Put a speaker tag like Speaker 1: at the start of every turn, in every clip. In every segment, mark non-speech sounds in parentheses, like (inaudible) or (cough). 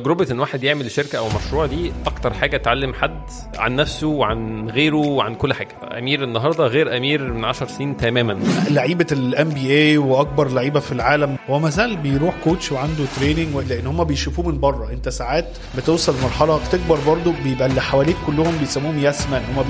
Speaker 1: تجربة إن واحد يعمل شركة أو مشروع دي أكتر حاجة تعلم حد عن نفسه وعن غيره وعن كل حاجة. أمير النهارده غير أمير من 10 سنين تماما.
Speaker 2: لعيبة ال NBA وأكبر لعيبة في العالم هو ما زال بيروح coach وعنده training لأن هم بيشوفوه من بره. أنت ساعات بتوصل لمرحله تكبر برضو بيبقى اللي حواليك كلهم بيسموهم yes man هم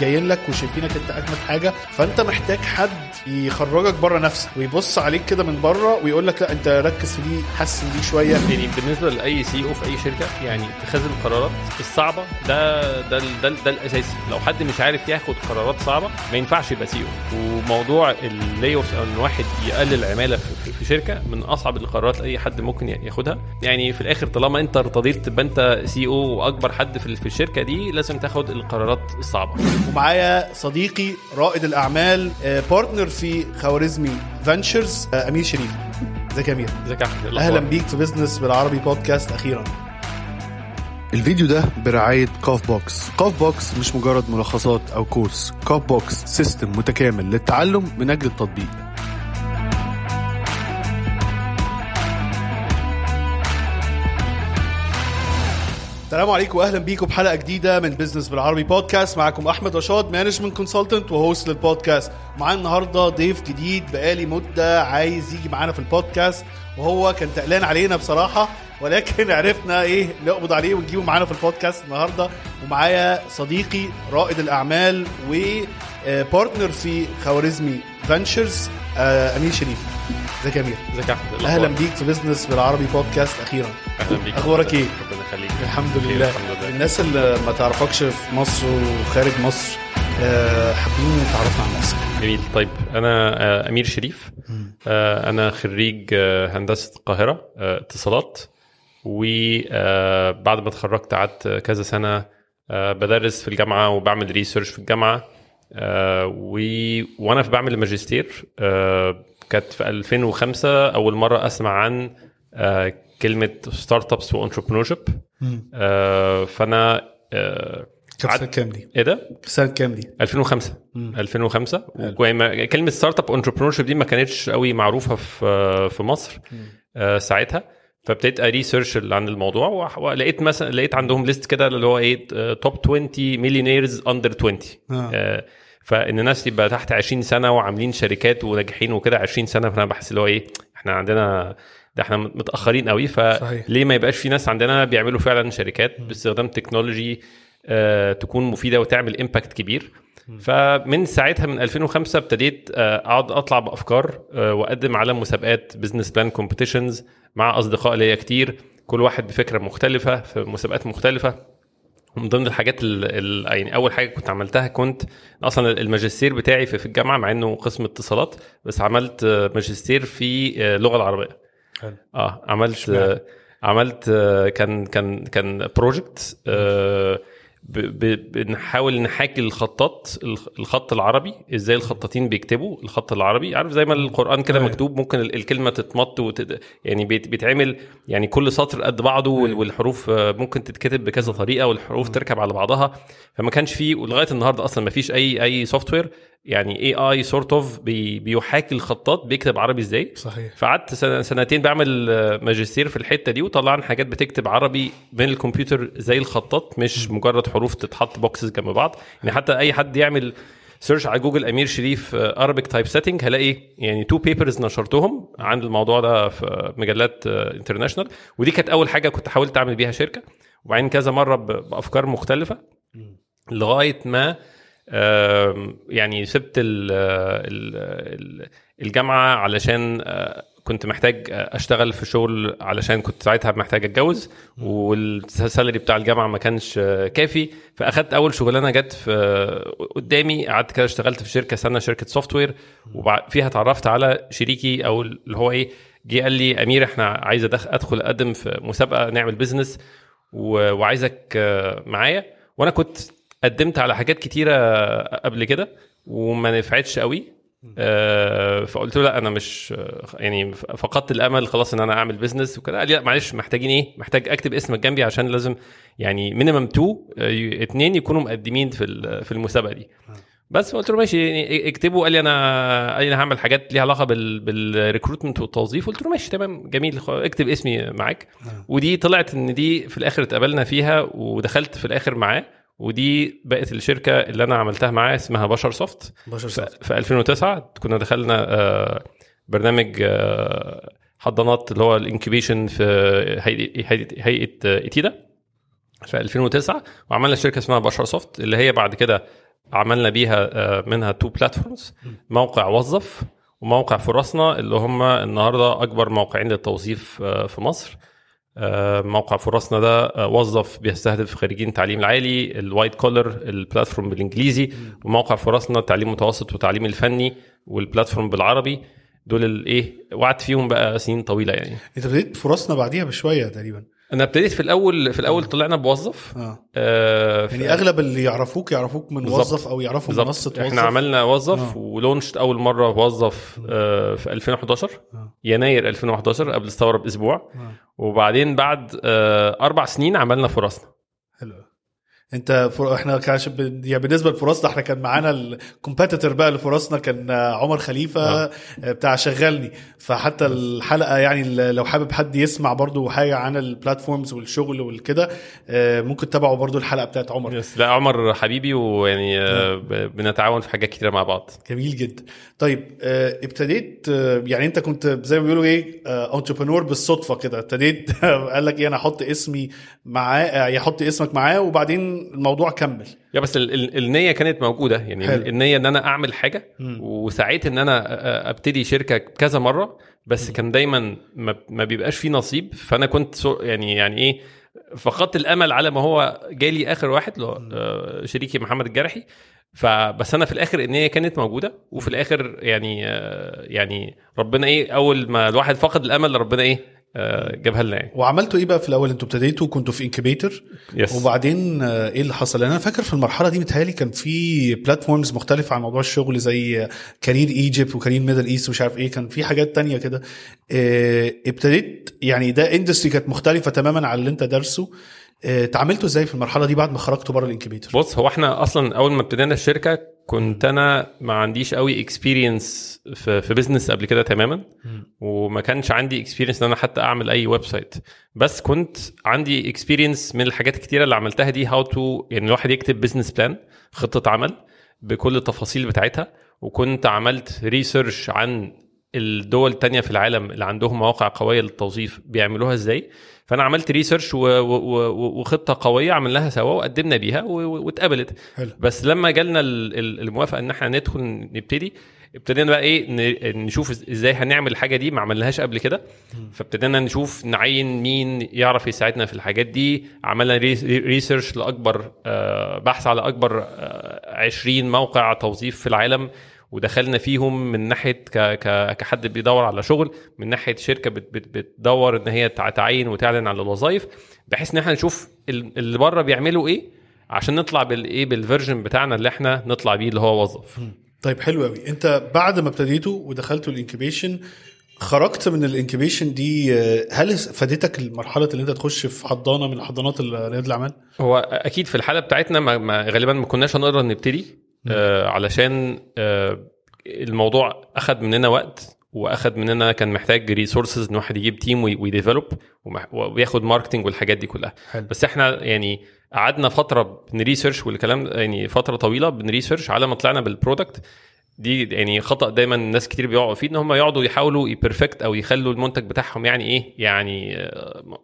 Speaker 2: جايين لك وشايفينك أنت أجمد حاجة. فأنت محتاج حد يخرجك بره نفسك ويبص عليك كده من بره ويقول لك لا أنت ركز في دي حسن دي شوية.
Speaker 1: يعني بالنسبة لأي CEO في أي شركة يعني اتخاذ القرارات الصعبة. ده ده ده, ده, الأساسي. لو حد مش عارف ياخد قرارات صعبة ما ينفعش يبقى CEO وموضوع ال layoff إن واحد يقلل عمالة في, شركة من أصعب القرارات أي حد ممكن ياخدها. يعني في الآخر طالما أنت ارتضيت تبقى أنت CEO وأكبر حد في, الشركة دي لازم تاخد القرارات الصعبة.
Speaker 2: ومعايا صديقي رائد الأعمال partner في خوارزمي Ventures أمير شريف. ازيك يا أمير؟
Speaker 1: ازيك يا أحمد؟
Speaker 2: أهلا بيك في business بالعربي بودكاست أخيرا.
Speaker 3: الفيديو ده برعاية كاف بوكس كاف بوكس مش مجرد ملخصات أو course كاف بوكس system متكامل للتعلم من أجل التطبيق.
Speaker 2: السلام عليكم واهلا بيكم بحلقه جديدة من business بالعربي بودكاست معاكم أحمد رشاد management consultant و host للبودكاست معانا النهارده ضيف جديد بقالي مدة عايز يجي معانا في البودكاست وهو كان تقلان علينا بصراحة. ولكن عرفنا إيه نقبض عليه ونجيبه معانا في البودكاست النهارده. ومعايا صديقي رائد الأعمال و partner في خوارزمي Ventures امير شريف. ازيك يا أمير؟
Speaker 1: ازيك يا أحمد؟
Speaker 2: أهلا بيك في business بالعربي بودكاست أخيرا.
Speaker 1: أهلا بيك.
Speaker 2: أخبارك إيه؟
Speaker 1: ربنا يخليك.
Speaker 2: الحمد لله.
Speaker 1: الحمد لله.
Speaker 2: الناس اللي ما تعرفكش في مصر وخارج مصر آه، حابين تعرفنا عن نفسك.
Speaker 1: جميل. طيب أنا آه، أمير شريف. آه، أنا خريج آه، هندسة القاهرة آه، اتصالات. وبعد ما اتخرجت قعدت كذا سنة آه، بدرس في الجامعة وبعمل research في الجامعة آه، و... وأنا في بعمل الماجستير آه، كانت في 2005 أول مرة أسمع عن آه، كلمة startups و entrepreneurship فأنا آه،
Speaker 2: كانت
Speaker 1: سنة
Speaker 2: كام دي؟
Speaker 1: إيه ده؟
Speaker 2: سنة كام دي؟
Speaker 1: 2005 2005 وما- كلمه startup entrepreneurship دي ما كانتش قوي معروفة في في مصر. آه، ساعتها. فابتديت أ research عن الموضوع ولقيت مثلا لقيت عندهم list كده اللي هو إيه top 20 millionaires under 20
Speaker 2: آه.
Speaker 1: آه، فإن الناس يبقى تحت 20 سنة وعاملين شركات وناجحين وكده 20 سنة فأنا بحس اللي هو إيه إحنا عندنا ده إحنا متأخرين قوي. فليه ما يبقاش في ناس عندنا بيعملوا فعلا شركات باستخدام technology آه، تكون مفيدة وتعمل impact كبير فمن ساعتها من 2005 ابتديت آه، أقعد أطلع بأفكار آه، وأقدم على مسابقات business plan competitions مع أصدقاء ليا كتير كل واحد بفكرة مختلفة في مسابقات مختلفة من ضمن الحاجات ال ال يعني أول حاجة كنت عملتها كنت أصلا الماجستير بتاعي في في الجامعة مع إنه قسم اتصالات بس عملت آه، ماجستير في آه، اللغة العربية
Speaker 2: حلو.
Speaker 1: آه عملت؟ آه، عملت آه، كان كان كان project بنحاول نحاكي الخطاط الخ- الخط العربي إزاي الخطاطين بيكتبوا. الخط العربي عارف زي ما القرآن كده
Speaker 2: أيوة.
Speaker 1: مكتوب ممكن ال- الكلمة تتمط وتد... يعني بيت- بيتعمل يعني كل سطر قد بعضه وال- والحروف آه، ممكن تتكتب بكذا طريقة والحروف تركب على بعضها. فما كانش فيه ولغاية النهارده أصلا ما فيش أي أي software يعني اي اي sort of بيحاكي الخطاط بيكتب عربي إزاي.
Speaker 2: صحيح.
Speaker 1: فقعدت سنتين بعمل آه، ماجستير في الحتة دي وطلعنا حاجات بتكتب عربي من الكمبيوتر زي الخطاط مش مجرد حروف تتحط boxes جنب بعض. يعني حتى أي حد يعمل search على جوجل أمير شريف Arabic typesetting هلاقي يعني two papers نشرتهم عن الموضوع ده في مجلات international ودي كانت أول حاجة كنت حاولت أعمل بيها شركة. وبعدين كذا مرة بأفكار مختلفة. لغاية ما يعني سبت ال ال الجامعة علشان آه، كنت محتاج اشتغل في شغل علشان كنت ساعتها محتاج اتجوز وال salary بتاع الجامعة ما كانش كافي. فأخدت أول شغلانة جت في قدامي قعدت كده اشتغلت في شركة سنه شركة software وفيها اتعرفت على شريكي أو اللي هو إيه جه قال لي أمير إحنا عايز أدخل أقدم في مسابقة نعمل business وعايزك معايا. وأنا كنت قدمت على حاجات كتيرة قبل كده وما نفعتش قوي. فقلت له لا أنا مش آه، يعني فقدت الأمل خلاص إن أنا أعمل business وكده. قال لي لا معلش محتاجين إيه؟ محتاج أكتب اسمك جنبي عشان لازم يعني minimum two اتنين يكونوا مقدمين في في المسابقة دي. بس قلت له ماشي يعني اكتبه. قال لي أنا قال لي أنا هعمل حاجات ليها علاقة بال بال recruitment والتوظيف. قلت له ماشي تمام جميل اكتب اسمي معاك. ودي طلعت الـ idea في الآخر اتقابلنا فيها ودخلت في الآخر معاه. ودي بقت الشركة اللي أنا عملتها معاه اسمها BasharSoft.
Speaker 2: BasharSoft.
Speaker 1: في 2009 كنا دخلنا آه، برنامج آه، حضانات اللي هو ال incubation في هيئة هيئة، آه، إتيدا. في 2009 وعملنا شركة اسمها BasharSoft اللي هي بعد كده عملنا بيها منها two platforms موقع وظف وموقع فرصنا اللي هم النهارده أكبر موقعين للتوظيف في مصر. موقع فرصنا ده آه، وظف بيستهدف خريجين التعليم العالي ال white collar ال platform بالإنجليزي وموقع فرصنا التعليم المتوسط والتعليم الفني وال platform بالعربي. دول الايه وقعدت فيهم بقى سنين طويلة يعني.
Speaker 2: أنت بديت فرصنا بعديها بشوية تقريبا.
Speaker 1: أنا ابتديت في الأول في الأول طلعنا بوظف آه في-
Speaker 2: يعني أغلب اللي يعرفوك يعرفوك من
Speaker 1: بالظبط.
Speaker 2: وظف أو يعرفوا
Speaker 1: بالظبط.
Speaker 2: منصة وظف
Speaker 1: إحنا عملنا وظف
Speaker 2: آه.
Speaker 1: و launched أول مرة وظف آه في 2011
Speaker 2: آه.
Speaker 1: يناير 2011 قبل الثوره باسبوع
Speaker 2: آه.
Speaker 1: وبعدين بعد آه أربع سنين عملنا فرصنا
Speaker 2: انت فر... إحنا كاش ب... يعني بالنسبة لفرصنا إحنا كان معانا ال competitor بقى لفرصنا كان عمر خليفة
Speaker 1: آه.
Speaker 2: آه. بتاع شغلني. فحتى الحلقة يعني لو حابب حد يسمع برضو حاجة عن ال platforms والشغل والكده آه، ممكن تتابعوا برضو الحلقة بتاعت عمر.
Speaker 1: yes لا عمر حبيبي ويعني آه بنتعاون في حاجات كتيرة مع بعض.
Speaker 2: جميل جدا. طيب آه، ابتديت يعني انت كنت زي ما بيقولوا إيه انتربرنور بالصدفة كده. ابتديت (laughs) قال لك إيه أنا أحط اسمي معاه يحط اسمك معاه وبعدين الموضوع كمل.
Speaker 1: يا بس ال- ال- النية كانت موجودة. يعني
Speaker 2: حلو.
Speaker 1: النية إن أنا أعمل حاجة
Speaker 2: مم.
Speaker 1: وسعيت إن أنا أبتدي شركة كذا مرة بس كان دايما ما, ما بيبقاش فيه نصيب. فأنا كنت يعني يعني إيه فقدت الأمل على ما هو جالي آخر واحد اللي هو آه، شريكي محمد الجرحي. فبس أنا في الآخر النية كانت موجودة. وفي الآخر يعني آه، يعني ربنا إيه أول ما الواحد فقد الأمل ربنا إيه جابها لنا يعني.
Speaker 2: وعملتوا إيه بقى في الأول؟ أنتوا ابتديتوا كنتوا في incubator
Speaker 1: yes
Speaker 2: وبعدين آه، إيه اللي حصل؟ أنا فاكر في المرحلة دي متهيألي كان في platforms مختلفة عن موضوع الشغل زي Career Egypt و Career Middle East ومش عارف إيه. كان في حاجات تانية كده. آه، ابتديت يعني ده industry كانت مختلفة تماما عن اللي أنت دارسه. آه، اتعاملتوا إزاي في المرحلة دي بعد ما خرجتوا بره ال incubator؟
Speaker 1: بص هو إحنا أصلا أول ما ابتدينا الشركة كنت أنا ما عنديش قوي experience في في business قبل كده تماما وما كانش عندي experience إن أنا حتى أعمل أي website بس كنت عندي experience من الحاجات الكتيره اللي عملتها دي how to يعني الواحد يكتب business plan خطة عمل بكل التفاصيل بتاعتها وكنت عملت research عن الدول التانية في العالم اللي عندهم مواقع قوية للتوظيف بيعملوها إزاي. فأنا عملت research وخطة قوية عملناها سوا وقدمنا بيها واتقبلت. بس لما جالنا ال- ال- الموافقة إن إحنا ندخل نبتدي ابتدينا بقى إيه نشوف إزاي هنعمل الحاجة دي. ما عملناش قبل كده. فابتدينا نشوف نعين مين يعرف يساعدنا في الحاجات دي. عملنا res- research لأكبر آه، بحث على أكبر آه، 20 موقع توظيف في العالم. ودخلنا فيهم من ناحية ك ك كحد بيدور على شغل من ناحية شركة بت بت بتدور إن هي تع- تعين وتعلن على الوظائف بحيث إن إحنا نشوف ال- اللي بره بيعملوا إيه عشان نطلع بالايه بال version بتاعنا اللي إحنا نطلع بيه اللي هو وظف.
Speaker 2: طيب حلو قوي أنت بعد ما ابتديتوا ودخلتوا ال incubation خرجت من ال incubation دي هل فادتك المرحلة اللي أنت تخش في حضانة من حضانات ريادة الأعمال؟
Speaker 1: هو أكيد في الحالة بتاعتنا ما ما غالبا ما كناش هنقدر نبتدي. آه علشان آه الموضوع اخذ مننا وقت وأخد مننا كان محتاج resources إن واحد يجيب team وي develop وياخد marketing والحاجات دي كلها.
Speaker 2: حلو.
Speaker 1: بس إحنا يعني قعدنا فترة بن research والكلام يعني فترة طويلة بن research على ما طلعنا بال product دي يعني خطأ دايما ناس كتير بيقعوا فيه إن هم يقعدوا يحاولوا ي perfect أو يخلوا المنتج بتاعهم يعني إيه يعني آه،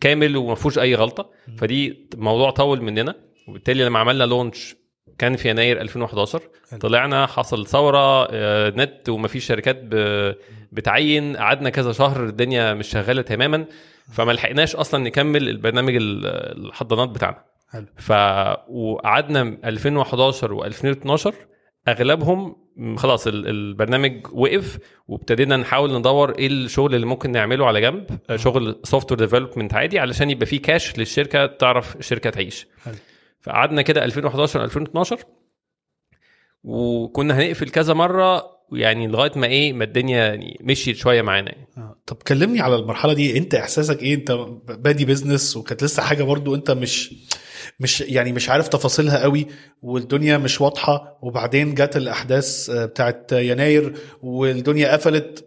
Speaker 1: كامل وما فيهوش أي غلطة. فدي موضوع طول مننا. وبالتالي لما عملنا launch كان في يناير 2011
Speaker 2: حلو.
Speaker 1: طلعنا حصل ثورة آه، نت ومفيش شركات بتعين. قعدنا كذا شهر الدنيا مش شغالة تماما. فما لحقناش أصلا نكمل البرنامج ال- الحضانات بتاعنا.
Speaker 2: حلو.
Speaker 1: ف وقعدنا 2011 و2012 أغلبهم خلاص ال- البرنامج وقف وابتدينا نحاول ندور إيه الشغل اللي ممكن نعمله على جنب. شغل software development عادي علشان يبقى فيه كاش للشركة تعرف الشركة تعيش.
Speaker 2: حلو.
Speaker 1: فقعدنا كده 2011 2012 وكنا هنقفل كذا مرة ويعني لغاية ما إيه ما الدنيا يعني مشيت شوية معانا يعني.
Speaker 2: آه. طب كلمني على المرحلة دي أنت إحساسك إيه أنت بادي بزنس وكانت لسه حاجة برضو أنت مش مش يعني مش عارف تفاصيلها قوي والدنيا مش واضحة وبعدين جت الأحداث آه، بتاعت يناير والدنيا قفلت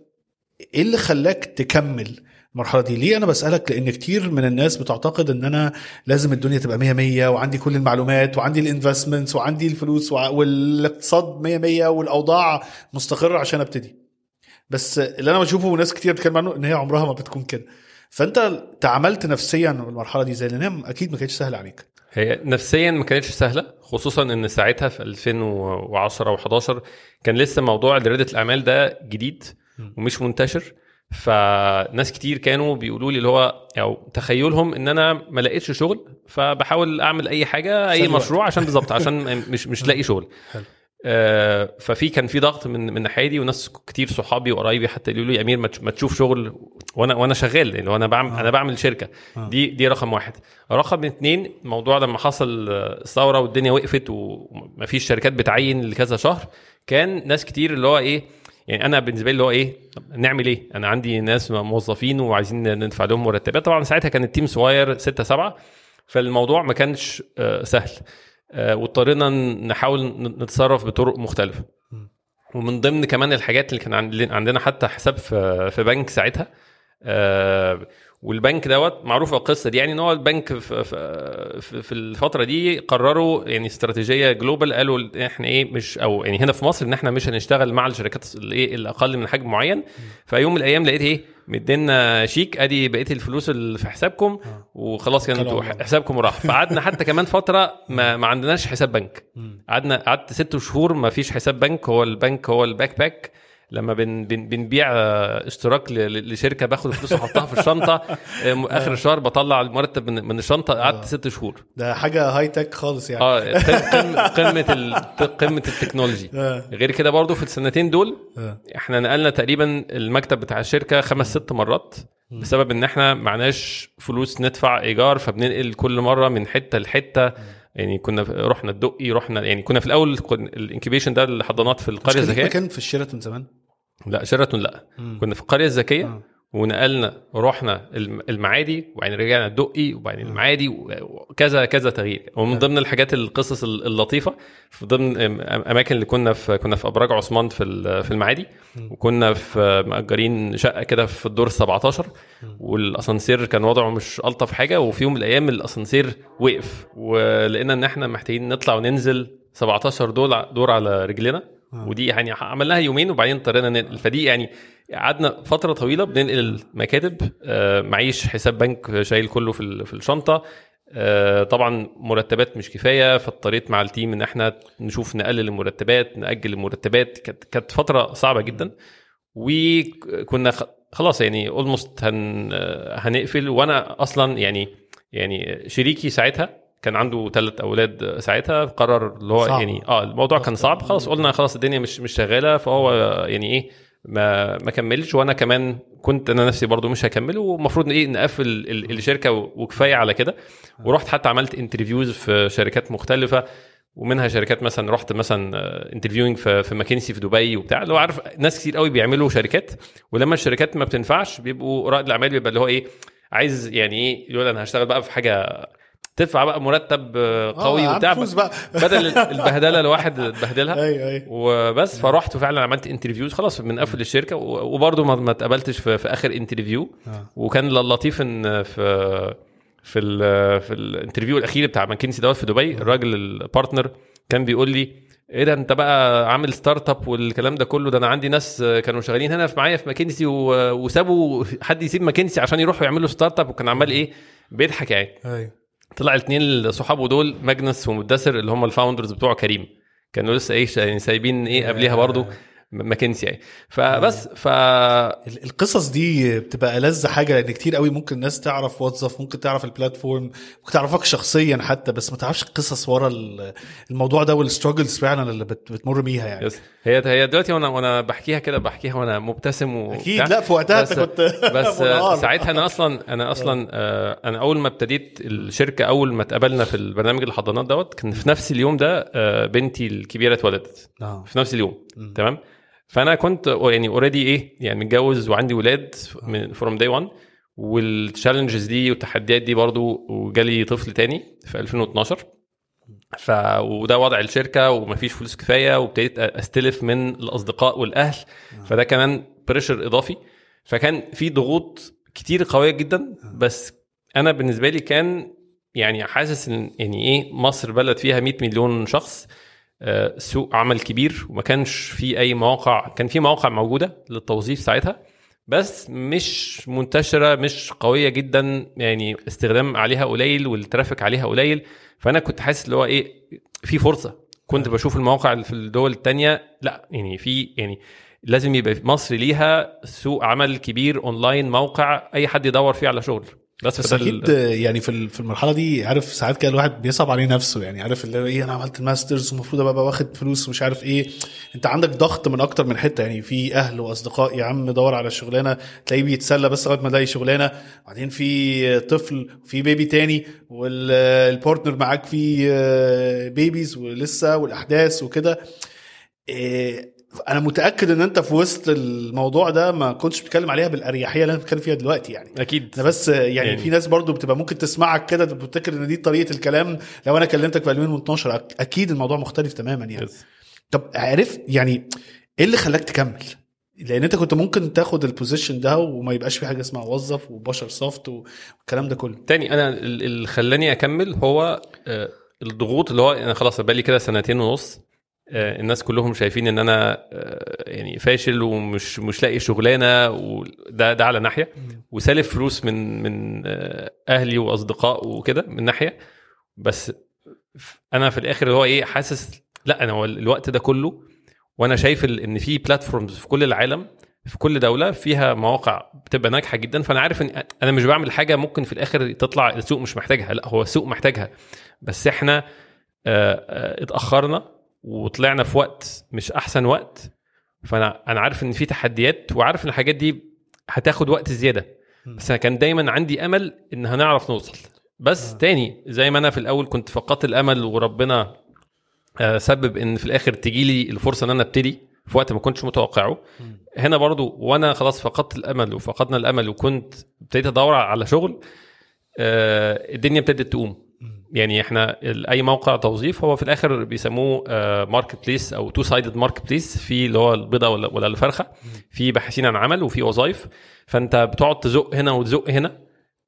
Speaker 2: إيه اللي خلاك تكمل المرحلة دي. ليه أنا بسألك؟ لأن كتير من الناس بتعتقد إن أنا لازم الدنيا تبقى 100 100 وعندي كل المعلومات وعندي الانفستمنتس وعندي الفلوس والاقتصاد 100 100 والأوضاع مستقرة عشان أبتدي. بس اللي أنا بشوفه وناس كتير بتتكلم عنه إن هي عمرها ما بتكون كده. فأنت تعاملت نفسيا المرحلة دي زي لأن هي أكيد ما كانتش سهلة عليك.
Speaker 1: هي نفسيا ما كانتش سهلة خصوصا إن ساعتها في 2010 و11 كان لسه موضوع رياده الأعمال ده جديد ومش منتشر. فناس كتير كانوا بيقولوا لي اللي هو أو تخيلهم إن أنا ما لقيتش شغل فبحاول أعمل أي
Speaker 2: حاجة أي.
Speaker 1: مشروع عشان بالظبط عشان (laughs) مش مش لاقي شغل.
Speaker 2: حلو.
Speaker 1: آه، ففي كان في ضغط من من الناحية دي وناس كتير صحابي وقرايبي حتى يقولوا لي يا أمير ما تش- ما تشوف شغل وأنا وأنا شغال يعني وأنا بعمل أنا بعمل شركة. دي دي رقم واحد. رقم اتنين موضوع لما حصل آه، الثوره والدنيا وقفت ومفيش شركات بتعين لكذا شهر كان ناس كتير اللي هو إيه يعني أنا بالنسبة لي اللي هو إيه نعمل إيه؟ أنا عندي ناس موظفين وعايزين ندفع لهم مرتبات. طبعا ساعتها كان ال team صغير ستة سبعة. فالموضوع ما كانش آه، سهل. آه، واضطرينا نحاول نتصرف بطرق مختلفة. ومن ضمن كمان الحاجات اللي كان عند- عندنا حتى حساب في في بنك ساعتها آه، والبنك دوت معروفه القصة دي يعني إن هو البنك في, في, في الفترة دي قرروا يعني استراتيجية global قالوا إحنا إيه مش أو يعني هنا في مصر إن إحنا مش هنشتغل مع الشركات الايه الاقل من حجم معين. فيوم من الأيام لقيت إيه مدينا شيك أدي بقية الفلوس اللي في حسابكم وخلاص كان
Speaker 2: أنتوا.
Speaker 1: حسابكم راح. فقعدنا (laughs) حتى كمان فترة ما, ما عندناش حساب بنك. قعدنا قعدت ست شهور ما فيش حساب بنك هو البنك هو ال backpack. لما بن بن بنبيع آه، اشتراك لشركة باخد الفلوس وأحطها في الشنطة. (laughs) آه، آخر الشهر بطلع المرتب من, من الشنطة. قعدت ست شهور.
Speaker 2: ده حاجة high tech خالص يعني.
Speaker 1: آه قمه (laughs) قمة ال- قمة ال technology.
Speaker 2: آه.
Speaker 1: غير كده برضو في السنتين دول
Speaker 2: آه.
Speaker 1: إحنا نقلنا تقريبا المكتب بتاع الشركة خمس ست مرات بسبب إن إحنا معناش فلوس ندفع إيجار فبننقل كل مرة من حتة لحتة. يعني كنا رحنا الدقي رحنا يعني كنا في الأول ال incubation ده الحضانات في
Speaker 2: القرية كان
Speaker 1: الذكية.
Speaker 2: مكان في الشيراتون زمان؟
Speaker 1: لا شيراتون لا. كنا في القرية الذكية. ونقلنا رحنا الم- المعادي وبعدين رجعنا الدقي وبعدين المعادي وكذا كذا تغيير. ومن ضمن الحاجات القصص ال- اللطيفة في ضمن أماكن اللي كنا في كنا في أبراج عثمان في في المعادي وكنا في مأجرين شقة كده في الدور ال 17 والأسانسير كان وضعه مش ألطف حاجة وفي يوم من الأيام الأسانسير وقف ولقينا إن إحنا محتاجين نطلع وننزل 17 دول دور على رجلنا ودي يعني عملناها يومين وبعدين اضطرينا ننقل فدي يعني قعدنا فترة طويلة بننقل المكاتب آه، معيش حساب بنك شايل كله في في الشنطة. آه، طبعا مرتبات مش كفاية فاضطريت مع ال team إن إحنا نشوف نقلل المرتبات نأجل المرتبات. كانت فترة صعبة جدا. وكنا خلاص يعني almost هن هنقفل. وأنا أصلا يعني يعني شريكي ساعتها كان عنده ثلاث أولاد ساعتها قرر اللي هو. يعني آه الموضوع كان صعب. خلاص قلنا خلاص الدنيا مش مش شغالة. فهو يعني إيه ما ما كملش وأنا كمان كنت أنا نفسي برضو مش هكمل ومفروض إيه نقفل ال- الشركة وكفاية على كده. ورحت حتى عملت interviews في شركات مختلفة ومنها شركات مثلا رحت مثلا interviewing في في ماكنسي في دبي وبتاع. هو عارف ناس كتير قوي بيعملوا شركات ولما الشركات ما بتنفعش بيبقوا رائد الأعمال بيبقى اللي هو إيه عايز يعني إيه يقول أنا هشتغل بقى في حاجة تدفع بقى مرتب آه، قوي
Speaker 2: آه،
Speaker 1: وبتاع
Speaker 2: بقى. (laughs)
Speaker 1: بدل البهدلة الواحد اتبهدلها.
Speaker 2: أيوه أيوه
Speaker 1: وبس فرحت وفعلا عملت interviews خلاص بنقفل الشركة و- وبرضه ما اتقبلتش في, في آخر interview
Speaker 2: آه.
Speaker 1: وكان اللطيف إن في في ال في ال interview الأخير بتاع ماكنسي دوت في دبي الراجل ال partner كان بيقول لي إيه ده أنت بقى عامل startup والكلام ده كله؟ ده أنا عندي ناس كانوا شغالين هنا في معايا في ماكنسي وسابوا حد يسيب ماكنسي عشان يروحوا يعملوا startup وكان عمال إيه بيضحك يعني.
Speaker 2: أيوه
Speaker 1: طلع الاثنين صحابه دول ماجنس ومدثر اللي هم ال founders بتوع كريم. كانوا لسه إيه يعني سايبين إيه قبليها برضو ماكنسي يعني. فبس ف
Speaker 2: ال- القصص دي بتبقى ألذ حاجة لأن كتير قوي ممكن الناس تعرف وظف ممكن تعرف ال platform ممكن تعرفك شخصيا حتى بس ما تعرفش القصص ورا ال- الموضوع ده وال struggles فعلا اللي بت- بتمر بيها يعني.
Speaker 1: yes. هي هي دلوقتي وأنا وأنا بحكيها كده بحكيها وأنا مبتسم و
Speaker 2: أكيد. لا في وقتها أنت كنت (laughs)
Speaker 1: بس. (laughs) ساعتها أنا أصلا أنا أصلا آه، أنا أول ما ابتديت الشركة أول ما اتقابلنا في البرنامج الحضانات دوت كان في نفس اليوم ده آه، بنتي الكبيرة اتولدت.
Speaker 2: آه.
Speaker 1: في نفس اليوم. تمام؟ فأنا كنت يعني already إيه يعني متجوز وعندي ولاد من from day 1 وال challenges دي والتحديات دي برضو وجالي طفل تاني في 2012 ف وده وضع الشركة ومفيش فلوس كفاية وابتديت أستلف من الأصدقاء والأهل فده كمان pressure إضافي. فكان في ضغوط كتير قوية جدا بس أنا بالنسبة لي كان يعني حاسس إن يعني إيه مصر بلد فيها 100 مليون شخص آه، سوق عمل كبير وما كانش في أي مواقع كان في مواقع موجودة للتوظيف ساعتها بس مش منتشرة مش قوية جدا يعني استخدام عليها قليل وال traffic عليها قليل. فأنا كنت حاسس اللي هو إيه في فرصة. كنت بشوف المواقع اللي في الدول التانية لا يعني في يعني لازم يبقى مصر ليها سوق عمل كبير أونلاين موقع أي حد يدور فيه على شغل. بس,
Speaker 2: بس
Speaker 1: فده
Speaker 2: أكيد
Speaker 1: ال-
Speaker 2: يعني في في المرحلة دي عارف ساعات كده الواحد بيصعب عليه نفسه يعني عارف اللي إيه أنا عملت ال master's ومفروض أبقى واخد فلوس ومش عارف إيه. أنت عندك ضغط من أكتر من حتة يعني في أهل وأصدقاء يا عم دور على شغلانة تلاقيه بيتسلى بس لغاية ما يلاقي شغلانة. بعدين في طفل في baby تاني وال partner معاك في babies ولسه والأحداث وكده. إيه، أنا متأكد إن أنت في وسط الموضوع ده ما كنتش بتتكلم عليها بالأريحية اللي أنا بتكلم فيها دلوقتي يعني.
Speaker 1: أكيد.
Speaker 2: أنا بس يعني,
Speaker 1: يعني-
Speaker 2: في ناس برضو بتبقى ممكن تسمعك كده بتفتكر إن دي طريقة الكلام. لو أنا كلمتك في 2012 أك- أكيد الموضوع مختلف تماما يعني.
Speaker 1: yes.
Speaker 2: طب عرفت يعني إيه اللي خلاك تكمل؟ لأن أنت كنت ممكن تاخد ال position ده وما يبقاش في حاجة اسمها وظف وبشر سوفت والكلام ده كله.
Speaker 1: تاني أنا ال- اللي خلاني أكمل هو آه، الضغوط اللي هو أنا خلاص بقالي كده سنتين ونص. الناس كلهم شايفين إن أنا آه، يعني فاشل ومش مش لاقي شغلانة وده ده على ناحية. وسالف فلوس من من آه، أهلي وأصدقاء وكده من ناحية. بس أنا في الآخر اللي هو إيه حاسس لأ أنا هو الوقت ده كله وأنا شايف إن في بلاتفورمز في كل العالم في كل دولة فيها مواقع بتبقى ناجحة جدا. فأنا عارف إن أنا مش بعمل حاجة ممكن في الآخر تطلع السوق مش محتاجها. لأ هو السوق محتاجها. بس إحنا آه، آه، اتأخرنا. وطلعنا في وقت مش أحسن وقت فأنا أنا عارف إن في تحديات وعارف إن الحاجات دي هتاخد وقت زيادة. بس أنا كان دايما عندي أمل إن هنعرف نوصل. بس تاني زي ما أنا في الأول كنت فقدت الأمل وربنا آه، سبب إن في الآخر تجي لي الفرصة إن أنا أبتدي في وقت ما كنتش متوقعه. هنا برضو وأنا خلاص فقدت الأمل وفقدنا الأمل وكنت ابتديت أدور على شغل آه، الدنيا ابتدت تقوم. يعني إحنا اي موقع توظيف هو في الآخر بيسموه marketplace أو two-sided marketplace في اللي هو البيضة ولا ولا الفرخة في باحثين عن عمل وفي وظائف. فانت بتقعد تزق هنا وتزق هنا.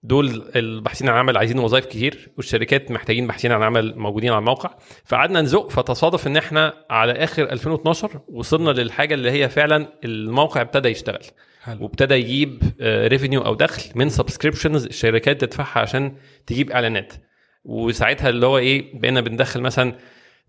Speaker 1: دول الباحثين عن عمل عايزين وظائف كتير والشركات محتاجين باحثين عن عمل موجودين على الموقع. فقعدنا نزق. فتصادف ان إحنا على آخر 2012 وصلنا للحاجة اللي هي فعلا الموقع ابتدى يشتغل.
Speaker 2: حلو.
Speaker 1: وابتدى يجيب revenue أو دخل من subscriptions الشركات تدفعها عشان تجيب إعلانات. وساعتها اللي هو إيه بقينا بندخل مثلا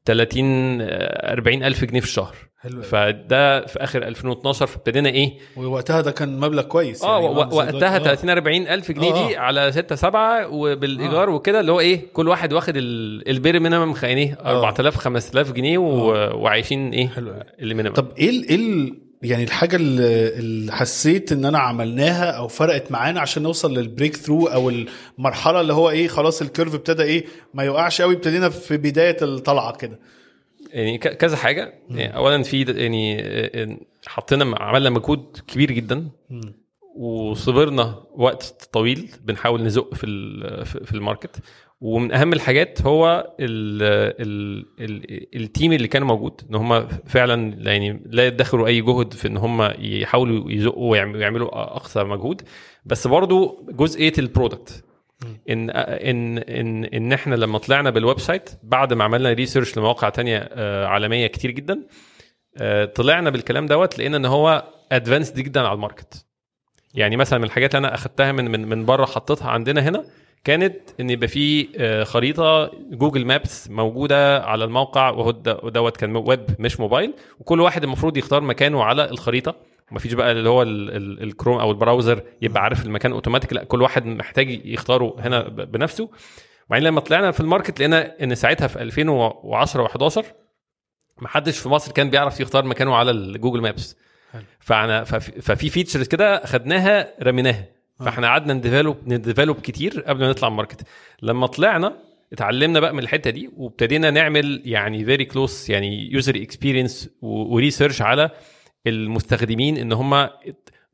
Speaker 1: 30 آه، 40 ألف جنيه في الشهر
Speaker 2: حلو
Speaker 1: فده في آخر 2012 فابتدينا إيه
Speaker 2: ووقتها ده كان مبلغ كويس
Speaker 1: آه
Speaker 2: يعني زي
Speaker 1: وقتها
Speaker 2: دلوقتي.
Speaker 1: 30 40 ألف جنيه
Speaker 2: آه.
Speaker 1: دي على 6 7 وبالإيجار وكده اللي هو إيه كل واحد واخد ال- ال bare minimum يعني 4000 5000 جنيه. وعايشين إيه
Speaker 2: حلو أوي.
Speaker 1: اللي minimum
Speaker 2: طب إيه إيه يعني الحاجة اللي حسيت إن أنا عملناها أو فرقت معانا عشان نوصل لل breakthrough أو المرحلة اللي هو إيه خلاص ال curve ابتدى إيه ما يوقعش قوي ابتدينا في بداية الطلعة كده.
Speaker 1: يعني كذا حاجة. يعني اولا في يعني حطينا عملنا مجهود كبير جدا. وصبرنا وقت طويل بنحاول نزق في في ال market. ومن أهم الحاجات هو ال ال ال ال team اللي كان موجود إن هم فعلا يعني لا يدخروا أي جهد في إن هم يحاولوا يزقوا ويعم- ويعملوا أقصى مجهود. بس برضو جزئية ال product إن ان ان إن إحنا لما طلعنا بال website بعد ما عملنا research لمواقع تانية آه، عالمية كتير جدا آه، طلعنا بالكلام دوت لقينا إن هو advanced جدا على ال market. يعني مثلا من الحاجات اللي أنا أخدتها من من من بره حطيتها عندنا هنا كانت إن يبقى في آه، خريطة Google Maps موجودة على الموقع وهو دوت كان ويب مش موبايل وكل واحد المفروض يختار مكانه على الخريطة. مفيش بقى اللي هو ال- ال- الكروم أو ال browser يبقى عارف المكان اوتوماتيك لا كل واحد محتاج يختاره هنا بنفسه. وبعدين لما طلعنا في ال market لقينا إن ساعتها في 2010 و11 محدش في مصر كان بيعرف يختار مكانه على ال Google Maps فأنا ففي features كده خدناها رميناها. فاحنا قعدنا ن develop ن develop كتير قبل ما نطلع ال market لما طلعنا اتعلمنا بقى من الحتة دي وابتدينا نعمل يعني very close يعني user experience و research على المستخدمين إن هم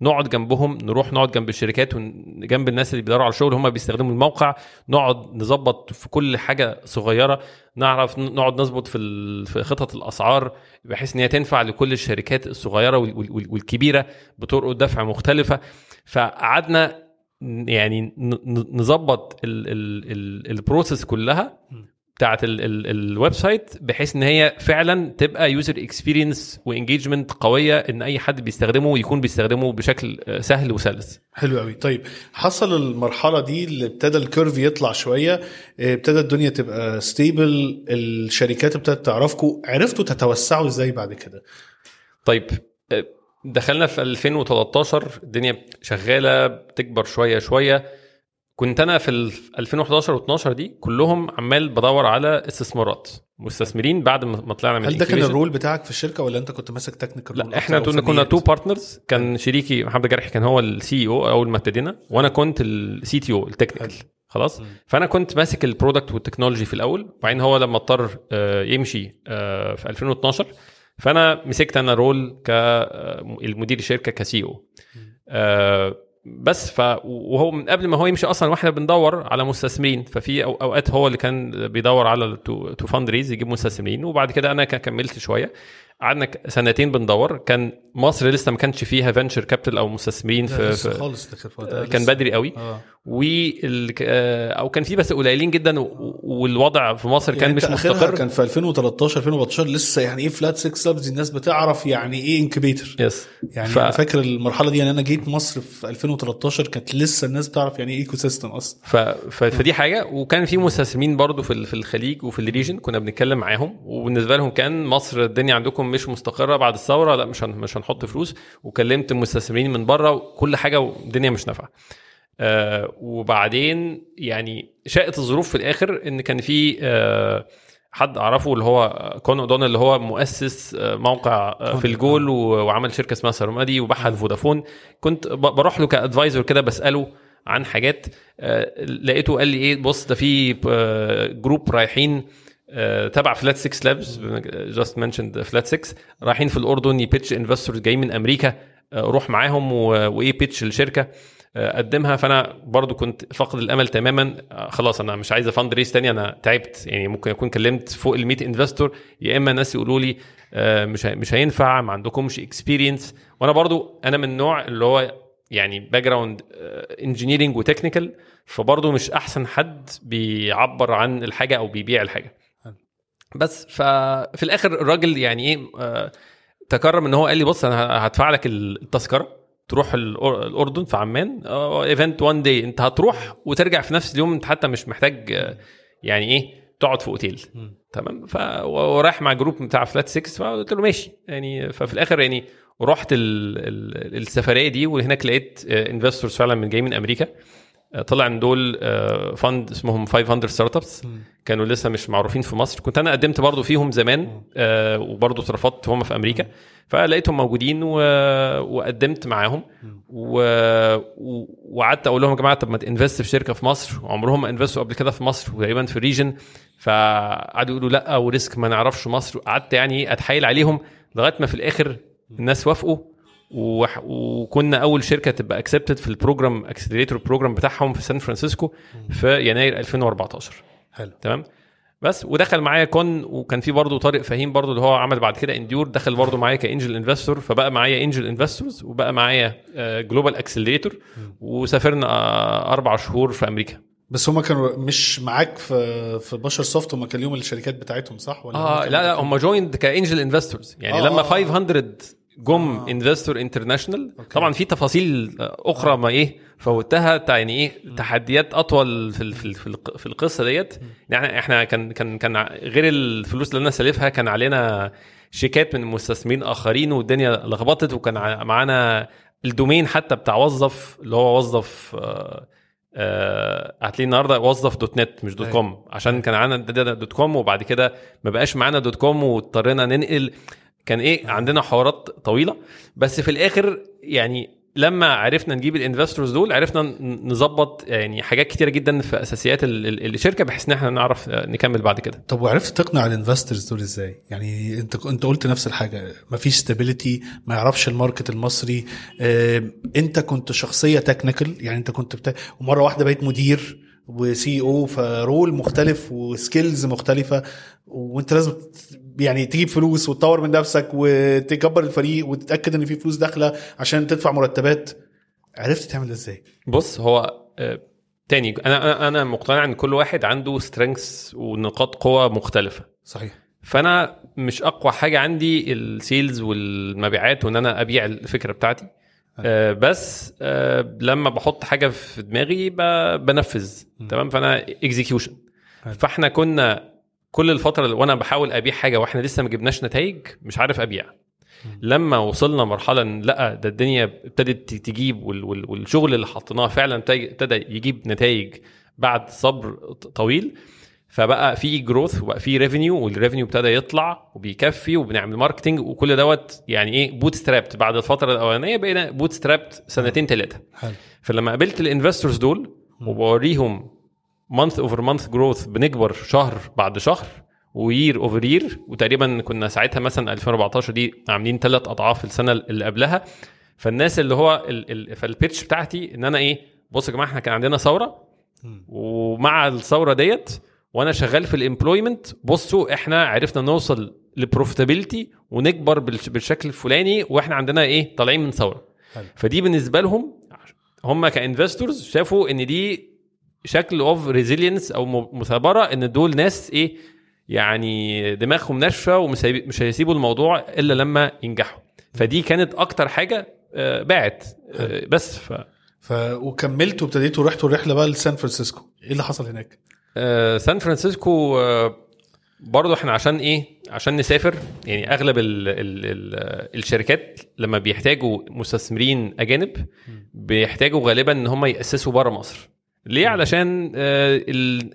Speaker 1: نقعد جنبهم نروح نقعد جنب الشركات وجنب الناس اللي بيدوروا على شغل هم بيستخدموا الموقع. نقعد نظبط في كل حاجة صغيرة. نعرف نقعد نظبط في في خطط الأسعار بحيث إن هي تنفع لكل الشركات الصغيرة وال- وال- والكبيرة بطرق دفع مختلفة. فقعدنا يعني نظبط ال- ال- ال- ال process كلها. بتاعت ال- ال- ال website بحيث إن هي فعلا تبقى user experience و engagement قوية إن أي حد بيستخدمه يكون بيستخدمه بشكل آه، سهل وسلس.
Speaker 2: حلو قوي طيب حصل المرحلة دي اللي ابتدى ال curve يطلع شوية آه، ابتدى الدنيا تبقى stable الشركات ابتدت تعرفكم عرفتوا تتوسعوا إزاي بعد كده؟
Speaker 1: طيب آه، دخلنا في 2013 الدنيا شغالة بتكبر شوية شوية. كنت أنا في ال 2011 و12 دي كلهم عمال بدور على استثمارات مستثمرين بعد ما طلعنا من
Speaker 2: هل ده كان.
Speaker 1: ال
Speaker 2: role بتاعك في الشركة ولا أنت كنت ماسك technical
Speaker 1: لا إحنا كنا كنا two partners كان شريكي محمد جرحي كان هو ال CEO أول ما ابتدينا وأنا كنت ال CTO ال technical خلاص؟ فأنا كنت ماسك ال product وال technology في الأول وبعدين هو لما اضطر آه، يمشي آه، في 2012 فأنا مسكت أنا role كالمدير الشركة ك CEO بس ف وهو من قبل ما هو يمشي أصلا وإحنا بندور على مستثمرين. ففي أوقات هو اللي كان بيدور على to fundraise يجيب مستثمرين. وبعد كده أنا كملت شوية. قعدنا سنتين بندور. كان مصر لسه ما كانش فيها venture capital أو مستثمرين في, في
Speaker 2: خالص كان-.
Speaker 1: بدري قوي.
Speaker 2: آه.
Speaker 1: وال آه، أو كان في بس قليلين جدا و- والوضع في مصر كان
Speaker 2: يعني
Speaker 1: مش مستقر.
Speaker 2: كان في 2013 2014 لسه يعني إيه Flat 6 Labs الناس بتعرف يعني إيه incubator
Speaker 1: yes
Speaker 2: يعني
Speaker 1: ف-
Speaker 2: أنا فاكر المرحلة دي يعني أنا جيت مصر في 2013 كانت لسه الناس بتعرف يعني إيه ecosystem أصلا.
Speaker 1: ف... ف... فدي حاجة. وكان في مستثمرين برضو في ال- في الخليج وفي ال region كنا بنتكلم معاهم. وبالنسبة لهم كان مصر الدنيا عندكم مش مستقرة بعد الثورة لا مش هن... مش هنحط فلوس. وكلمت مستثمرين من بره وكل حاجة والدنيا مش نافعة. آه وبعدين يعني شاءت الظروف في الآخر إن كان في آه حد أعرفه اللي هو Con O'Donnell اللي هو مؤسس آه، موقع آه، في الجول وعمل شركة اسمها سرمادي وباعها فودافون. كنت بروح له ك advisor كده بسأله عن حاجات آه، لقيته قال لي إيه بص ده في جروب رايحين تبع Flat 6 Labs just mentioned Flat 6 رايحين في الأردن ي pitch investors جايين من أمريكا روح معاهم وإيه pitch الشركة آه، قدمها فأنا برضو كنت فاقد الأمل تماما. خلاص أنا مش عايز fundraise تاني أنا تعبت. يعني ممكن أكون كلمت فوق ال 100 investor يا إما ناس يقولوا لي آه، مش مش هينفع ما عندكمش experience وأنا برضو أنا من النوع اللي هو يعني background engineering و technical فبرضه مش أحسن حد بيعبر عن الحاجة أو بيبيع الحاجة. بس ففي الآخر الراجل يعني إيه آه، تكرم إن هو قال لي بص أنا هدفع لك التذكرة. تروح الأردن في عمان. event one day انت هتروح وترجع في نفس اليوم انت حتى مش محتاج آه، يعني إيه تقعد في أوتيل. تمام؟ ف ورايح مع جروب بتاع Flat 6 فقلت له ماشي. يعني ففي الآخر يعني رحت ال... ال... السفرية دي وهناك لقيت investors فعلا من جاي من أمريكا. آه، طلع إن دول fund اسمهم 500 Startups كانوا لسه مش معروفين في مصر. كنت أنا قدمت برضو فيهم زمان آه، وبرضو اترفضت هم في أمريكا. فلقيتهم موجودين و... وقدمت معاهم. وقعدت أقول لهم يا جماعة طب ما ت invest في شركة في مصر. وعمرهم ما invest وا قبل كده في مصر وتقريبا في ال region فقعدوا يقولوا لأ و risk ما نعرفش مصر. قعدت يعني أتحايل عليهم لغاية ما في الآخر الناس وافقوا. وكنا أول شركة تبقى accepted في ال program accelerator program بتاعهم في سان فرانسيسكو في يناير 2014
Speaker 2: حلو.
Speaker 1: تمام؟ بس ودخل معايا Con وكان في برضه طارق فهيم برضه اللي هو عمل بعد كده Endure دخل برضه معايا ك angel investor فبقى معايا angel investors وبقى معايا global accelerator وسافرنا آه، أربع شهور في أمريكا.
Speaker 2: بس هما كانوا مش معاك في في بشرسوفت هما كان ليهم الشركات بتاعتهم صح؟ ولا هما آه
Speaker 1: لا لا
Speaker 2: بيكونوا-
Speaker 1: هم joined ك angel investors يعني
Speaker 2: آه،
Speaker 1: لما
Speaker 2: آه، آه.
Speaker 1: 500 جم
Speaker 2: آه.
Speaker 1: investor international طبعا في تفاصيل آه، أخرى ما إيه فوتها يعني إيه تحديات أطول في في في الق- في القصة ديت. يعني إحنا كان كان كان غير الفلوس اللي أنا سالفها كان علينا شيكات من مستثمرين آخرين والدنيا لخبطت وكان معانا ال domain حتى بتاع وظف اللي هو وظف آه، آه، هتلاقيه النهارده وظف dot net مش dot
Speaker 2: أيوة.
Speaker 1: com. عشان كان عندنا dot com وبعد كده ما بقاش معانا dot com واضطرينا ننقل. كان إيه عندنا حوارات طويلة. بس في الآخر يعني لما عرفنا نجيب ال investors دول عرفنا نظبط يعني حاجات كتيرة جدا في أساسيات ال- ال- الشركة بحيث إن إحنا نعرف آه، نكمل بعد كده.
Speaker 2: طب وعرفت تقنع ال investors دول إزاي؟ يعني أنت أنت قلت نفس الحاجة مفيش stability ما يعرفش ال market المصري. آه أنت كنت شخصية technical يعني أنت كنت بتا... ومرة واحدة بقيت مدير و CEO ف role مختلف و skills مختلفة وأنت لازم يعني تجيب فلوس وتطور من نفسك وتكبر الفريق وتتأكد إن في فلوس داخلة عشان تدفع مرتبات. عرفت تعمل ده إزاي؟
Speaker 1: بص هو آه، تاني أنا أنا مقتنع إن كل واحد عنده strengths ونقاط قوة مختلفة.
Speaker 2: صحيح.
Speaker 1: فأنا مش أقوى حاجة عندي ال sales والمبيعات وإن أنا أبيع الفكرة بتاعتي. آه بس آه لما بحط حاجة في دماغي بنفذ. تمام؟ فأنا
Speaker 2: execution.
Speaker 1: فإحنا كنا كل الفترة اللي وأنا بحاول أبيع حاجة وإحنا لسه ما جبناش نتائج مش عارف أبيع. لما وصلنا مرحلة إن لأ ده الدنيا ابتدت تجيب وال- وال- والشغل اللي حطيناه فعلا ابتدى يجيب نتائج بعد صبر طويل فبقى في growth وبقى في revenue وال revenue ابتدى يطلع وبيكفي وبنعمل marketing وكل دوت يعني إيه bootstrapped بعد الفترة الأولانية بقينا bootstrapped سنتين
Speaker 2: ثلاثة
Speaker 1: فلما قابلت ال investors دول وبوريهم month over month growth بنكبر شهر بعد شهر و year over year وتقريبا كنا ساعتها مثلا 2014 دي عاملين ثلاث أضعاف السنة اللي قبلها. فالناس اللي هو ال ال فال pitch بتاعتي إن أنا إيه بصوا يا جماعة إحنا كان عندنا ثورة. ومع الثورة ديت وأنا شغال في ال employment بصوا إحنا عرفنا نوصل ل profitability ونكبر بالش- بالشكل الفلاني وإحنا عندنا إيه طالعين من
Speaker 2: ثورة.
Speaker 1: فدي بالنسبة لهم هم ك investors شافوا إن دي شكل of resilience أو مثابرة إن دول ناس إيه يعني دماغهم ناشفة ومش هيسيبوا الموضوع إلا لما ينجحوا. فدي كانت أكتر حاجة آه، باعت آه، بس ف
Speaker 2: ف وكملت وابتديت ورحت الرحلة بقى لسان فرانسيسكو. إيه اللي حصل هناك؟
Speaker 1: آه، سان فرانسيسكو آه، برضه إحنا عشان إيه عشان نسافر يعني أغلب ال ال ال الشركات لما بيحتاجوا مستثمرين أجانب بيحتاجوا غالبا إن هم يأسسوا بره مصر. ليه؟ علشان آه، ال-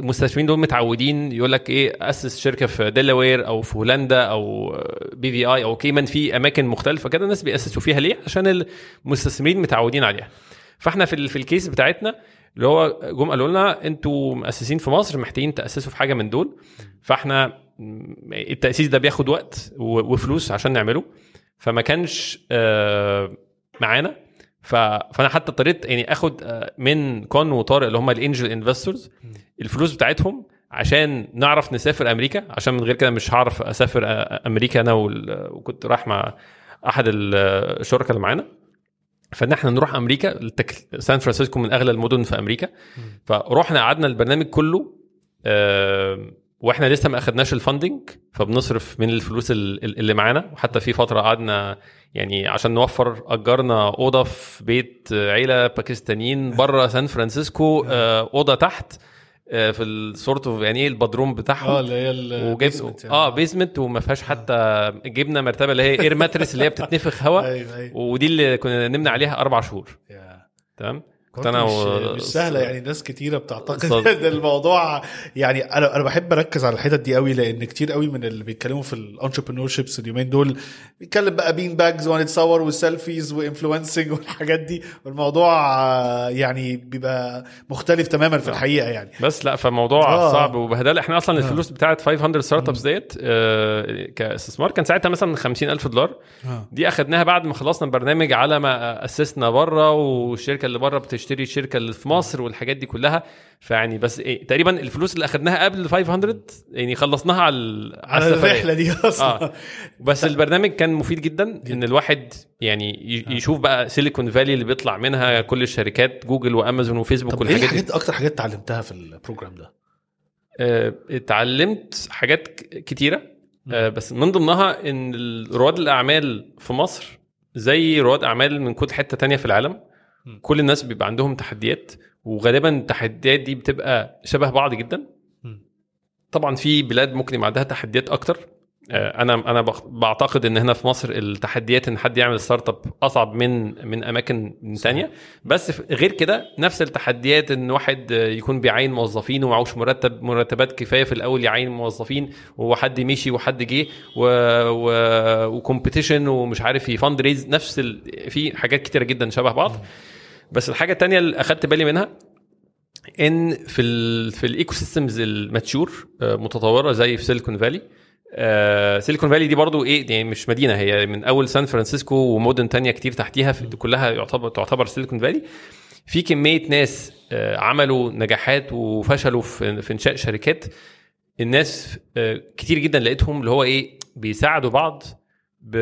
Speaker 1: المستثمرين دول متعودين يقول لك إيه أسس شركة في ديلاوير أو في هولندا أو BVI أو كيمان في أماكن مختلفة كده الناس بيأسسوا فيها. ليه؟ عشان المستثمرين متعودين عليها. فإحنا في في ال case بتاعتنا اللي هو جم قالوا لنا أنتوا مؤسسين في مصر محتاجين تأسسوا في حاجة من دول. فإحنا التأسيس ده بياخد وقت وفلوس عشان نعمله. فما كانش آه، معانا. ف- فانا حتى اضطريت يعني اخد آه، من Con وطارق اللي هم ال angel investors الفلوس بتاعتهم عشان نعرف نسافر أمريكا عشان من غير كده مش هعرف أسافر آه، أمريكا أنا وال- وكنت رايح مع أحد ال- الشركاء اللي معانا. فإن إحنا نروح أمريكا التك... سان فرانسيسكو من أغلى المدن في أمريكا. فروحنا قعدنا البرنامج كله آه وإحنا لسه ما أخدناش ال funding فبنصرف من الفلوس ال- ال- اللي معانا. وحتى في فترة قعدنا يعني عشان نوفر أجرنا أوضة في بيت عيلة باكستانيين بره سان فرانسيسكو آه أوضة تحت آه في ال sort of يعني إيه البدروم بتاعهم.
Speaker 2: آه اللي هي
Speaker 1: وجايب
Speaker 2: ال basement يعني.
Speaker 1: آه basement وما فيهاش حتى جبنا مرتبة اللي هي air mattress اللي هي بتتنفخ هواء (laughs)
Speaker 2: أيوه أيوه.
Speaker 1: ودي اللي كنا نمنا عليها أربع شهور. تمام؟ كنت أنا
Speaker 2: مش. مش سهلة يعني ناس كتيرة بتعتقد (laughs) إن الموضوع يعني أنا أنا بحب أركز على الحتت دي قوي لأن كتير قوي من اللي بيتكلموا في ال entrepreneurships اليومين دول بيتكلم بقى بين badges وهنتصور وال selfies و influencing والحاجات دي والموضوع آه، يعني بيبقى مختلف تماما في الحقيقة يعني
Speaker 1: بس لا فالموضوع
Speaker 2: آه.
Speaker 1: آه. صعب وبهدلة إحنا أصلا الفلوس بتاعت 500 Startups ديت آه كاستثمار كان ساعتها مثلا 50000 دولار
Speaker 2: آه.
Speaker 1: دي أخدناها بعد ما خلصنا البرنامج على ما أسسنا بره والشركة اللي بره بتشتري الشركة اللي في مصر والحاجات دي كلها. فيعني بس إيه تقريبا الفلوس اللي أخدناها قبل 500 يعني خلصناها على
Speaker 2: على. الرحلة دي أصلا.
Speaker 1: آه. بس البرنامج كان مفيد جدا إن الواحد يعني ي- يشوف بقى Silicon Valley اللي بيطلع منها كل الشركات Google و Amazon و Facebook
Speaker 2: طب إيه
Speaker 1: والحاجات دي.
Speaker 2: الحاجات أكتر حاجات اتعلمتها في ال program ده؟
Speaker 1: آه، اتعلمت حاجات كتيرة. آه، بس من ضمنها إن رواد الأعمال في مصر زي رواد أعمال من كل حتة تانية في العالم. كل الناس بيبقى عندهم تحديات وغالبا التحديات دي بتبقى شبه بعض جدا. طبعا في بلاد ممكن يبقى عندها تحديات أكتر أنا أنا بخ- بعتقد إن هنا في مصر التحديات إن حد يعمل startup أصعب من من أماكن تانية. بس غير كده نفس التحديات إن واحد آه، يكون بيعين موظفين ومعهوش مرتب مرتبات كفاية في الأول يعين موظفين وحد مشي وحد جه. و competition ومش عارف ي fundraise نفس ال... في حاجات كتيرة جدا شبه بعض. بس الحاجة التانية اللي أخدت بالي منها إن في ال في ال ecosystems ال mature آه، متطورة زي في Silicon Valley آه Silicon Valley دي برضو إيه يعني مش مدينة هي من أول سان فرانسيسكو ومدن تانية كتير تحتيها كلها يعتبر تعتبر Silicon Valley. في كمية ناس آه عملوا نجاحات وفشلوا في, في إنشاء شركات. الناس آه كتير جدا لقيتهم اللي هو إيه بيساعدوا بعض ب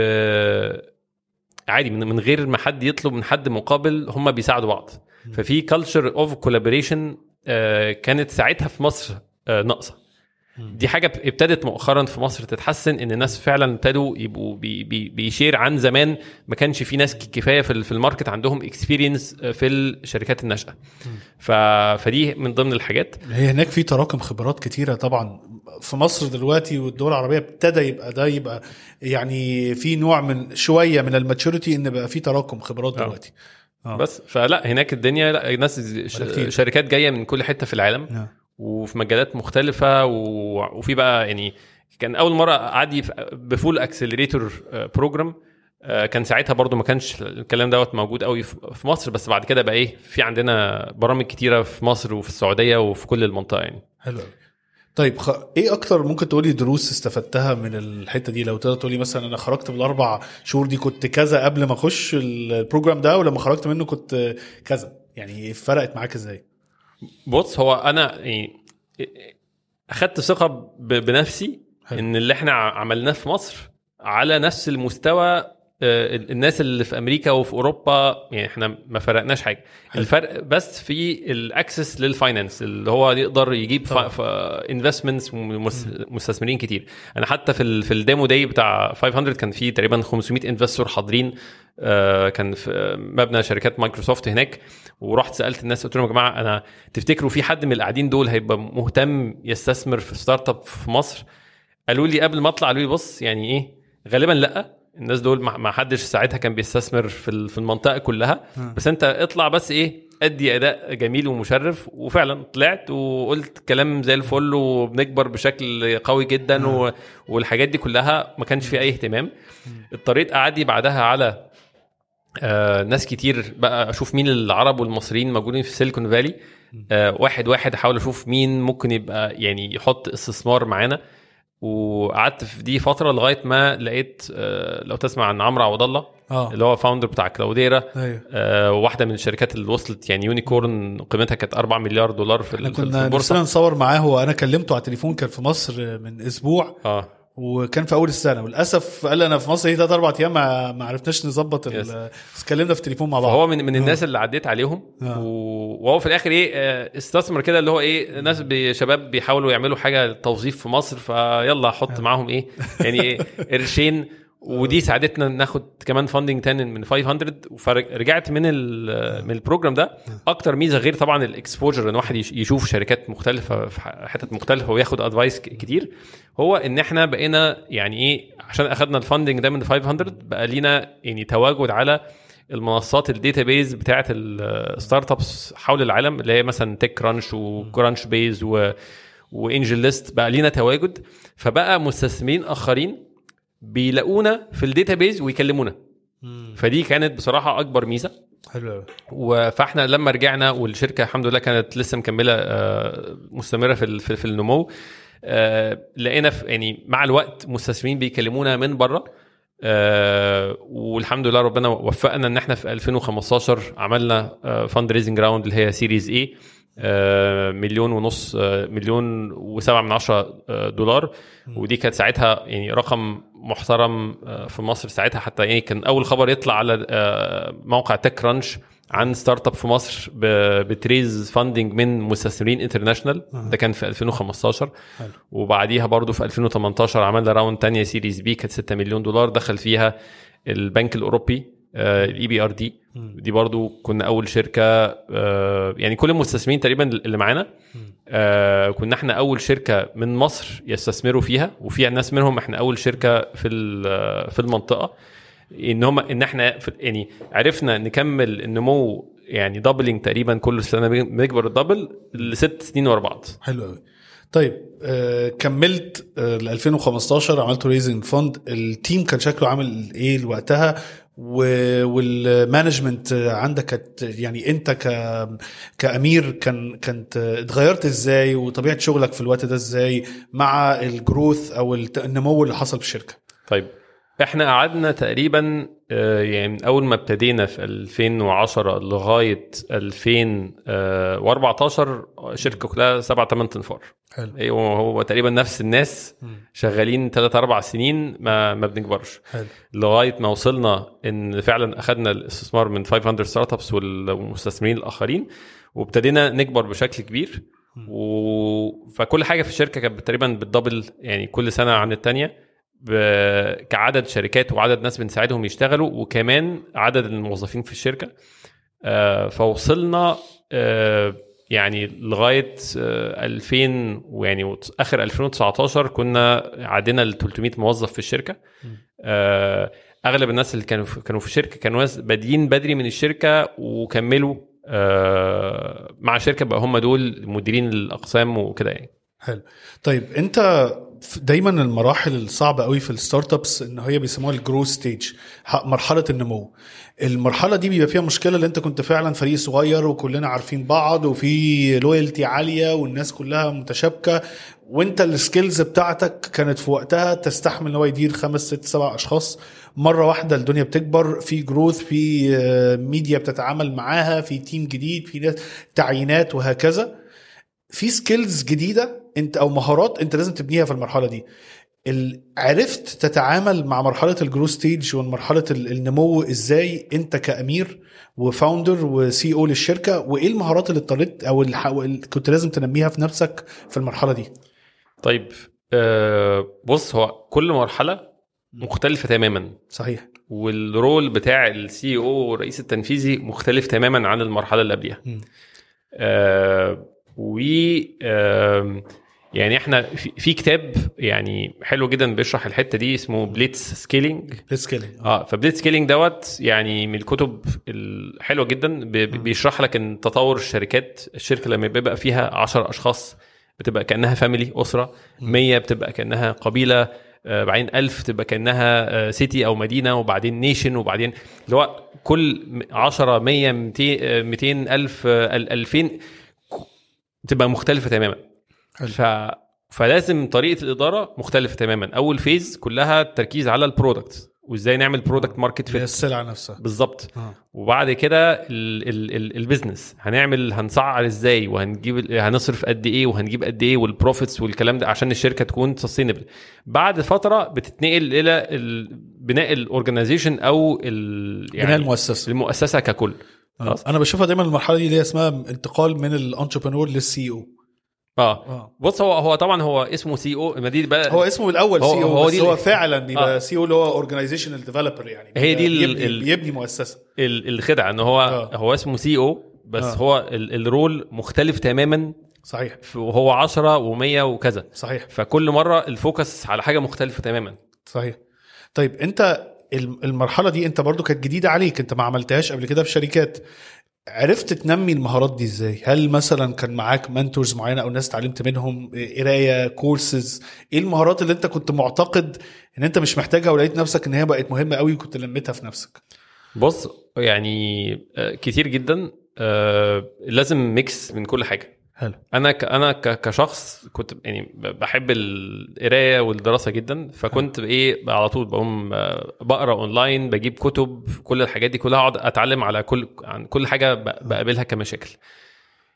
Speaker 1: عادي من, غير ما حد يطلب من حد مقابل هم بيساعدوا بعض. ففي culture of collaboration كانت ساعتها في مصر آه، ناقصة. دي حاجة ابتدت مؤخرا في مصر تتحسن إن الناس فعلا ابتدوا يبقوا بي بي بي share عن زمان ما كانش في ناس كفاية في في ال market عندهم experience في الشركات الناشئة ف... فدي من ضمن الحاجات
Speaker 2: هي هناك في تراكم خبرات كتيرة طبعا في مصر دلوقتي والدول العربية ابتدى يبقى ده يبقى يعني في نوع من شوية من ال maturity إن بقى في تراكم خبرات
Speaker 1: آه.
Speaker 2: دلوقتي آه.
Speaker 1: بس فلا هناك الدنيا لا ناس. شركات جاية من كل حتة في العالم
Speaker 2: آه.
Speaker 1: وفي مجالات مختلفة. وفي بقى يعني كان أول مرة في- ب full accelerator program كان ساعتها برضو ما كانش الكلام دوت موجود قوي في مصر بس بعد كده بقى إيه في عندنا برامج كتيرة في مصر وفي السعودية وفي كل المنطقة يعني.
Speaker 2: حلو طيب خ... إيه أكتر ممكن تقولي دروس استفدتها من الحتة دي؟ لو تقدر تقولي مثلا أنا خرجت بالأربع شهور دي كنت كذا قبل ما أخش البروجرام ده ولما خرجت منه كنت كذا؟ يعني فرقت معاك إزاي؟
Speaker 1: بص هو أنا يعني أخدت ثقة بنفسي
Speaker 2: حلو.
Speaker 1: إن اللي إحنا عملناه في مصر على نفس المستوى آه، الناس اللي في أمريكا وفي أوروبا يعني إحنا ما فرقناش حاجة
Speaker 2: حلو.
Speaker 1: الفرق بس في ال access لل finance اللي هو يقدر يجيب. investments ومستثمرين كتير أنا حتى في في ال demo day بتاع 500 كان في تقريبا 500 investor حاضرين كان في آه، مبنى شركات مايكروسوفت هناك. ورحت سألت الناس قلت لهم يا جماعة أنا تفتكروا في حد من القاعدين دول هيبقى مهتم يستثمر في startup في مصر؟ قالوا لي قبل ما أطلع قالوا لي بص يعني إيه؟ غالبا لأ. الناس دول ما حدش ساعتها كان بيستثمر في في المنطقة كلها. بس أنت اطلع بس إيه أدي أداء جميل ومشرف. وفعلا طلعت وقلت كلام زي الفل وبنكبر بشكل قوي جدا و... والحاجات دي كلها ما كانش فيه أي اهتمام. اضطريت أعدي بعدها على آه ناس كتير بقى أشوف مين العرب والمصريين موجودين في Silicon Valley. آه واحد واحد أحاول أشوف مين ممكن يبقى يعني يحط استثمار معانا. وقعدت في دي فترة لغاية ما لقيت آه لو تسمع عن عمرو عوض الله
Speaker 2: آه.
Speaker 1: اللي هو founder بتاع Cloudera.
Speaker 2: أيوه.
Speaker 1: آه واحدة من الشركات اللي وصلت يعني unicorn قيمتها كانت 4 مليار دولار في, في
Speaker 2: كنا
Speaker 1: البورصة.
Speaker 2: نصور معاه وأنا كلمته على التليفون كان في مصر من أسبوع.
Speaker 1: آه.
Speaker 2: وكان في أول السنة. وللأسف قال أنا في مصر هي ثلاث أربع أيام ما عرفناش نظبط اتكلمنا في التليفون مع بعض.
Speaker 1: فهو من من الناس اللي عديت عليهم.
Speaker 2: آه.
Speaker 1: وهو في الآخر إيه آه، استثمر كده اللي هو إيه ناس شباب بيحاولوا يعملوا حاجة توظيف في مصر فيلا حط معاهم إيه يعني إيه (laughs) قرشين ودي ساعدتنا ناخد كمان فاندنج تاني من 500 فرجعت من من ال program ده. أكتر ميزة غير طبعا ال exposure إن واحد يش- يشوف شركات مختلفة في حتت مختلفة وياخد advice كتير. هو إن إحنا بقينا يعني إيه عشان أخدنا ال funding ده من 500 بقى لينا يعني تواجد على المنصات ال database بتاعه ال startups حول العالم اللي هي مثلا TechCrunch و Crunchbase و و AngelList بقى لينا تواجد. فبقى مستثمرين آخرين بيلاقونا في ال database ويكلمونا. فدي كانت بصراحة أكبر ميزة.
Speaker 2: حلو
Speaker 1: فاحنا لما رجعنا والشركة الحمد لله كانت لسه مكملة آه، مستمرة في في النمو آه، لقينا يعني مع الوقت مستثمرين بيكلمونا من بره آه، والحمد لله ربنا وفقنا إن إحنا في 2015 عملنا fundraising round اللي هي Series A مليون ونص آه، مليون وسبعة من عشرة آه، دولار. ودي كانت ساعتها يعني رقم محترم آه، في مصر ساعتها. حتى يعني كان أول خبر يطلع على آه، موقع TechCrunch عن startup في مصر بت raise funding من مستثمرين international ده كان في 2015
Speaker 2: حلو.
Speaker 1: وبعديها برضو في 2018 عملنا round تانية Series B كانت 6 مليون دولار. دخل فيها البنك الأوروبي. ال EBRD دي برضو كنا أول شركة آه، يعني كل المستثمرين تقريبا اللي معانا آه، كنا إحنا أول شركة من مصر يستثمروا فيها وفي ناس منهم إحنا أول شركة في ال- في المنطقة. إن هم إن إحنا يعني عرفنا نكمل النمو يعني doubling تقريبا كل سنة بنكبر ال double لست سنين ورا بعض.
Speaker 2: حلو قوي طيب آه كملت آه ل 2015 عملتوا raising fund ال team كان شكله عامل إيه وقتها؟ وال management عندك يعني انت ك كأمير كان كانت اتغيرت إزاي وطبيعة شغلك في الوقت ده إزاي مع ال growth أو النمو اللي حصل في الشركة؟
Speaker 1: طيب إحنا قعدنا تقريبا آه، يعني من أول ما ابتدينا في 2010 لغاية 2014 شركة كلها سبع ثمان تنفار.
Speaker 2: حلو.
Speaker 1: أيوه هو تقريبا نفس الناس شغالين ثلاث أربع سنين ما ما بنكبرش.
Speaker 2: حلو.
Speaker 1: لغاية ما وصلنا إن فعلا اخذنا الاستثمار من 500 ستارت ابس والمستثمرين الآخرين وابتدينا نكبر بشكل كبير. و... فكل حاجة في الشركة كانت تقريبا بتدبل يعني كل سنة عن الثانية. كعدد شركات وعدد ناس بنساعدهم يشتغلوا وكمان عدد الموظفين في الشركة. آه، فوصلنا آه، يعني لغاية آه، 2000 ويعني وت- آخر 2019 كنا عدينا ال 300 موظف في الشركة. آه، أغلب الناس اللي كانوا في كانوا في الشركة كانوا ناس بادئين بدري من الشركة وكملوا آه، مع شركة بقى هم دول مديرين الأقسام وكده يعني.
Speaker 2: حلو. طيب أنت دايما المراحل الصعبة قوي في ال startups إن هي بيسموها ال growth stage مرحلة النمو. المرحلة دي بيبقى فيها مشكلة اللي أنت كنت فعلا فريق صغير وكلنا عارفين بعض وفي loyalty عالية والناس كلها متشابكة وأنت ال skills بتاعتك كانت في وقتها تستحمل إن هو يدير خمس ست سبع أشخاص. مرة واحدة الدنيا بتكبر في growth في آه، ميديا بتتعامل معاها في team جديد في ناس تعيينات وهكذا. في skills جديدة انت أو مهارات انت لازم تبنيها في المرحلة دي. عرفت تتعامل مع مرحلة ال growth stage ومرحله ال- النمو إزاي انت كأمير و founder و CEO للشركة وإيه المهارات اللي اضطريت أو اللي كنت لازم تنميها في نفسك في المرحلة دي؟
Speaker 1: طيب آه، بص هو كل مرحلة مختلفة تماما.
Speaker 2: صحيح.
Speaker 1: وال role بتاع ال CEO والرئيس التنفيذي مختلف تماما عن المرحلة اللي قبلها. آه و يعني إحنا في, كتاب يعني حلو جدا بيشرح الحتة دي اسمه Blitzscaling
Speaker 2: scaling
Speaker 1: آه ف Blitzscaling دوت يعني من الكتب الحلوة جدا بيشرح لك إن تطور الشركات الشركة لما بيبقى فيها 10 أشخاص بتبقى كأنها family أسرة 100 بتبقى كأنها قبيلة آه، بعدين 1000 تبقى كأنها آه، city أو مدينة وبعدين nation وبعدين اللي هو كل 10 100 200 آه، 200 1000 آه، أل- 2000 تبقى مختلفة تماما.
Speaker 2: حلو.
Speaker 1: ف فلازم طريقة الإدارة مختلفة تماما. أول phase كلها التركيز على ال product وإزاي نعمل
Speaker 2: product market
Speaker 1: fit
Speaker 2: السلعه نفسها
Speaker 1: بالظبط.
Speaker 2: آه.
Speaker 1: وبعد كده ال ال ال ال business هنعمل هنسعر إزاي وهنجيب هنصرف قد إيه وهنجيب قد إيه وال profits والكلام ده عشان الشركة تكون sustainable بعد فترة بتتنقل إلى ال- بناء ال organization أو ال
Speaker 2: بناء المؤسسة.
Speaker 1: المؤسسة ككل.
Speaker 2: آه. أنا بشوفها دايما المرحلة دي اللي هي اسمها انتقال من ال entrepreneur لل
Speaker 1: CEO
Speaker 2: آه. آه.
Speaker 1: بص هو هو طبعا هو اسمه CEO ما دي بقى.
Speaker 2: هو اسمه الأول CEO
Speaker 1: هو
Speaker 2: بس هو فعلا بيبقى
Speaker 1: آه.
Speaker 2: CEO اللي هو organizational developer يعني.
Speaker 1: هي دي
Speaker 2: بيبني,
Speaker 1: ال-
Speaker 2: بيبني مؤسسة.
Speaker 1: ال- الخدعة إن هو
Speaker 2: آه.
Speaker 1: هو اسمه CEO بس
Speaker 2: آه.
Speaker 1: هو ال- ال role مختلف تماما
Speaker 2: صحيح.
Speaker 1: وهو 10 و100 وكذا.
Speaker 2: صحيح.
Speaker 1: فكل مرة ال focus على حاجة مختلفة تماما.
Speaker 2: صحيح. طيب أنت المرحلة دي انت برضو كانت جديدة عليك انت ما عملتهاش قبل كده في شركات. عرفت تنمي المهارات دي إزاي؟ هل مثلا كان معاك mentors معينة أو ناس اتعلمت منهم إيه، قراية كورسز إيه المهارات اللي انت كنت معتقد إن انت مش محتاجها ولقيت نفسك إن هي بقت مهمة قوي وكنت نميتها في نفسك؟
Speaker 1: بص يعني آه، كتير جدا آه، لازم mix من كل حاجة.
Speaker 2: حلو.
Speaker 1: أنا ك أنا ك كشخص كنت يعني بحب القراية والدراسة جدا فكنت إيه على طول بقوم آه، بقرأ أونلاين بجيب كتب كل الحاجات دي كلها أقعد أتعلم على كل عن كل حاجة بقابلها كمشاكل.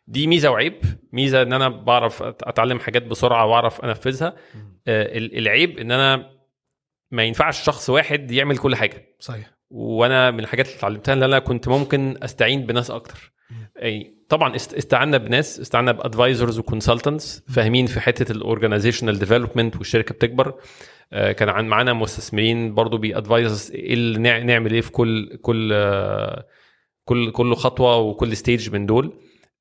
Speaker 1: دي ميزة وعيب. ميزة إن أنا بعرف أتعلم حاجات بسرعة وأعرف أنفذها. آه، ال- العيب إن أنا ما ينفعش شخص واحد يعمل كل حاجة.
Speaker 2: صحيح.
Speaker 1: وأنا من الحاجات اللي اتعلمتها إن أنا كنت ممكن أستعين بناس أكتر. أي طبعا است- استعنا بناس استعنا ب advisors و consultants فاهمين في حتة ال organizational development والشركة بتكبر. آه، كان عن معانا مستثمرين برضو بي advise إيه اللي نع- نعمل إيه في كل كل آه، كل كل خطوة وكل stage من دول.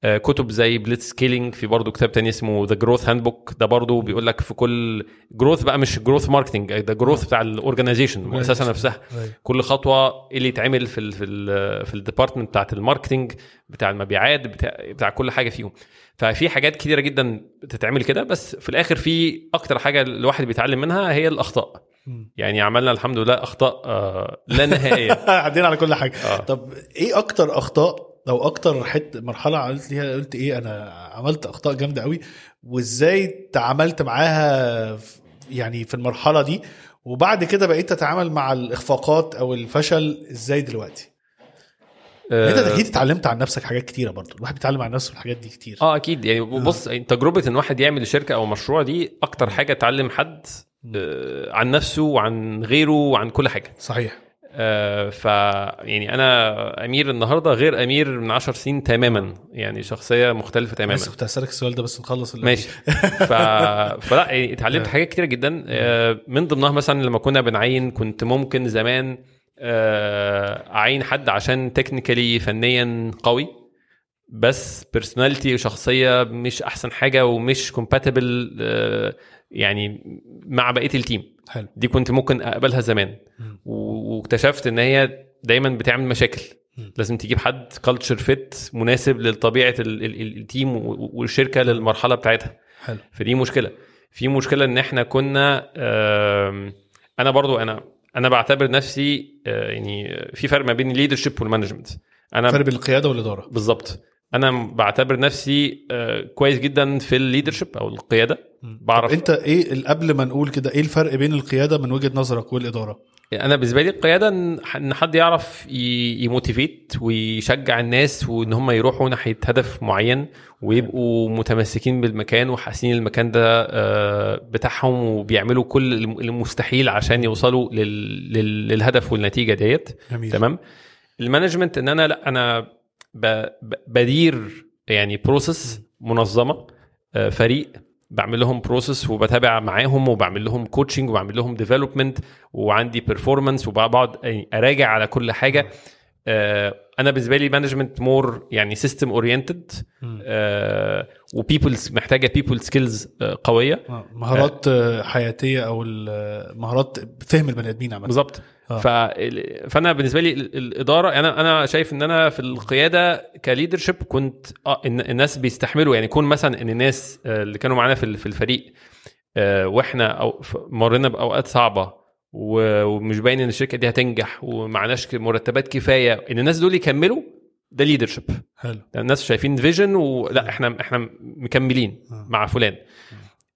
Speaker 1: كتب زي Blitzscaling في برضه كتاب تاني اسمه The Growth Handbook ده برضه بيقول لك في كل growth بقى مش growth marketing ده growth بتاع ال organization المؤسسه نفسها.
Speaker 2: أيوة.
Speaker 1: كل خطوة إيه اللي يتعمل في ال في ال في ال department بتاعت ال marketing بتاع المبيعات بتاع بتاع كل حاجة فيهم. ففي حاجات كتيرة جدا بتتعمل كده بس في الآخر في أكتر حاجة الواحد بيتعلم منها هي
Speaker 2: الأخطاء.
Speaker 1: يعني عملنا الحمد لله أخطاء آه، لا نهائية. (laughs)
Speaker 2: عدينا على كل حاجة.
Speaker 1: آه.
Speaker 2: طب إيه أكتر أخطاء أو أكتر حتة مرحلة عملت فيها قلت إيه أنا عملت أخطاء جامدة قوي وإزاي تعاملت معاها في- يعني في المرحلة دي وبعد كده بقيت تتعامل مع الإخفاقات أو الفشل إزاي دلوقتي؟ أنت
Speaker 1: آه،
Speaker 2: أكيد اتعلمت عن نفسك حاجات كتيرة برضو الواحد بيتعلم عن نفسه الحاجات دي كتير.
Speaker 1: آه أكيد يعني بص تجربة إن واحد يعمل شركة أو مشروع دي أكتر حاجة تعلم حد آه، عن نفسه وعن غيره وعن كل حاجة.
Speaker 2: صحيح.
Speaker 1: آه، ف يعني أنا أمير النهارده غير أمير من 10 سنين تماما. يعني شخصية مختلفة تماما.
Speaker 2: بس كنت هسألك السؤال ده بس نخلص
Speaker 1: ماشي. (laughs) ف... فلا يعني اتعلمت (laughs) حاجات كتيرة جدا. آه، من ضمنها مثلا لما كنا بنعين كنت ممكن زمان آه، أعين حد عشان technically فنيا قوي. بس personality وشخصية مش أحسن حاجة ومش compatible يعني مع بقية ال team.
Speaker 2: حلو.
Speaker 1: دي كنت ممكن أقبلها زمان. واكتشفت إن هي دايما بتعمل مشاكل.
Speaker 2: مم.
Speaker 1: لازم تجيب حد culture fit مناسب لطبيعة ال- ال- ال- ال team والشركة للمرحلة بتاعتها.
Speaker 2: حلو.
Speaker 1: فدي مشكلة. في مشكلة إن إحنا كنا أنا برضو أنا أنا بعتبر نفسي آه، يعني في فرق ما بين ال leadership وال management أنا
Speaker 2: فرق بين القيادة والإدارة.
Speaker 1: بالظبط. أنا بعتبر نفسي آه، كويس جدا في ال leadership أو القيادة.
Speaker 2: بعرف أنت إيه قبل ما نقول كده إيه الفرق بين القيادة من وجهة نظرك والإدارة؟
Speaker 1: أنا بالنسبة لي القيادة إن حد يعرف ي motivate ويشجع الناس وإن هم يروحوا ناحية هدف معين ويبقوا متمسكين بالمكان وحاسين المكان ده آه، بتاعهم وبيعملوا كل الم- المستحيل عشان يوصلوا لل- لل- للهدف والنتيجة ديت. تمام؟ ال management إن أنا لأ أنا بدير يعني process منظمة آه، فريق بعمل لهم process وبتابع معاهم وبعمل لهم coaching وبعمل لهم development وعندي performance وبقعد أراجع على كل حاجة. آه، أنا بالنسبة لي management more يعني system oriented و people's محتاجة people skills قوية.
Speaker 2: آه، مهارات آه، حياتية أو مهارات فهم البني آدمين عامة.
Speaker 1: بالظبط. ف... فأنا بالنسبة لي ال- الإدارة أنا أنا شايف إن أنا في القيادة ك leadership كنت إن الناس بيستحملوا يعني يكون مثلا إن الناس آه، اللي كانوا معانا في ال- في الفريق آه، وإحنا أو ف- مرينا بأوقات صعبة ومش باين إن الشركة دي هتنجح ومعناش مرتبات كفاية إن الناس دول يكملوا ده leadership
Speaker 2: حلو.
Speaker 1: الناس شايفين vision ولا إحنا إحنا مكملين
Speaker 2: آه.
Speaker 1: مع فلان.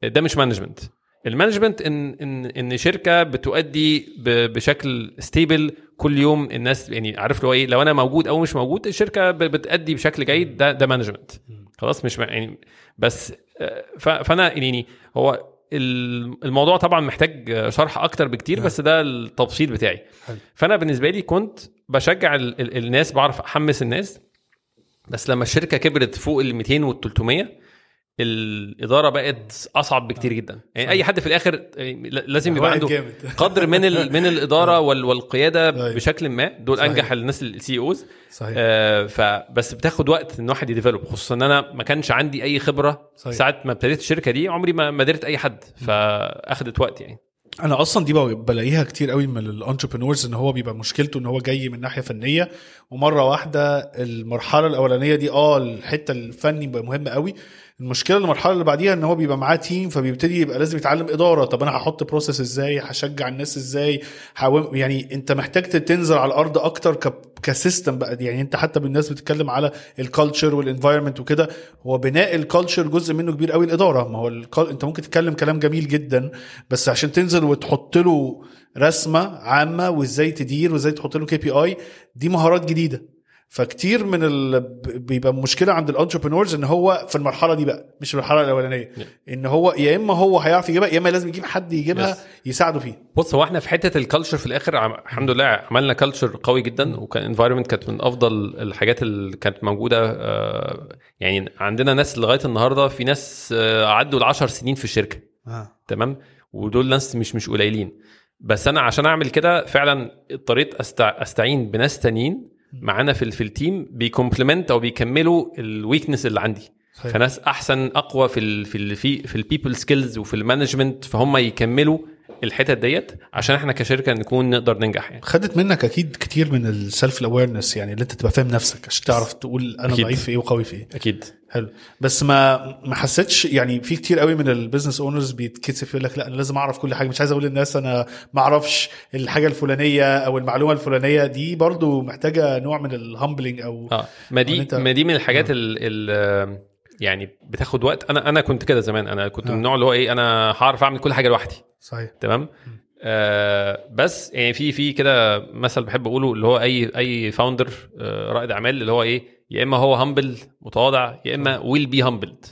Speaker 1: ده مش management ال management إن إن إن شركة بتؤدي بشكل stable كل يوم الناس يعني عارف لو إيه؟ لو أنا موجود أو مش موجود الشركة بتأدي بشكل جيد ده ده management خلاص مش يعني بس آه، فأنا يعني هو ال- الموضوع طبعا محتاج شرح أكتر بكتير بس ده التبسيط بتاعي. فأنا بالنسبة لي كنت بشجع ال- ال- الناس بعرف أحمس الناس بس لما الشركة كبرت فوق ال 200 وال 300 الإدارة بقت أصعب بكتير جدا. يعني أي حد في الآخر يعني لازم يبقى عنده. (laughs) قدر من ال- من الإدارة وال- والقيادة
Speaker 2: أيوة.
Speaker 1: بشكل ما. دول
Speaker 2: صحيح.
Speaker 1: أنجح الناس ال CEOs
Speaker 2: صحيح.
Speaker 1: آه فبس بتاخد وقت إن واحد ي develop. خصوصا إن أنا ما كانش عندي أي خبرة
Speaker 2: صحيح.
Speaker 1: ساعة ما ابتديت الشركة دي عمري ما ما أدرت أي حد. فأخدت وقت يعني.
Speaker 2: أنا أصلا دي بقى- بلاقيها كتير قوي من ال entrepreneurs إن هو بيبقى مشكلته إن هو جاي من ناحية فنية. ومرة واحدة المرحلة الأولانية دي آه الحتة الفني بقى مهم قوي. المشكلة المرحلة اللي بعديها إن هو بيبقى معاه team فبيبتدي يبقى لازم يتعلم إدارة. طب أنا هحط process إزاي؟ هشجع الناس إزاي؟ يعني أنت محتاج تنزل على الأرض أكتر ك system بقى. يعني أنت حتى بالناس بتتكلم على ال culture وال environment وكده. هو بناء ال culture جزء منه كبير قوي الإدارة. ما هو الكال... أنت ممكن تتكلم كلام جميل جدا بس عشان تنزل وتحط له رسمة عامة وإزاي تدير وإزاي تحط له KPI دي مهارات جديدة. فكتير من ال... بيبقى مشكلة عند ال entrepreneurs إن هو في المرحلة دي بقى مش في المرحلة الأولانية. إن هو يا إما هو هيعرف يجيبها يا إما لازم يجيب حد يجيبها
Speaker 1: Yes.
Speaker 2: يساعده فيه.
Speaker 1: بص هو إحنا في حتة ال culture في الآخر عم... الحمد لله عملنا culture قوي جدا وكان environment كانت من أفضل الحاجات اللي كانت موجودة آه، يعني عندنا ناس لغاية النهارده في ناس آه، عدوا ال 10 سنين في الشركة.
Speaker 2: آه.
Speaker 1: تمام؟ ودول ناس مش مش قليلين. بس أنا عشان أعمل كده فعلا اضطريت أستع... أستعين بناس تانيين معانا في ال- في التيم بي complement أو بيكملوا ال weakness اللي عندي
Speaker 2: صحيح.
Speaker 1: فناس أحسن أقوى في ال في ال في, في ال people skills وفي ال management فهم يكملوا الحتت ديت عشان إحنا كشركة نكون نقدر ننجح يعني.
Speaker 2: خدت منك أكيد كتير من ال self-awareness يعني اللي أنت تبقى فاهم نفسك عشان تعرف تقول
Speaker 1: أنا.
Speaker 2: ضعيف في إيه وقوي في إيه.
Speaker 1: أكيد.
Speaker 2: حلو. بس ما ما حسيتش يعني في كتير قوي من ال business owners بيتكسف يقول لك لا أنا لازم أعرف كل حاجة. مش عايز أقول للناس أنا ما أعرفش الحاجة الفلانية أو المعلومة الفلانية. دي برضو محتاجة نوع من ال humbling
Speaker 1: أو آه.
Speaker 2: ما
Speaker 1: دي ما دي من الحاجات ال ال يعني بتاخد وقت. أنا أنا كنت كده زمان. أنا كنت من النوع اللي هو إيه أنا هعرف أعمل كل حاجة لوحدي.
Speaker 2: صحيح.
Speaker 1: تمام؟ آه بس يعني في في كده مثل بحب أقوله اللي هو أي أي founder آه رائد أعمال اللي هو إيه يا إما هو humble متواضع يا إما will be humbled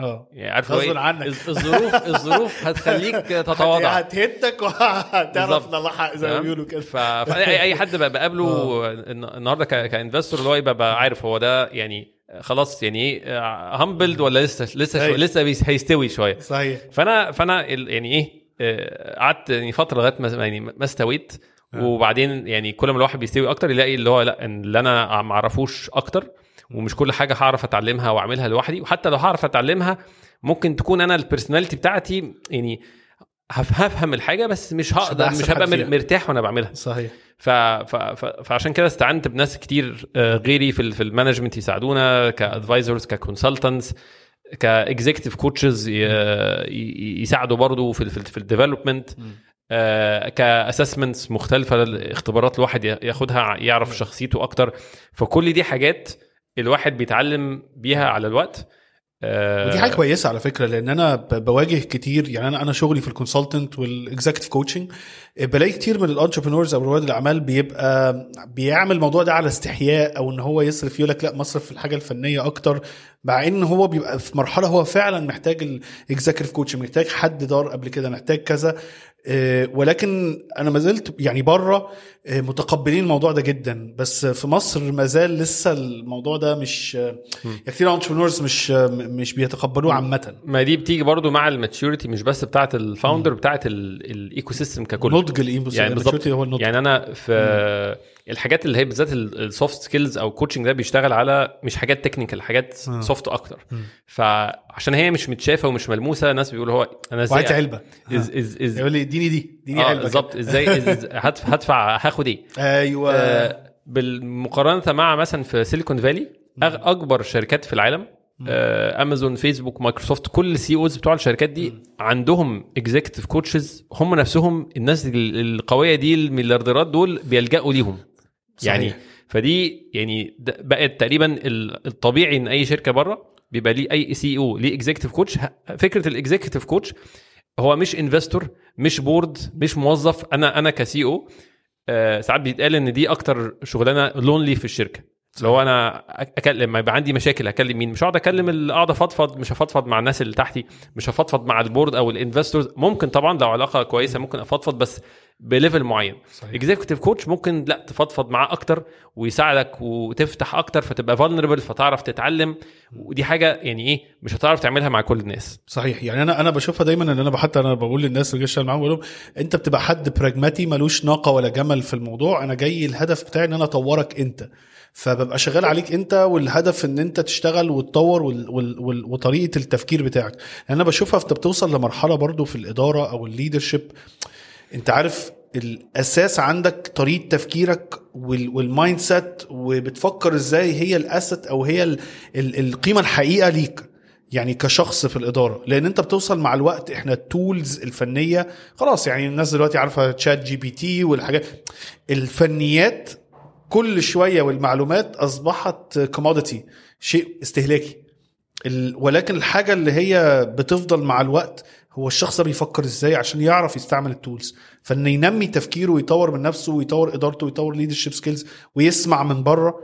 Speaker 2: آه.
Speaker 1: يعني عارف
Speaker 2: غصب
Speaker 1: إيه؟
Speaker 2: عنك.
Speaker 1: الظ- الظروف (laughs) الظروف هتخليك تتواضع.
Speaker 2: هتهتك وهتعرف. نلحق زي ما؟ بيقولوا كده.
Speaker 1: فأي أي حد بقابله (laughs) الن- النهارده ك investor اللي هو يبقى بقى عارف هو ده يعني خلاص يعني إيه humbled ولا لسه لسه شو. لسه بيس- هيستوي شوية.
Speaker 2: صحيح.
Speaker 1: فانا فأنا يعني إيه آه، قعدت يعني فترة لغاية ما يعني ما استويت. وبعدين يعني كل ما الواحد بيستوي أكتر يلاقي اللي هو لأ اللي أنا ما أعرفوش أكتر ومش كل حاجة هعرف أتعلمها وأعملها لوحدي. وحتى لو هعرف أتعلمها ممكن تكون أنا ال personality بتاعتي يعني هفهم الحاجة بس مش هقدر مش هبقى مرتاح وأنا بعملها.
Speaker 2: صحيح.
Speaker 1: ف... ف... ف... فعشان كده استعنت بناس كتير آه، غيري في. في ال management يساعدونا ك advisors ك consultants ك executive coaches يساعدوا برضو في. في, ال... في ال development ك assessments مختلفة الاختبارات الواحد ياخدها يعرف شخصيته أكتر. فكل دي حاجات الواحد بيتعلم بيها على الوقت. آه،
Speaker 2: ودي حاجة كويسة على فكرة لأن أنا بواجه كتير يعني أنا أنا شغلي في ال consultant وال executive coaching بلاقي كتير من ال entrepreneurs أو رواد الأعمال بيبقى بيعمل الموضوع ده على استحياء أو إن هو يصرف يقول لك لأ مصرف في الحاجة الفنية أكتر مع إن هو بيبقى في مرحلة هو فعلا محتاج ال executive coaching محتاج حد أدار قبل كده محتاج كذا. آه، ولكن أنا ما زلت يعني بره آه، متقبلين الموضوع ده جدا. بس في مصر ما زال لسه الموضوع ده مش آه، كتير entrepreneurs مش آه، مش بيتقبلوه عامة.
Speaker 1: ما دي بتيجي برضو مع ال maturity مش بس بتاعة ال founder بتاعة ال ecosystem ككل.
Speaker 2: نضج الايموس
Speaker 1: يعني بالظبط. يعني أنا في الحاجات اللي هي بالذات ال soft skills أو coaching ده بيشتغل على مش حاجات technical حاجات soft أكتر. فعشان هي مش متشافة ومش ملموسة الناس بيقولوا هو أنا إزاي
Speaker 2: وعايز علبة.
Speaker 1: إز إز إز
Speaker 2: يقول لي اديني دي اديني
Speaker 1: آه
Speaker 2: علبة
Speaker 1: بالظبط. إزاي؟ هدفع هاخد
Speaker 2: إيه. أيوه.
Speaker 1: آه، بالمقارنة مع مثلا في سيليكون فالي أكبر شركات في العالم آه، امازون فيسبوك مايكروسوفت كل ال CEOs بتوع الشركات دي عندهم executive coaches هم نفسهم الناس ال- القوية دي المليارديرات دول بيلجأوا ليهم. يعني
Speaker 2: صحيح.
Speaker 1: فدي يعني بقت تقريبا ال- الطبيعي إن أي شركة بره بيبقى ليه أي CEO ليه executive coach فكرة ال executive coach هو مش investor مش board مش موظف. أنا أنا ك CEO آه، ساعات بيتقال إن دي أكتر شغلانة lonely في الشركة. لو أنا أكلم ما يبقى عندي مشاكل أكلم مين؟ مش هقعد أكلم اللي أقعد أفضفض مش هفضفض مع الناس اللي تحتي مش هفضفض مع ال board أو ال investors ممكن طبعا لو علاقة كويسة ممكن أفضفض بس ب level
Speaker 2: معين.
Speaker 1: executive coach ممكن لأ تفضفض معاه أكتر ويساعدك وتفتح أكتر فتبقى vulnerable فتعرف تتعلم. ودي حاجة يعني إيه مش هتعرف تعملها مع كل الناس.
Speaker 2: صحيح. يعني أنا أنا بشوفها دايما إن أنا حتى أنا بقول للناس اللي جاي اشتغل معاهم بقول لهم أنت بتبقى حد براجماتي ملوش ناقة ولا جمل في الموضوع. أنا جاي الهدف بتاعي إن أنا أطورك أنت. فببقى شغال عليك انت والهدف ان انت تشتغل وتطور وال وال وطريقة التفكير بتاعك. أنا بشوفها أنت بتوصل لمرحلة برضو في الإدارة أو ال leadership أنت عارف الأساس عندك طريقة تفكيرك وال- وال mindset وبتفكر إزاي هي ال asset أو هي ال- ال- القيمة الحقيقة ليك يعني كشخص في الإدارة. لأن أنت بتوصل مع الوقت إحنا ال tools الفنية خلاص يعني الناس دلوقتي عارفة ChatGPT والحاجات. الفنيات كل شوية والمعلومات أصبحت commodity شيء استهلاكي. ولكن الحاجة اللي هي بتفضل مع الوقت هو الشخص ده بيفكر إزاي عشان يعرف يستعمل ال tools فان ينمي تفكيره ويطور من نفسه ويطور إدارته ويطور leadership skills ويسمع من بره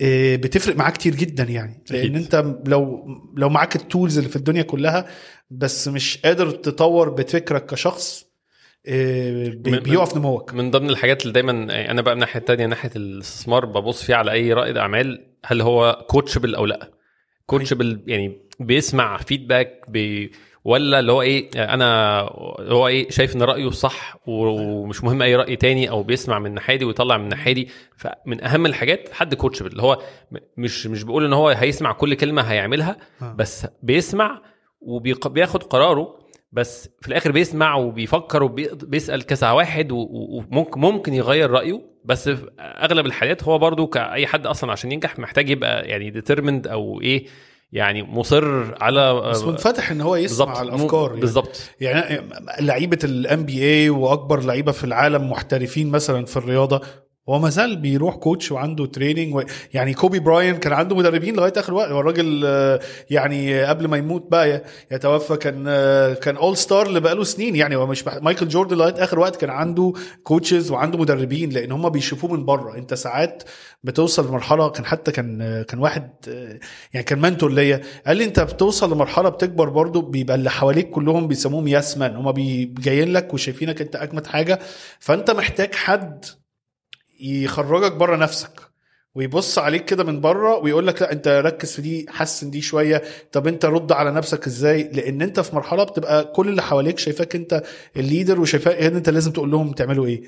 Speaker 2: آه، بتفرق معاه كتير جدا يعني. لأن
Speaker 1: أكيد.
Speaker 2: أنت لو لو معاك ال tools اللي في الدنيا كلها بس مش قادر تطور بفكرك كشخص بيقف نموك.
Speaker 1: من ضمن الحاجات اللي دايما أنا بقى من الناحيه الثانية ناحية الاستثمار ببص فيها على أي رائد أعمال هل هو coachable أو لأ. coachable يعني بيسمع feedback بي ولا اللي هو إيه أنا هو إيه شايف إن رأيه صح ومش مهم أي رأي تاني أو بيسمع من ناحيتي ويطلع من ناحيتي. فمن أهم الحاجات حد coachable اللي هو مش مش بقول إن هو هيسمع كل كلمة هيعملها
Speaker 2: آه.
Speaker 1: بس بيسمع وبياخد قراره بس في الآخر بيسمع وبيفكر وبيسال كذا واحد وممكن ممكن يغير رأيه. بس في أغلب الحالات هو برضو كأي حد أصلا عشان ينجح محتاج يبقى يعني determined أو إيه يعني مصر على
Speaker 2: بس منفتح إن هو يسمع على الأفكار يعني.
Speaker 1: بالظبط.
Speaker 2: يعني لعيبة ال NBA وأكبر لعيبة في العالم محترفين مثلا في الرياضة هو ما زال بيروح coach وعنده training و... يعني كوبي براين كان عنده مدربين لغاية آخر وقت. هو الراجل آه، يعني قبل ما يموت بقى يتوفى كان آه، كان اول star اللي بقاله سنين. يعني هو مش بح... مايكل جوردن لغاية آخر وقت كان عنده coaches وعنده مدربين لأن هم بيشوفوه من بره. أنت ساعات بتوصل لمرحلة كان حتى كان آه، كان واحد يعني كان mentor ليا. قال لي أنت بتوصل لمرحلة بتكبر برضو بيبقى اللي حواليك كلهم بيسموهم yes man هم جايين لك وشايفينك أنت أجمد حاجة. فأنت محتاج حد يخرجك بره نفسك ويبص عليك كده من بره ويقول لك لا انت ركز في دي حسن دي شوية. طب انت رد على نفسك إزاي؟ لأن انت في مرحلة بتبقى كل اللي حواليك شايفاك انت ال leader وشايفاك ان انت لازم تقول لهم تعملوا إيه.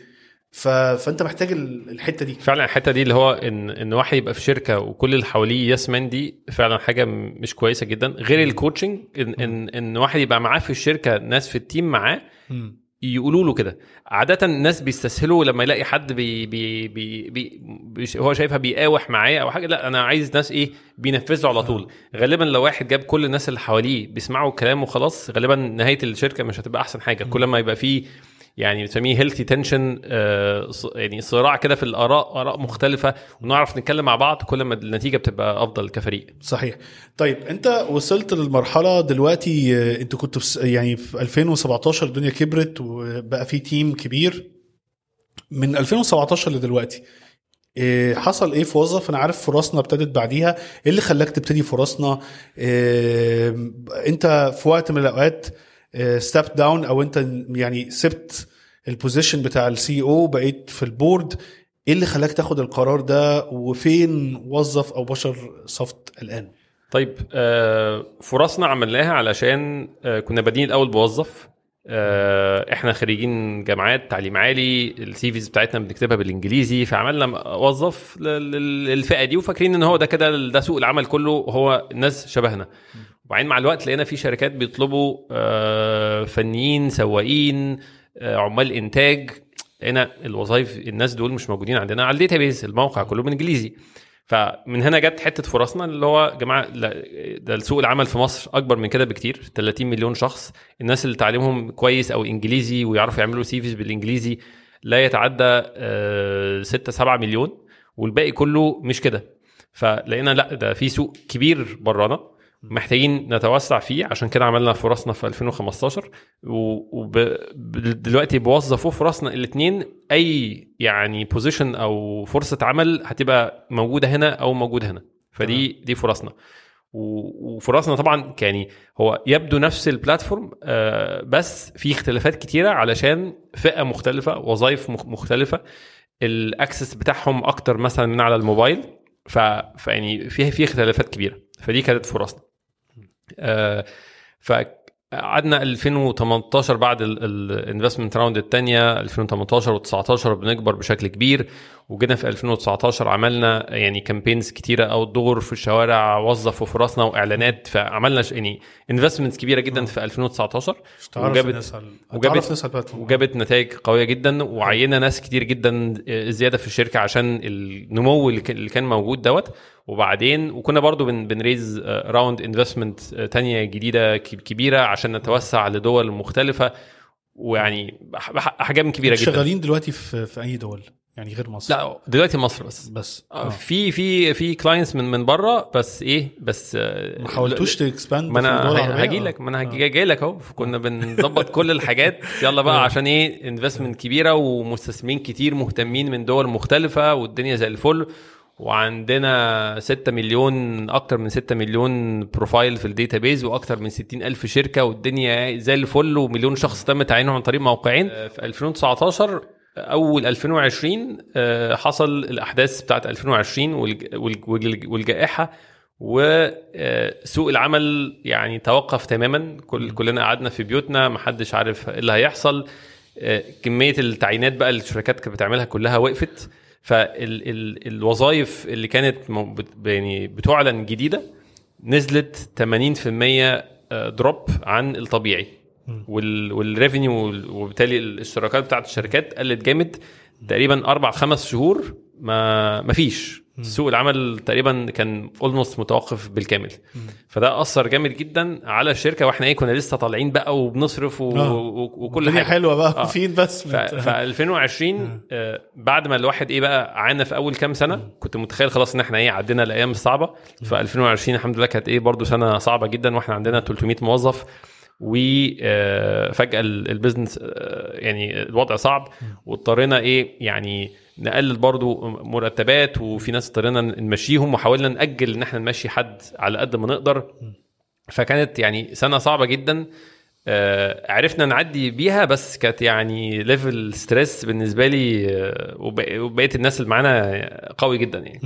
Speaker 2: ف... فانت محتاج ال- الحتة دي.
Speaker 1: فعلا الحتة دي اللي هو ان إن واحد يبقى في شركة وكل اللي حواليه yes man دي فعلا حاجة مش كويسة جدا. غير ال coaching ان ان إن واحد يبقى معاه في الشركة ناس في ال team معاه يقولوا له كده. عادة الناس بيستسهلوا لما يلاقي حد بي بي بي بي هو شايفها بيقاوح معاه أو حاجة. لا أنا عايز ناس إيه بينفذوا على طول. غالبا لو واحد جاب كل الناس اللي حواليه بيسمعوا الكلام وخلاص غالبا نهاية الشركة مش هتبقى أحسن حاجة. كل ما يبقى فيه يعني بنسميه healthy tension يعني صراع كده في الآراء آراء مختلفة ونعرف نتكلم مع بعض كل ما النتيجة بتبقى أفضل كفريق.
Speaker 2: صحيح. طيب أنت وصلت للمرحلة دلوقتي آه، أنت كنت في يعني في 2017 الدنيا كبرت وبقى في team كبير. من 2017 لدلوقتي إيه حصل إيه في وظف؟ أنا عارف فرصنا ابتدت بعديها. إيه اللي خلاك تبتدي فرصنا؟ إيه أنت في وقت من الأوقات step down أو أنت يعني سبت ال position بتاع ال CEO بقيت في ال board. إيه اللي خلاك تاخد القرار ده؟ وفين وظف أو بشر soft الآن؟
Speaker 1: طيب آه، فرصنا عملناها علشان آه، كنا بادئين الأول بوظف. آه، إحنا خريجين جامعات تعليم عالي ال CVs بتاعتنا بنكتبها بالإنجليزي فعملنا وظف لل- لل- للفئة دي وفاكرين إن هو ده كده ده سوق العمل كله هو الناس شبهنا. وبعدين مع الوقت لقينا في شركات بيطلبوا آه، فنيين سواقين آه، عمال إنتاج. لقينا الوظائف الناس دول مش موجودين عندنا على ال database الموقع كله بالإنجليزي. فمن هنا جت حتة فرصنا اللي هو يا جماعة ده سوق العمل في مصر أكبر من كده بكتير 30 مليون شخص. الناس اللي تعليمهم كويس أو إنجليزي ويعرفوا يعملوا CVs بالإنجليزي لا يتعدى 6 7 مليون والباقي كله مش كده. فلقينا لا ده في سوق كبير برانا. محتاجين نتوسع فيه. عشان كده عملنا فرصنا في 2015 ودلوقتي بوظفوا فرصنا الاثنين أي يعني بوزيشن أو فرصة عمل هتبقى موجودة هنا أو موجودة هنا. فدي دي فرصنا. وفرصنا طبعا يعني هو يبدو نفس البلاتفورم آه، بس في اختلافات كتيرة علشان فئة مختلفة وظائف مخ- مختلفة. ال access بتاعهم أكتر مثلا من على الموبايل. فيعني فيها في اختلافات كبيرة. فدي كانت فرصنا. آه، فقعدنا 2018 بعد ال investment round الثانية 2018 و19 بنكبر بشكل كبير وجينا في 2019 عملنا يعني campaigns كتيرة outdoor في الشوارع وظفوا فرصنا وإعلانات فعملنا يعني investments كبيرة جدا في 2019
Speaker 2: تعرف
Speaker 1: وجابت- وجابت-. وجابت نتائج قوية جدا وعينا ناس كتير جدا زيادة في الشركة عشان النمو اللي كان موجود دوت وبعدين وكنا برضو بن بن raise round investment تانية جديدة ك- كبيرة عشان نتوسع لدول مختلفة. ويعني احجام كبيرة جدا.
Speaker 2: شغالين دلوقتي في في أي دول؟ يعني غير مصر؟
Speaker 1: لا دلوقتي مصر بس.
Speaker 2: بس.
Speaker 1: آه.
Speaker 2: آه.
Speaker 1: في في في clients من من بره بس إيه بس آه،
Speaker 2: ما حاولتوش ت expand
Speaker 1: ما
Speaker 2: أنا؟
Speaker 1: هاجي لك ما أنا هاجي جاي لك أهو. كنا بنظبط كل الحاجات. (laughs) يلا بقى عشان إيه investment كبيرة ومستثمرين كتير مهتمين من دول مختلفة والدنيا زي الفل. وعندنا 6 مليون أكتر من 6 مليون profile في ال database وأكتر من 60 ألف شركة والدنيا زي الفل ومليون شخص تم تعيينهم عن طريق موقعين. آه، في 2019 أول 2020 آه، حصل الأحداث بتاعت 2020 والج- والج- والج- والجائحة وسوق العمل يعني توقف تماما. كل كلنا قعدنا في بيوتنا محدش عارف إيه اللي هيحصل. آه، كمية التعيينات بقى اللي الشركات كانت بتعملها كلها وقفت. فالوظائف اللي كانت يعني بتعلن جديدة نزلت 80% drop عن الطبيعي. وال وال revenue وبالتالي الاشتراكات بتاعت الشركات قلت جامد. تقريبا أربع خمس شهور ما ما فيش. سوق العمل تقريبا كان almost متوقف بالكامل. فده أثر جامد جدا على الشركة وإحنا إيه كنا لسه طالعين بقى وبنصرف و...
Speaker 2: آه.
Speaker 1: و... وكل حاجة.
Speaker 2: حلوة بقى
Speaker 1: آه.
Speaker 2: فين بس
Speaker 1: ف... ف 2020 آه، بعد ما الواحد إيه بقى عانى في أول كام سنة كنت متخيل خلاص إن إحنا إيه عدينا الأيام الصعبة. ف 2020 الحمد لله كانت إيه برضو سنة صعبة جدا وإحنا عندنا 300 موظف. وفجاه البيزنس آه، يعني الوضع صعب. واضطرينا إيه يعني نقلل برضو مرتبات وفي ناس اضطرينا نمشيهم وحاولنا نأجل إن إحنا نمشي حد على قد ما نقدر. فكانت يعني سنة صعبة جدا آه، عرفنا نعدي بيها بس كانت يعني level stress بالنسبة لي آه، وب- وبقيه الناس اللي معانا قوي جدا يعني.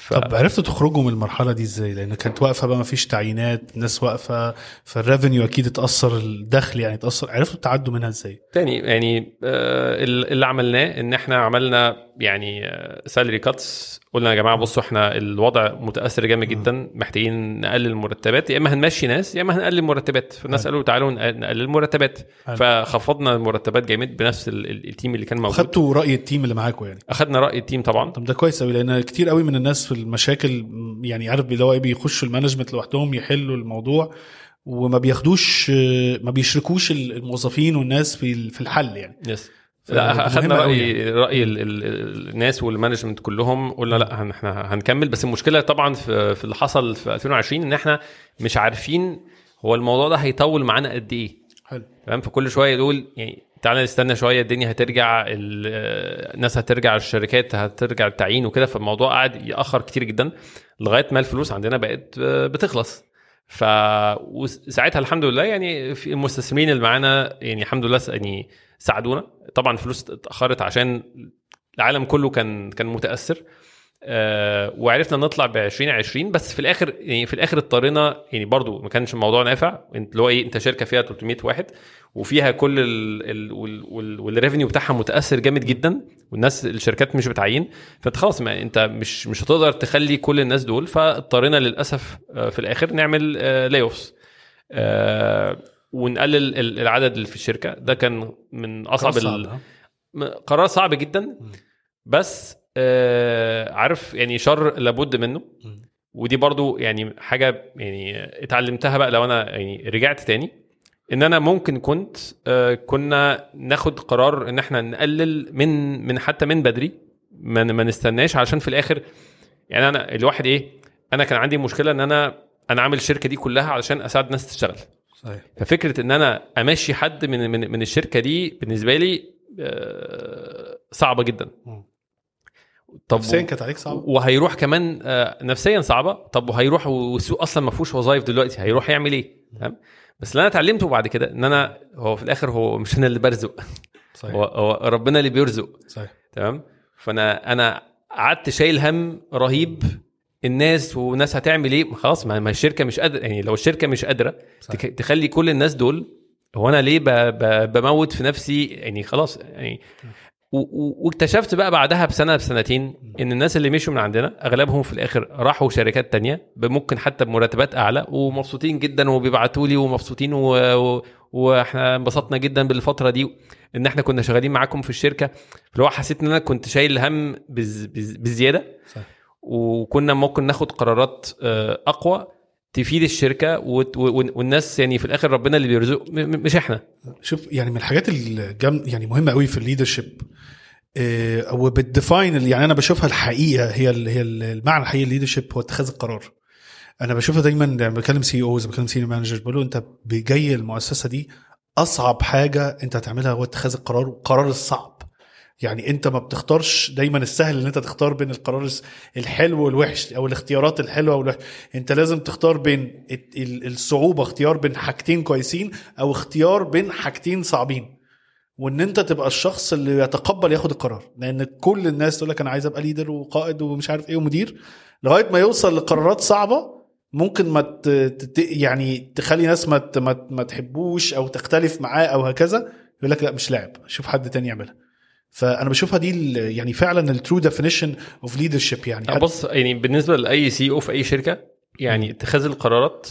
Speaker 1: ف...
Speaker 2: طب عرفتوا تخرجوا من المرحلة دي إزاي؟ لأن كانت واقفة بقى ما فيش تعيينات الناس واقفة فال revenue أكيد اتأثر الدخل يعني اتأثر. عرفتوا تعدوا منها إزاي؟
Speaker 1: تاني يعني آه، اللي عملناه إن إحنا عملنا يعني salary cuts قلنا يا جماعة بصوا إحنا الوضع متأثر جامد جدا محتاجين نقلل المرتبات. يا إما هنمشي ناس يا إما هنقلل المرتبات. فالناس قالوا تعالوا نقل- نقلل المرتبات. فخفضنا المرتبات جامد بنفس ال- ال- ال team اللي كان موجود.
Speaker 2: خدتوا رأي ال team اللي معاكم يعني؟
Speaker 1: أخدنا رأي ال team طبعا.
Speaker 2: طب ده كويس قوي لأن كتير قوي من الناس في المشاكل يعني عارف اللي هو إيه بيخشوا ال management لوحدهم يحلوا الموضوع وما بياخدوش ما بيشركوش الموظفين والناس في في الحل يعني.
Speaker 1: yes
Speaker 2: فدي
Speaker 1: لا أخذنا
Speaker 2: مهمة أوي
Speaker 1: راي رأي ال- ال- الناس وال management كلهم قلنا لا إحنا هنكمل. بس المشكلة طبعا في, في اللي حصل في 2020 إن إحنا مش عارفين هو الموضوع ده هيطول معانا قد إيه.
Speaker 2: حلو.
Speaker 1: تمام؟ فكل شوية يقول يعني تعالى نستنى شوية الدنيا هترجع ال- الناس هترجع الشركات هترجع التعيين وكده. فالموضوع قعد يأخر كتير جدا لغاية ما الفلوس عندنا بقت بتخلص. ف وساعتها الحمد لله يعني في المستثمرين اللي معانا يعني الحمد لله يعني ساعدونا. طبعا الفلوس اتأخرت عشان العالم كله كان كان متأثر. آه وعرفنا نطلع ب 2020 بس في الآخر يعني في الآخر اضطرينا يعني برضو ما كانش الموضوع نافع. اللي هو إيه إنت شركة فيها 300 واحد وفيها كل ال ال وال وال وال revenue بتاعها متأثر جامد جدا والناس الشركات مش بتعين. فأنت خلاص ما أنت مش مش هتقدر تخلي كل الناس دول. فاضطرينا للأسف آه، في الآخر نعمل layoffs ونقلل ال- العدد اللي في الشركة. ده كان من أصعب
Speaker 2: صعب، ها؟
Speaker 1: م- قرار صعب جدا. بس آه عارف يعني شر لابد منه. ودي برضو يعني حاجة يعني اتعلمتها بقى لو أنا يعني رجعت تاني. إن أنا ممكن كنت آه كنا ناخد قرار إن إحنا نقلل من من حتى من بدري. ما ما نستناش علشان في الآخر يعني أنا الواحد إيه أنا كان عندي مشكلة إن أنا أنا عامل الشركة دي كلها علشان أساعد ناس تشتغل.
Speaker 2: صحيح.
Speaker 1: ففكرة إن أنا أمشي حد من من, من الشركة دي بالنسبة لي آه، صعبة جدا. طب
Speaker 2: نفسيا كانت عليك صعبة؟
Speaker 1: وهيروح كمان آه، نفسيا صعبة. طب وهيروح والسوق أصلا ما فيهوش وظايف دلوقتي هيروح يعمل إيه؟ تمام؟ بس اللي أنا اتعلمته بعد كده إن أنا هو في الآخر هو مش أنا اللي برزق.
Speaker 2: صحيح.
Speaker 1: هو, هو ربنا اللي بيرزق.
Speaker 2: صحيح.
Speaker 1: تمام؟ فانا أنا قعدت شايل هم رهيب. الناس والناس هتعمل إيه؟ خلاص ما الشركة مش قادرة يعني لو الشركة مش قادرة
Speaker 2: صحيح.
Speaker 1: تخلي كل الناس دول هو أنا ليه ب... ب... بموت في نفسي؟ يعني خلاص يعني و... واكتشفت بقى بعدها بسنة بسنتين إن الناس اللي مشوا من عندنا أغلبهم في الآخر راحوا شركات تانية ممكن حتى بمرتبات أعلى ومبسوطين جدا وبيبعتوا لي ومبسوطين و... و... وإحنا انبسطنا جدا بالفترة دي إن إحنا كنا شغالين معاكم في الشركة. اللي هو حسيت إن أنا كنت شايل هم بز... بز... بزيادة.
Speaker 2: صحيح
Speaker 1: وكنا ممكن ناخد قرارات آه، أقوى تفيد الشركة والناس يعني في الآخر ربنا اللي بيرزق مش إحنا.
Speaker 2: شوف يعني من الحاجات الجم يعني مهمة قوي في ال leadership أو بت define يعني أنا بشوفها الحقيقة هي هي ال- المعنى الحقيقي ال leadership هو اتخاذ القرار. أنا بشوفها دايما لما بكلم CEOs بكلم senior manager بقول له أنت جاي المؤسسة دي أصعب حاجة أنت هتعملها هو اتخاذ القرار والقرار الصعب. يعني انت ما بتختارش دايما السهل ان انت تختار بين القرار الحلو والوحش أو الاختيارات الحلوة والوحش. انت لازم تختار بين الصعوبة اختيار بين حاجتين كويسين أو اختيار بين حاجتين صعبين. وان انت تبقى الشخص اللي يتقبل ياخد القرار. لأن كل الناس تقول لك أنا عايز ابقى ليدر وقائد ومش عارف إيه ومدير. لغاية ما يوصل لقرارات صعبة ممكن ما ت... ت... يعني تخلي ناس. ما, ت... ما تحبوش أو تختلف معاه أو هكذا. يقول لك لا مش لاعب. شوف حد تاني يعملها. فأنا بشوفها دي يعني فعلا ال true definition of leadership
Speaker 1: يعني. بص يعني بالنسبة لأي CEO في أي شركة يعني اتخاذ القرارات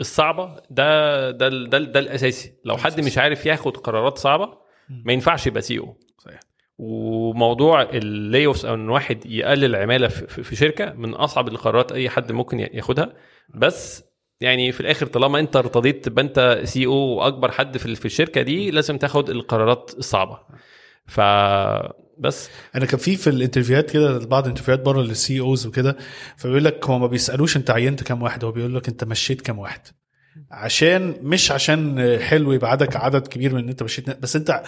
Speaker 1: الصعبة ده ده ده, ده الأساسي. لو حد مش عارف ياخد قرارات صعبة ما ينفعش يبقى CEO
Speaker 2: صحيح.
Speaker 1: وموضوع ال layoffs أو إن واحد يقلل عمالة في, شركة من أصعب القرارات أي حد ممكن ياخدها. بس يعني في الآخر طالما أنت ارتضيت تبقى أنت CEO وأكبر حد في في الشركة دي لازم تاخد القرارات الصعبة. فبس
Speaker 2: أنا كان في في ال interviewهات كده بعض ال interviewهات بره لل CEOs وكده فبيقول لك هو ما بيسألوش أنت عينت كام واحد هو بيقول لك أنت مشيت كام واحد. عشان مش عشان حلو يبقى عدد عدد كبير من إن أنت مشيت بس أنت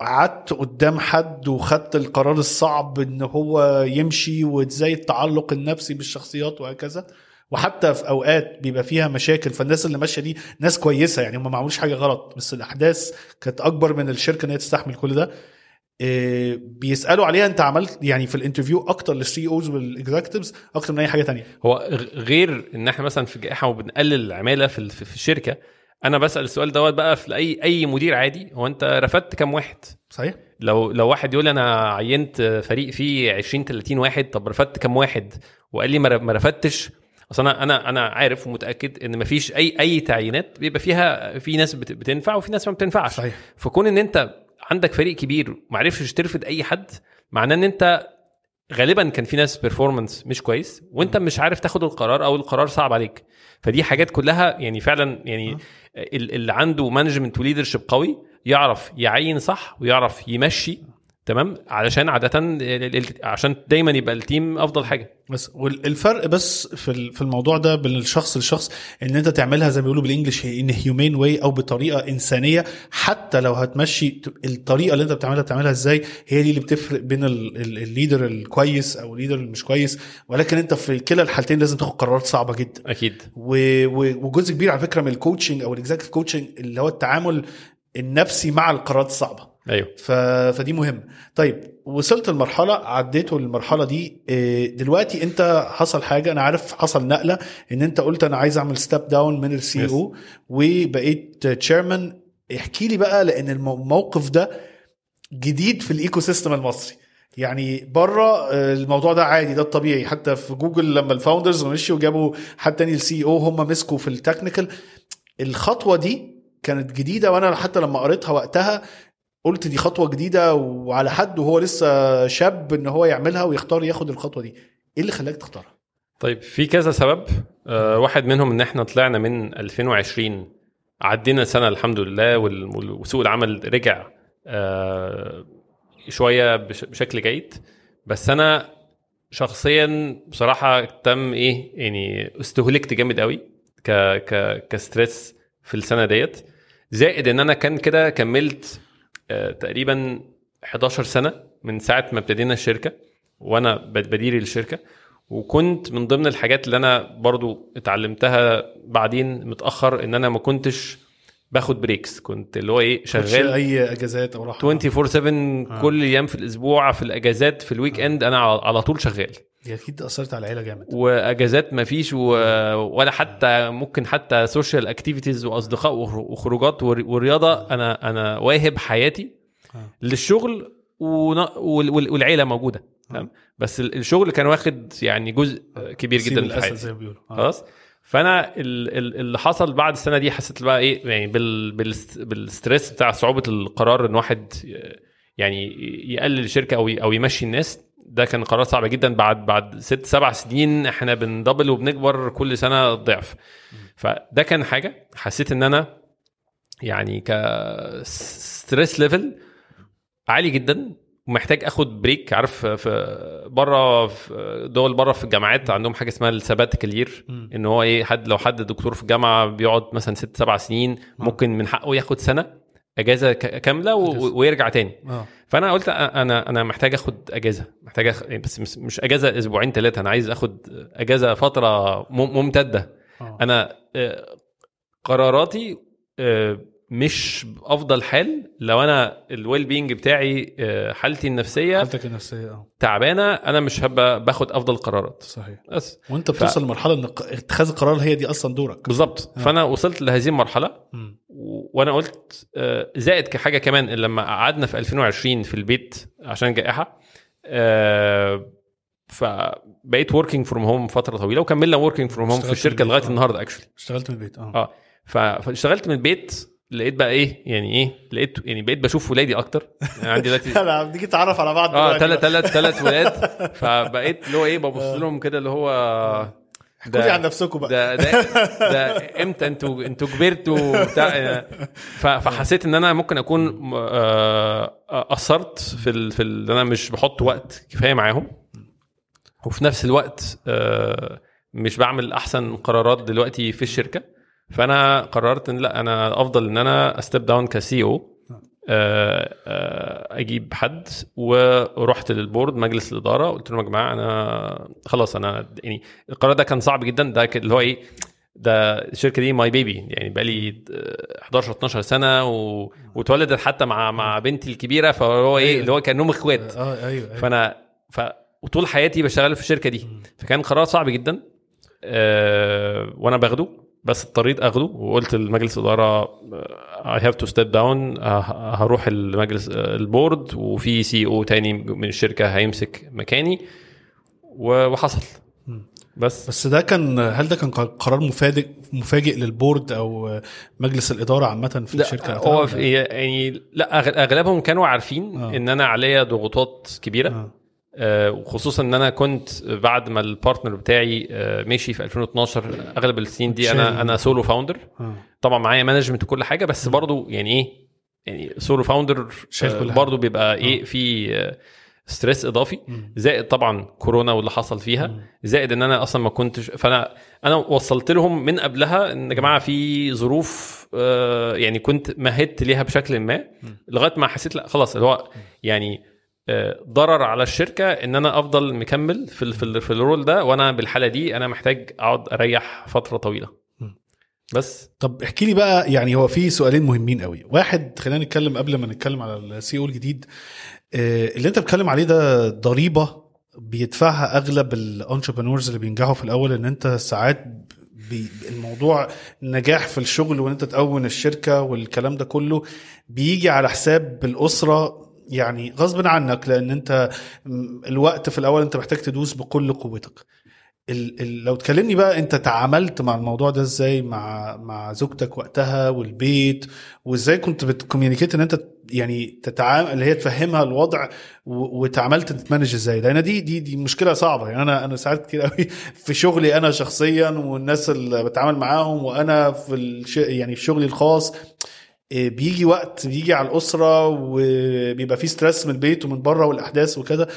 Speaker 2: قعدت قدام حد وخدت القرار الصعب إن هو يمشي وإزاي التعلق النفسي بالشخصيات وهكذا. وحتى في أوقات بيبقى فيها مشاكل فالناس اللي ماشية دي ناس كويسة يعني هم ما عملوش حاجة غلط بس الأحداث كانت أكبر من الشركة إن هي تستحمل كل ده. إيه، بيسألوا عليها أنت عملت يعني في ال interview أكتر لل CEOs وال executives أكتر من أي حاجة تانية.
Speaker 1: هو غير إن إحنا مثلا في جائحة وبنقلل العمالة في في الشركة أنا بسأل السؤال دوت بقى في أي أي مدير عادي هو أنت رفدت كام واحد؟
Speaker 2: صحيح.
Speaker 1: لو لو واحد يقول أنا عينت فريق فيه 20 30 واحد طب رفدت كام واحد؟ وقال لي ما رفدتش. اصل أنا أنا أنا عارف ومتأكد إن مفيش أي أي تعيينات بيبقى فيها في ناس بت- بتنفع وفي ناس ما بتنفعش.
Speaker 2: صحيح.
Speaker 1: فكون إن أنت عندك فريق كبير ما عرفتش ترفد أي حد معناه إن أنت غالبا كان في ناس performance مش كويس وأنت مش عارف تاخد القرار أو القرار صعب عليك. فدي حاجات كلها يعني فعلا يعني ال- اللي عنده management و leadership قوي يعرف يعين صح ويعرف يمشي تمام؟ علشان عادة ال- ال- عشان دايما يبقى ال team أفضل حاجة.
Speaker 2: بس والفرق بس في ال- في الموضوع ده بين الشخص للشخص إن أنت تعملها زي ما بيقولوا بال English in humane way أو بطريقة إنسانية حتى لو هتمشي الطريقة اللي أنت بتعملها بتعملها إزاي هي دي اللي بتفرق بين ال- ال- ال leader الكويس أو ال leader المش كويس. ولكن أنت في كلا الحالتين لازم تاخد قرارات صعبة جدا.
Speaker 1: أكيد.
Speaker 2: و- و- وجزء كبير على فكرة من ال coaching أو ال executive coaching اللي هو التعامل النفسي مع القرارات الصعبة.
Speaker 1: أيوه.
Speaker 2: ف... فدي مهمة. طيب وصلت المرحله عديته المرحله دي إيه، دلوقتي انت حصل حاجة أنا عارف حصل نقلة إن انت قلت أنا عايز أعمل step down من ال CEO وبقيت chairman احكي لي بقى لأن المو- الموقف ده جديد في ال ecosystem المصري. يعني بره آه، الموضوع ده عادي ده الطبيعي. حتى في جوجل لما ال founders مشيوا وجابوا حد تاني ال CEO هم مسكوا في ال technical الخطوة دي كانت جديدة وأنا حتى لما قريتها وقتها قلت دي خطوة جديدة وعلى حد وهو لسه شاب إن هو يعملها ويختار ياخد الخطوة دي. إيه اللي خلاك تختارها؟
Speaker 1: طيب في كذا سبب. آه واحد منهم إن إحنا طلعنا من 2020 عدينا سنه الحمد لله وسوق العمل رجع آه شوية بش- بشكل جيد. بس أنا شخصيا بصراحة تم إيه يعني استهلكت جامد قوي ك stress في السنة ديت. زائد إن أنا كان كده كملت تقريبا 11 سنة من ساعة ما ابتدينا الشركة وأنا بد- بدير الشركة وكنت من ضمن الحاجات اللي أنا برضو اتعلمتها بعدين متأخر إن أنا ما كنتش باخد breaks. كنت اللي هو إيه
Speaker 2: شغال أي أجازات أو راحة.
Speaker 1: 24 7 كل أيام في الأسبوع في الأجازات في ال weekend أنا على طول شغال.
Speaker 2: دي أكيد أثرت على العيلة جامد.
Speaker 1: وأجازات ما فيش و... ولا حتى ممكن حتى social activities وأصدقاء وخر- وخروجات ور- والرياضه أنا أنا واهب حياتي
Speaker 2: آه.
Speaker 1: للشغل ون... وال... وال- والعيلة موجودة. تمام؟ بس ال- الشغل كان واخد يعني جزء كبير جدا من حياتي.
Speaker 2: بيقولوا. آه.
Speaker 1: فانا ال- ال- اللي حصل بعد السنة دي حسيت بقى إيه يعني بال بال st- بال stress بتاع صعوبة القرار إن واحد يعني يقلل الشركة أو أو يمشي الناس ده كان قرار صعب جدا. بعد بعد ست سبع سنين إحنا بندبل وبنكبر كل سنة ضعف. فده كان حاجة حسيت إن أنا يعني ك stress level عالي جدا. ومحتاج اخد break عارف في بره في دول بره في الجامعات عندهم حاجة اسمها ال sabbatical year
Speaker 2: مم.
Speaker 1: إن هو إيه حد لو حد دكتور في الجامعة بيقعد مثلا ست سبع سنين ممكن من حقه ياخد سنة إجازة
Speaker 2: كاملة.
Speaker 1: ويرجع تاني
Speaker 2: آه
Speaker 1: فأنا قلت أنا أنا محتاج أخد إجازة محتاج أخ... بس مش- إجازة أسبوعين ثلاثة أنا عايز أخد إجازة فترة. ممتدة
Speaker 2: آه.
Speaker 1: أنا آه، قراراتي آه، مش بأفضل حال لو أنا الويل بينج بتاعي آه، حالتي النفسية
Speaker 2: حالتك النفسية آه.
Speaker 1: تعبانة أنا مش هبقى باخد أفضل قرارات.
Speaker 2: صحيح.
Speaker 1: بس.
Speaker 2: وأنت بتوصل لمرحلة إن اتخاذ القرار هي دي أصلا دورك.
Speaker 1: بالظبط. فأنا وصلت لهذه
Speaker 2: المرحلة.
Speaker 1: و- وأنا قلت آه، زائد كحاجة كمان لما قعدنا في 2020 في البيت عشان جائحة آه، فبقيت working from home فترة طويلة وكملنا working from home في الشركة
Speaker 2: لغاية آه.
Speaker 1: النهارده actually
Speaker 2: اشتغلت من البيت آه.
Speaker 1: آه. ف- فاشتغلت من البيت لقيت بقى إيه؟ يعني إيه؟ لقيت يعني بقيت بشوف ولادي أكتر. يعني عندي دلوقتي
Speaker 2: أنا بنيجي نتعرف على بعض آه
Speaker 1: ثلاث. ثلاث ثلاث ولاد. (laughs) فبقيت اللي هو إيه ببص لهم كده اللي هو
Speaker 2: احكوا لي عن نفسكم بقى.
Speaker 1: ده ده ده إمتى أنتوا أنتوا كبرتوا بتاع ف- فحسيت إن أنا ممكن أكون آه، قصرت في ال... في ال... أنا مش بحط وقت كفاية معاهم. وفي نفس الوقت آه، مش بعمل أحسن قرارات دلوقتي في الشركة. فأنا قررت إن لا أنا أفضل إن أنا أ step down ك CEO أجيب حد ورحت لل board مجلس الإدارة قلت لهم يا جماعة أنا خلاص أنا يعني القرار ده كان صعب جدا ده اللي هو إيه ده الشركة دي my baby يعني بقى لي 11 12 سنة و... واتولدت حتى مع مع بنتي الكبيرة فهو إيه اللي هو كأنهم إخوات.
Speaker 2: آه أيوه أيوه.
Speaker 1: فأنا ف وطول حياتي بشتغل في الشركة دي. فكان قرار صعب جدا أه وأنا باخده. بس اضطريت اخده وقلت لمجلس الإدارة I have to step down هروح المجلس ال board وفي CEO تاني من الشركة هيمسك مكاني. وحصل. بس.
Speaker 2: بس ده كان هل ده كان قرار مفاجئ مفاجئ لل board أو مجلس الإدارة عامة في
Speaker 1: لا
Speaker 2: الشركة
Speaker 1: هو يعني لا أغلبهم كانوا عارفين
Speaker 2: آه.
Speaker 1: إن أنا عليا ضغوطات كبيرة.
Speaker 2: آه.
Speaker 1: آه، وخصوصا إن أنا كنت بعد ما ال partner بتاعي آه، مشي في 2012 أغلب السنين دي. أنا أنا solo founder
Speaker 2: آه.
Speaker 1: طبعا معايا management وكل حاجة بس برضو يعني إيه يعني
Speaker 2: solo founder.
Speaker 1: برضو بيبقى إيه في stress
Speaker 2: إضافي.
Speaker 1: زائد طبعا كورونا واللي حصل فيها. زائد إن أنا أصلا ما كنتش فأنا أنا وصلت لهم من قبلها إن يا جماعة في ظروف يعني كنت مهدت ليها بشكل ما لغاية ما حسيت لا خلاص اللي هو يعني ضرر على الشركة إن أنا أفضل مكمل في في, في ال role ده وأنا بالحالة دي أنا محتاج أقعد أريح فترة
Speaker 2: طويلة.
Speaker 1: بس.
Speaker 2: طب احكي لي بقى يعني هو في سؤالين مهمين قوي. واحد خلينا نتكلم قبل ما نتكلم على ال CEO الجديد. آه، اللي أنت بتتكلم عليه ده ضريبة بيدفعها أغلب الانتربرنورز اللي بينجحوا في الأول إن أنت ساعات الموضوع نجاح في الشغل وإن أنت تقوم الشركة والكلام ده كله بيجي على حساب الأسرة يعني غصب عنك لأن أنت الوقت في الأول أنت محتاج تدوس بكل قوتك. ال ال لو تكلمني بقى أنت تعاملت مع الموضوع ده إزاي مع مع زوجتك وقتها والبيت وإزاي كنت بت communicate إن أنت يعني تتعامل اللي هي تفهمها الوضع وتعاملت تت manage إزاي؟ لأن دي دي دي مشكلة صعبة. يعني أنا أنا ساعات كتير قوي في شغلي أنا شخصيا والناس اللي بتعامل معاهم وأنا في الش يعني في شغلي الخاص بيجي وقت بيجي على الأسرة وبيبقى في stress من البيت ومن بره والأحداث وكده.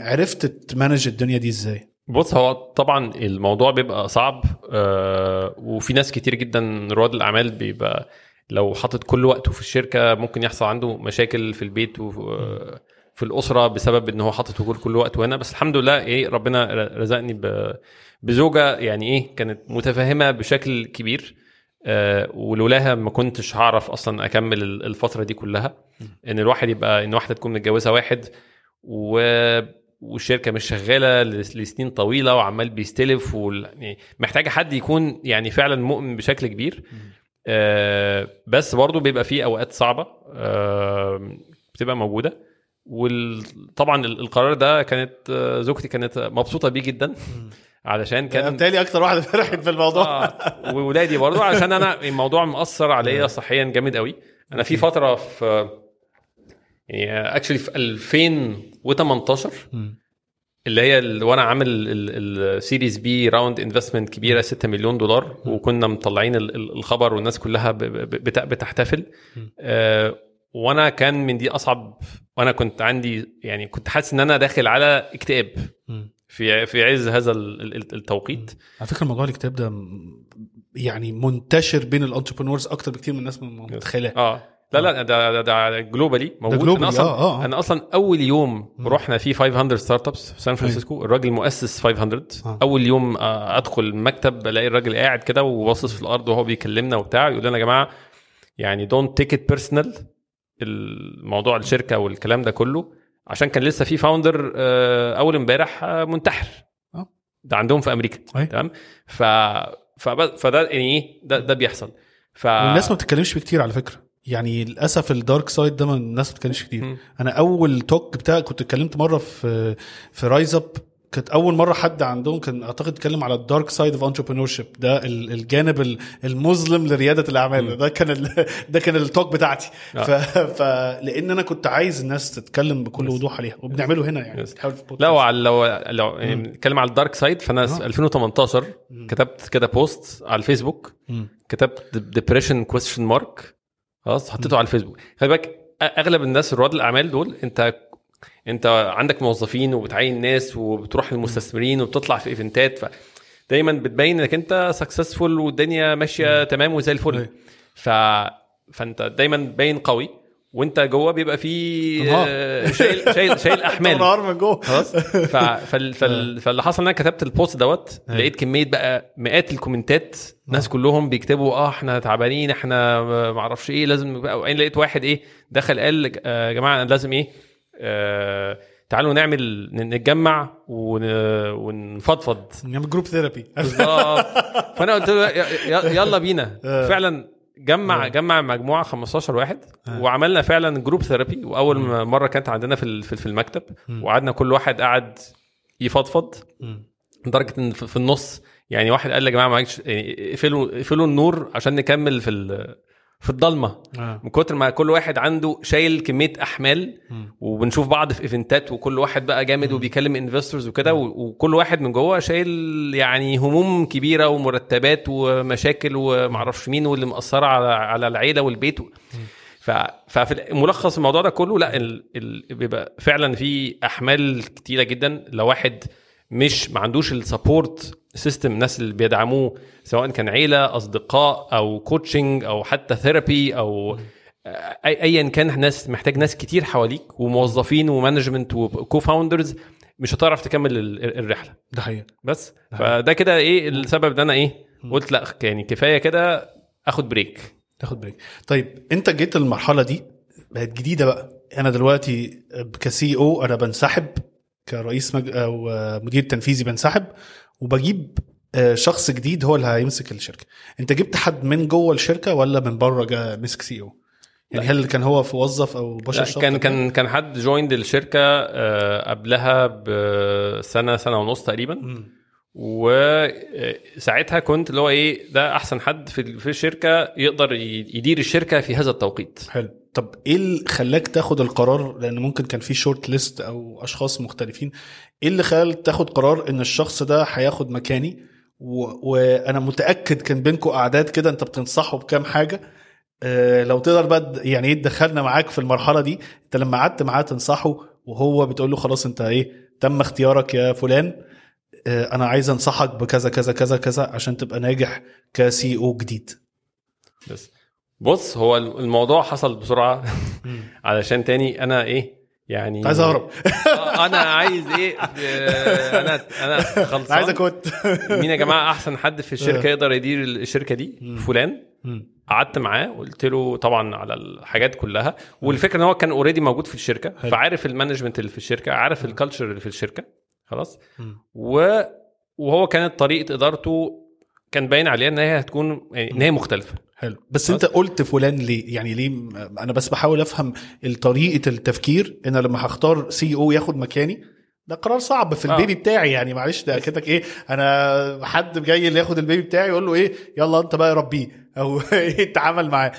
Speaker 2: عرفت ت manage الدنيا دي إزاي؟
Speaker 1: بص هو طبعا الموضوع بيبقى صعب آه، وفي ناس كتير جدا رواد الأعمال بيبقى لو حاطط كل وقته في الشركة ممكن يحصل عنده مشاكل في البيت وفي الأسرة بسبب إن هو حاطط كل كل وقته هنا. بس الحمد لله إيه ربنا رزقني بزوجة يعني إيه كانت متفهمة بشكل كبير. آه، ولولاها ما كنتش هعرف أصلا أكمل الفترة دي كلها إن الواحد يبقى إن واحدة تكون متجوزة واحد و والشركة مش شغالة لس- لسنين طويلة وعمال بيستلف وال... يعني محتاجة حد يكون يعني فعلا مؤمن بشكل كبير. آه بس برضه بيبقى فيه أوقات صعبة آه بتبقى موجودة. وطبعا القرار ده كانت آه، زوجتي كانت مبسوطة بيه جدا. علشان
Speaker 2: كان بالتالي أكتر واحدة (laughs) فرحت في الموضوع.
Speaker 1: آه وولادي برضه عشان أنا الموضوع مأثر عليا صحيا جامد قوي. أنا في فترة في يعني actually في 2018 اللي هي وأنا عامل ال Series B round investment كبيرة 6 مليون دولار وكنا مطلعين ال- ال- الخبر والناس كلها بتحتفل. آه، وأنا كان من دي أصعب وأنا كنت عندي يعني كنت حاسس إن أنا داخل على اكتئاب. في في عز هذا ال- ال- التوقيت.
Speaker 2: على فكرة موضوع الاكتئاب ده يعني منتشر بين ال entrepreneurs أكتر بكتير من الناس من متخيلاه.
Speaker 1: آه. لا لا ده ده, ده globally موجود.
Speaker 2: globally،
Speaker 1: أنا أصلا
Speaker 2: آه، آه.
Speaker 1: أنا أصلا أول يوم رحنا فيه 500 Startups في سان فرانسيسكو. الراجل مؤسس 500
Speaker 2: آه.
Speaker 1: أول يوم آه، أدخل المكتب الاقي الراجل قاعد كده وباصص في الأرض وهو بيكلمنا وبتاع يقول لنا يا جماعة يعني don't take it personal الموضوع الشركة والكلام ده كله. عشان كان لسه في founder أول امبارح آه، منتحر
Speaker 2: آه.
Speaker 1: ده عندهم في
Speaker 2: أمريكا.
Speaker 1: تمام ف فده يعني إيه ده ده بيحصل ف
Speaker 2: والناس ما بتتكلمش كتير على فكرة يعني للأسف ال dark side ده الناس ما بتتكلمش كتير
Speaker 1: مم.
Speaker 2: أنا أول talk بتاعي كنت اتكلمت مرة في في RiseUp كانت أول مرة حد عندهم كان أعتقد اتكلم على ال dark side of entrepreneurship ده ال- الجانب ال- المظلم لريادة الأعمال. ده كان (laughs) ده كان ال talk بتاعتي.
Speaker 1: آه.
Speaker 2: ف... ف لأن أنا كنت عايز الناس تتكلم بكل وضوح عليها وبنعمله هنا يعني.
Speaker 1: لا وعلى لو لو يعني نتكلم على ال dark side فأنا
Speaker 2: آه.
Speaker 1: 2018 كتبت كده post على الفيسبوك.
Speaker 2: مم.
Speaker 1: كتبت depression question mark خلاص حطيته على الفيسبوك. خلي بالك أغلب الناس رواد الأعمال دول أنت انت عندك موظفين وبتعين ناس وبتروح للمستثمرين وبتطلع في event ات ف دايما بتبين انك انت successful والدنيا ماشية تمام وزي الفل
Speaker 2: أيوة.
Speaker 1: ف فانت دايما باين قوي وانت جوه بيبقى في
Speaker 2: انهيار.
Speaker 1: آه، شايل شايل شايل أحمال
Speaker 2: منهار من جوه
Speaker 1: خلاص. (laughs) فاللي حصل إن أنا كتبت ال post دوت لقيت كمية بقى مئات ال comment ات ناس كلهم بيكتبوا آه إحنا تعبانين إحنا ما أعرفش إيه لازم بقى لقيت واحد إيه دخل قال آه، يا جماعة أنا لازم إيه آه تعالوا نعمل نتجمع ون... ونفضفض.
Speaker 2: نعمل group therapy (laughs)
Speaker 1: بالظبط. فأنا قلت له يلا بينا. فعلا جمع جمع مجموعة 15 واحد وعملنا فعلا group therapy وأول مرة كانت عندنا في في المكتب. وقعدنا كل واحد قعد يفضفض. لدرجة إن في النص يعني واحد قال يا جماعة معلش يعني اقفلوا اقفلوا النور عشان نكمل في ال- في الضلمة.
Speaker 2: آه.
Speaker 1: من كتر ما كل واحد عنده شايل كمية أحمال وبنشوف بعض في event ات وكل واحد بقى جامد وبيكلم investors وكده وكل واحد من جوه شايل يعني هموم كبيرة ومرتبات ومشاكل ومعرفش مين واللي مأثرة على على العيلة والبيت و... ف... ففي ملخص الموضوع ده كله لا ال... ال... بيبقى فعلا في أحمال كتيرة جدا. لو واحد مش ما عندوش ال support system الناس اللي بيدعموه سواء كان عيلة أصدقاء أو coaching أو حتى therapy أو أي- ايا كان ناس محتاج ناس كتير حواليك وموظفين و management و co-founders مش هتعرف تكمل ال- الرحلة.
Speaker 2: ده حقيقي
Speaker 1: بس. فده كده إيه السبب إن أنا إيه قلت لأ يعني كفاية كده آخد بريك
Speaker 2: تاخد break طيب أنت جيت المرحله دي بقت جديدة بقى. أنا دلوقتي ك CEO أنا بنسحب كرئيس مج... أو مدير تنفيذي بنسحب وبجيب آه، شخص جديد هو اللي هيمسك الشركة. انت جبت حد من جوه الشركة ولا من بره جا مسك CEO يعني هل كان هو في وظف أو بشر شاطر
Speaker 1: كان كان كان حد joined الشركة آه، قبلها بسنة سنة ونص تقريبا.
Speaker 2: مم.
Speaker 1: وساعتها كنت اللي هو إيه ده أحسن حد في في الشركة يقدر يدير الشركة في هذا التوقيت.
Speaker 2: حلو. طب إيه اللي خلاك تاخد القرار؟ لأن ممكن كان في شورت ليست أو أشخاص مختلفين. إيه اللي خلاك تاخد قرار إن الشخص ده هياخد مكاني. وأنا متأكد كان بينكم قعدات كده أنت بتنصحه بكام حاجة؟ آه لو تقدر بقى يعني إيه تدخلنا معاك في المرحلة دي؟ أنت لما قعدت معاه تنصحه وهو بتقول له خلاص أنت إيه تم اختيارك يا فلان آه أنا عايز أنصحك بكذا كذا كذا كذا عشان تبقى ناجح كسي أو جديد.
Speaker 1: بس. بص هو الموضوع حصل بسرعة. (laughs) علشان تاني أنا إيه يعني
Speaker 2: عايز أهرب.
Speaker 1: آه، أنا عايز إيه آه، أنا أنا خلصان.
Speaker 2: عايز أكوت.
Speaker 1: مين يا جماعة أحسن حد في الشركة يقدر يدير الشركة دي؟ فلان. قعدت معاه وقلت له طبعا على الحاجات كلها. والفكرة إن هو كان already موجود في
Speaker 2: الشركة.
Speaker 1: فعارف ال management اللي في الشركة عارف ال culture اللي في الشركة. خلاص. و وهو كانت طريقة إدارته كان باين عليها إن هي هتكون يعني إن هي مختلفة.
Speaker 2: حلو. بس أنت قلت فلان ليه؟ يعني ليه أنا بس بحاول أفهم طريقة التفكير. ان لما هختار CEO ياخد مكاني ده قرار صعب في
Speaker 1: آه.
Speaker 2: ال baby بتاعي. يعني معلش ده كده إيه أنا حد جاي اللي ياخد ال baby بتاعي يقول له إيه يلا أنت بقى ربيه. (laughs) أو إيه اتعامل معاه.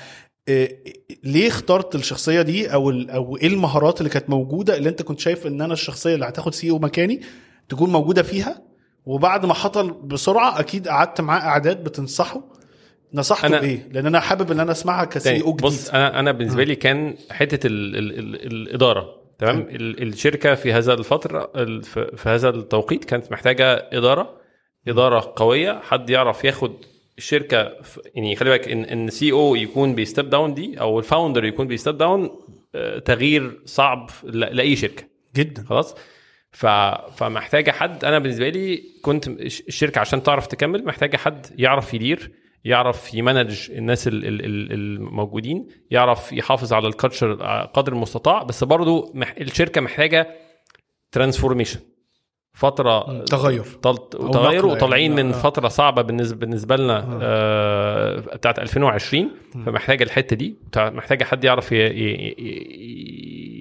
Speaker 2: إيه ليه اخترت الشخصية دي؟ أو أو إيه المهارات اللي كانت موجودة اللي أنت كنت شايف إن أنا الشخصية اللي هتاخد سي أو مكاني تكون موجودة فيها؟ وبعد ما حصل بسرعة أكيد قعدت معاه قعدات بتنصحه. نصحته
Speaker 1: أنا-
Speaker 2: بإيه؟ لأن أنا حابب إن أنا أسمعها كسي أو جديد.
Speaker 1: بص أنا أنا بالنسبة لي كان حتة ال ال ال الإدارة تمام؟ ال الشركة في هذا الفترة ال- في هذا التوقيت كانت محتاجة إدارة إدارة قوية حد يعرف ياخد الشركة يعني خلي بالك ان إن CEO يكون بي step down دي أو ال founder يكون بي step down آه، تغيير صعب لأي شركة.
Speaker 2: جدا.
Speaker 1: خلاص؟ ف... فمحتاجة حد. أنا بالنسبة لي كنت الش- الشركة عشان تعرف تكمل محتاجة حد يعرف يدير يعرف ي manage الناس ال- ال- ال- الموجودين يعرف يحافظ على ال culture قدر المستطاع. بس برضو مح... الشركة محتاجة transformation فترة
Speaker 2: تغير. أو
Speaker 1: وتغير
Speaker 2: نقلة
Speaker 1: وطالعين
Speaker 2: يعني.
Speaker 1: من
Speaker 2: آه.
Speaker 1: فترة صعبة بالنسبة بالنسبة لنا آه. بتاعت 2020 فمحتاجة الحتة دي. محتاجة حد يعرف ي... ي...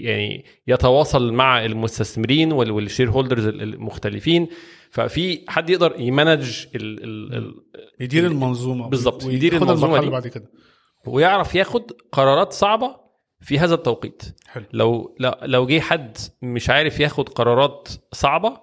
Speaker 1: يعني يتواصل مع المستثمرين وال- والشير هولدرز المختلفين. ففي حد يقدر يمانج ال... ال... ال...
Speaker 2: يدير المنظومة.
Speaker 1: بالظبط، يدير
Speaker 2: المرحلة
Speaker 1: دي.
Speaker 2: بعد كده.
Speaker 1: ويعرف ياخد قرارات صعبة في هذا التوقيت.
Speaker 2: حلو.
Speaker 1: لو لو- جه حد مش عارف ياخد قرارات صعبة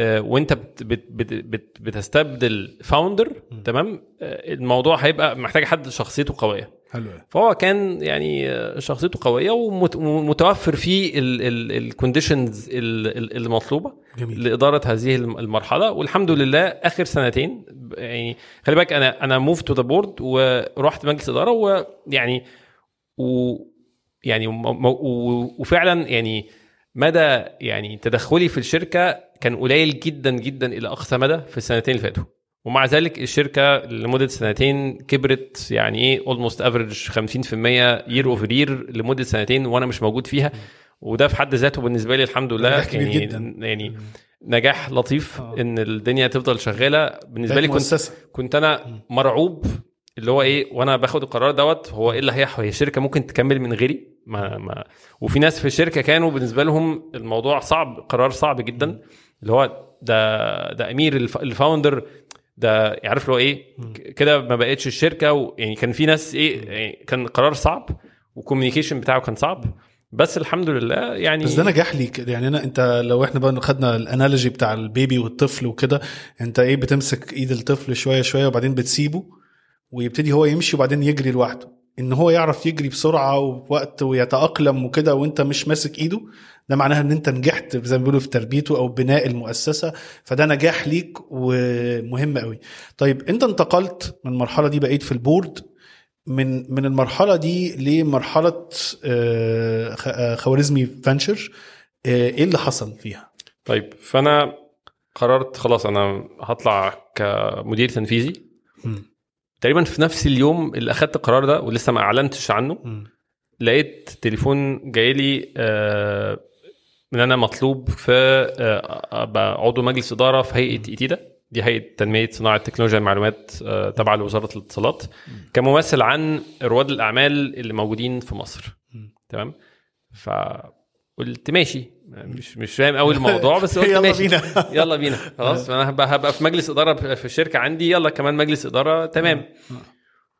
Speaker 1: وانت بت بت بت بت بتستبدل founder تمام؟ آه، الموضوع هيبقى محتاج حد شخصيته قوية.
Speaker 2: حلو.
Speaker 1: فهو كان يعني آه، شخصيته قوية ومت- ومتوفر فيه ال conditions المطلوبة
Speaker 2: جميل.
Speaker 1: لإدارة هذه الم- المرحلة. والحمد لله آخر سنتين يعني خلي بالك أنا أنا move to the board ورحت مجلس إدارة ويعني و يعني و- وفعلا يعني مدى يعني تدخلي في الشركة كان قليل جدا جدا إلى أقصى مدى في السنتين اللي فاتوا. ومع ذلك الشركة لمدة سنتين كبرت يعني إيه almost average 50% year over year لمدة سنتين وأنا مش موجود فيها. وده في حد ذاته بالنسبة لي الحمد لله يعني
Speaker 2: جدا.
Speaker 1: يعني نجاح لطيف
Speaker 2: آه.
Speaker 1: إن الدنيا تفضل شغالة. بالنسبة لي كنت كنت أنا مرعوب اللي هو إيه وأنا باخد القرار دوت هو إيه اللي هيحصل هي الشركة ممكن تكمل من غيري؟ ما ما. وفي ناس في الشركة كانوا بالنسبة لهم الموضوع صعب قرار صعب جدا. اللي هو ده ده أمير الف- ال founder ده اللي هو إيه؟ كده ما بقتش الشركة و يعني كان في ناس إيه؟ يعني كان قرار صعب وال communication بتاعه كان صعب بس الحمد لله يعني
Speaker 2: بس ده نجاح ليك يعني أنا أنت لو إحنا بقى خدنا ال analogy بتاع ال baby والطفل وكده أنت إيه؟ بتمسك إيد الطفل شوية شوية وبعدين بتسيبه ويبتدي هو يمشي وبعدين يجري لوحده. إن هو يعرف يجري بسرعة ووقت ويتأقلم وكده وأنت مش ماسك إيده ده معناها إن أنت نجحت زي ما بيقولوا في تربيته أو بناء المؤسسة فده نجاح ليك ومهم قوي طيب أنت انتقلت من المرحلة دي بقيت في البورد من من المرحلة دي لمرحلة آه، آه، خوارزمي فانشر آه، إيه اللي حصل فيها؟
Speaker 1: طيب فأنا قررت خلاص أنا هطلع كمدير تنفيذي. تقريبا في نفس اليوم اللي أخدت القرار ده ولسه ما أعلنتش عنه لقيت تليفون جاي لي آه، ان أنا مطلوب في آه، أبقى عضو مجلس إدارة في هيئة ايتيدا دي هيئة تنمية صناعة تكنولوجيا المعلومات آه، تابعه لوزارة الاتصالات. كممثل عن رواد الأعمال اللي موجودين في مصر. تمام؟ فقلت ماشي. مش مش فاهم قوي (laughs) الموضوع بس قلت
Speaker 2: يلا
Speaker 1: ماشي.
Speaker 2: بينا. (laughs)
Speaker 1: يلا بينا. خلاص. أنا هبقى هبقى في مجلس إدارة في الشركة عندي. يلا كمان مجلس إدارة. تمام.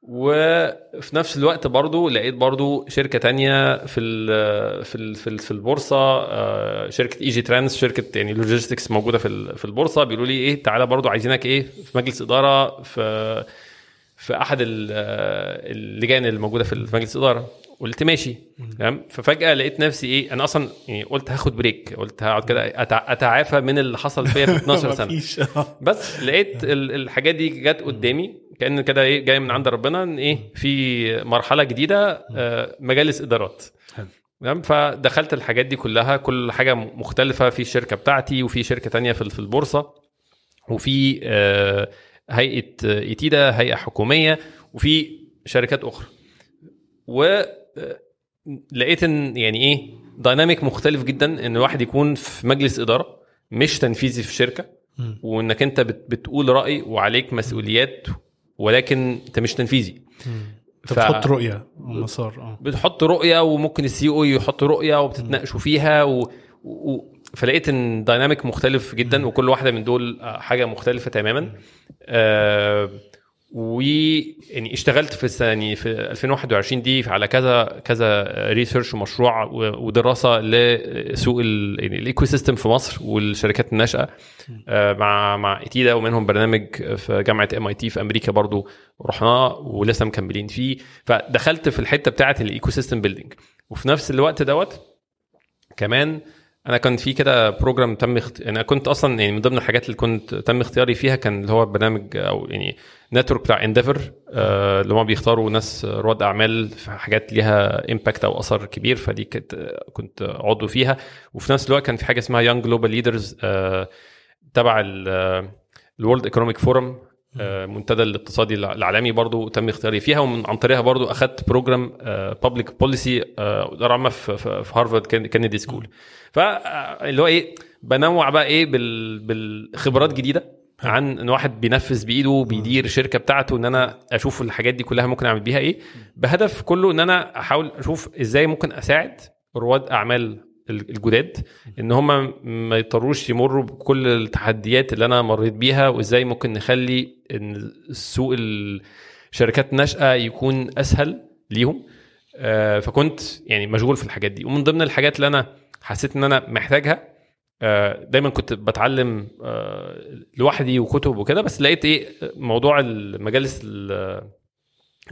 Speaker 1: وفي نفس الوقت برضو لقيت برضو شركة تانية في ال في ال في, ال في البورصة آه، شركة إيجي ترانس شركة يعني logistics موجودة في في البورصة. بيقولوا لي إيه تعالى برضو عايزينك إيه في مجلس إدارة في في ال- آه، اللجان اللي موجودة في مجلس الاداره قلت ماشي. تمام؟ ففجأة لقيت نفسي إيه أنا أصلا يعني قلت هاخد بريك قلت هقعد كده أتعافى من اللي حصل فيا في (laughs) 12 سنة.
Speaker 2: مفيش.
Speaker 1: بس لقيت ال- الحاجات دي جت قدامي كأن كده إيه جاي من عند ربنا إن إيه في مرحلة جديدة آه، مجالس
Speaker 2: إدارات.
Speaker 1: تمام؟ فدخلت الحاجات دي كلها كل حاجة مختلفة في الشركة بتاعتي وفي شركة تانية في البورصة وفي آه، هيئة آه، ITIDA هيئة حكومية وفي شركات أخرى. و آه، لقيت إن يعني إيه dynamic مختلف جدا إن الواحد يكون في مجلس إدارة مش تنفيذي في
Speaker 2: شركة.
Speaker 1: وإنك أنت بت- بتقول رأي وعليك مسؤوليات ولكن أنت مش تنفيذي. ف-
Speaker 2: بتحط رؤية ومسار آه.
Speaker 1: بتحط رؤية وممكن ال CEO يحط رؤية وبتتناقشوا فيها و... و... فلقيت إن dynamic مختلف جدا وكل واحدة من دول حاجة مختلفة تماما. آه و يعني اشتغلت في السنة يعني في 2021 دي على كذا كذا research ومشروع ودراسة لسوق يعني ال ecosystem في مصر والشركات الناشئة آه، مع مع ITIDA ومنهم برنامج في جامعة MIT في أمريكا برضو رحناه ولسه مكملين فيه. فدخلت في الحتة بتاعه ال ecosystem building وفي نفس الوقت دوت كمان أنا كان في كده program تم اخت... أنا كنت أصلا يعني من ضمن الحاجات اللي كنت تم اختياري فيها كان اللي هو برنامج أو يعني network بتاع Endeavor آه اللي هم بيختاروا ناس رواد أعمال في حاجات ليها impact أو أثر كبير فدي كنت كنت عضو فيها. وفي نفس الوقت كان في حاجة اسمها Young Global Leaders تبع ال World Economic Forum منتدى الاقتصادي العالمي برضو تم اختياري فيها ومن عن طريقها برضو أخدت program public policy اداره عامه في, Harvard Kennedy School فاللي هو إيه بنوع بقى إيه بال بالخبرات جديدة عن إن واحد بينفذ بإيده بيدير شركة بتاعته إن أنا أشوف الحاجات دي كلها ممكن أعمل بيها إيه. بهدف كله إن أنا أحاول أشوف إزاي ممكن أساعد رواد أعمال الجداد إن هم ما يضطروش يمروا بكل التحديات اللي أنا مريت بيها وإزاي ممكن نخلي إن السوق الشركات ناشئة يكون أسهل ليهم. فكنت يعني مشغول في الحاجات دي. ومن ضمن الحاجات اللي أنا حسيت إن أنا محتاجها دايما كنت بتعلم لوحدي وكتب وكده بس لقيت إيه موضوع المجالس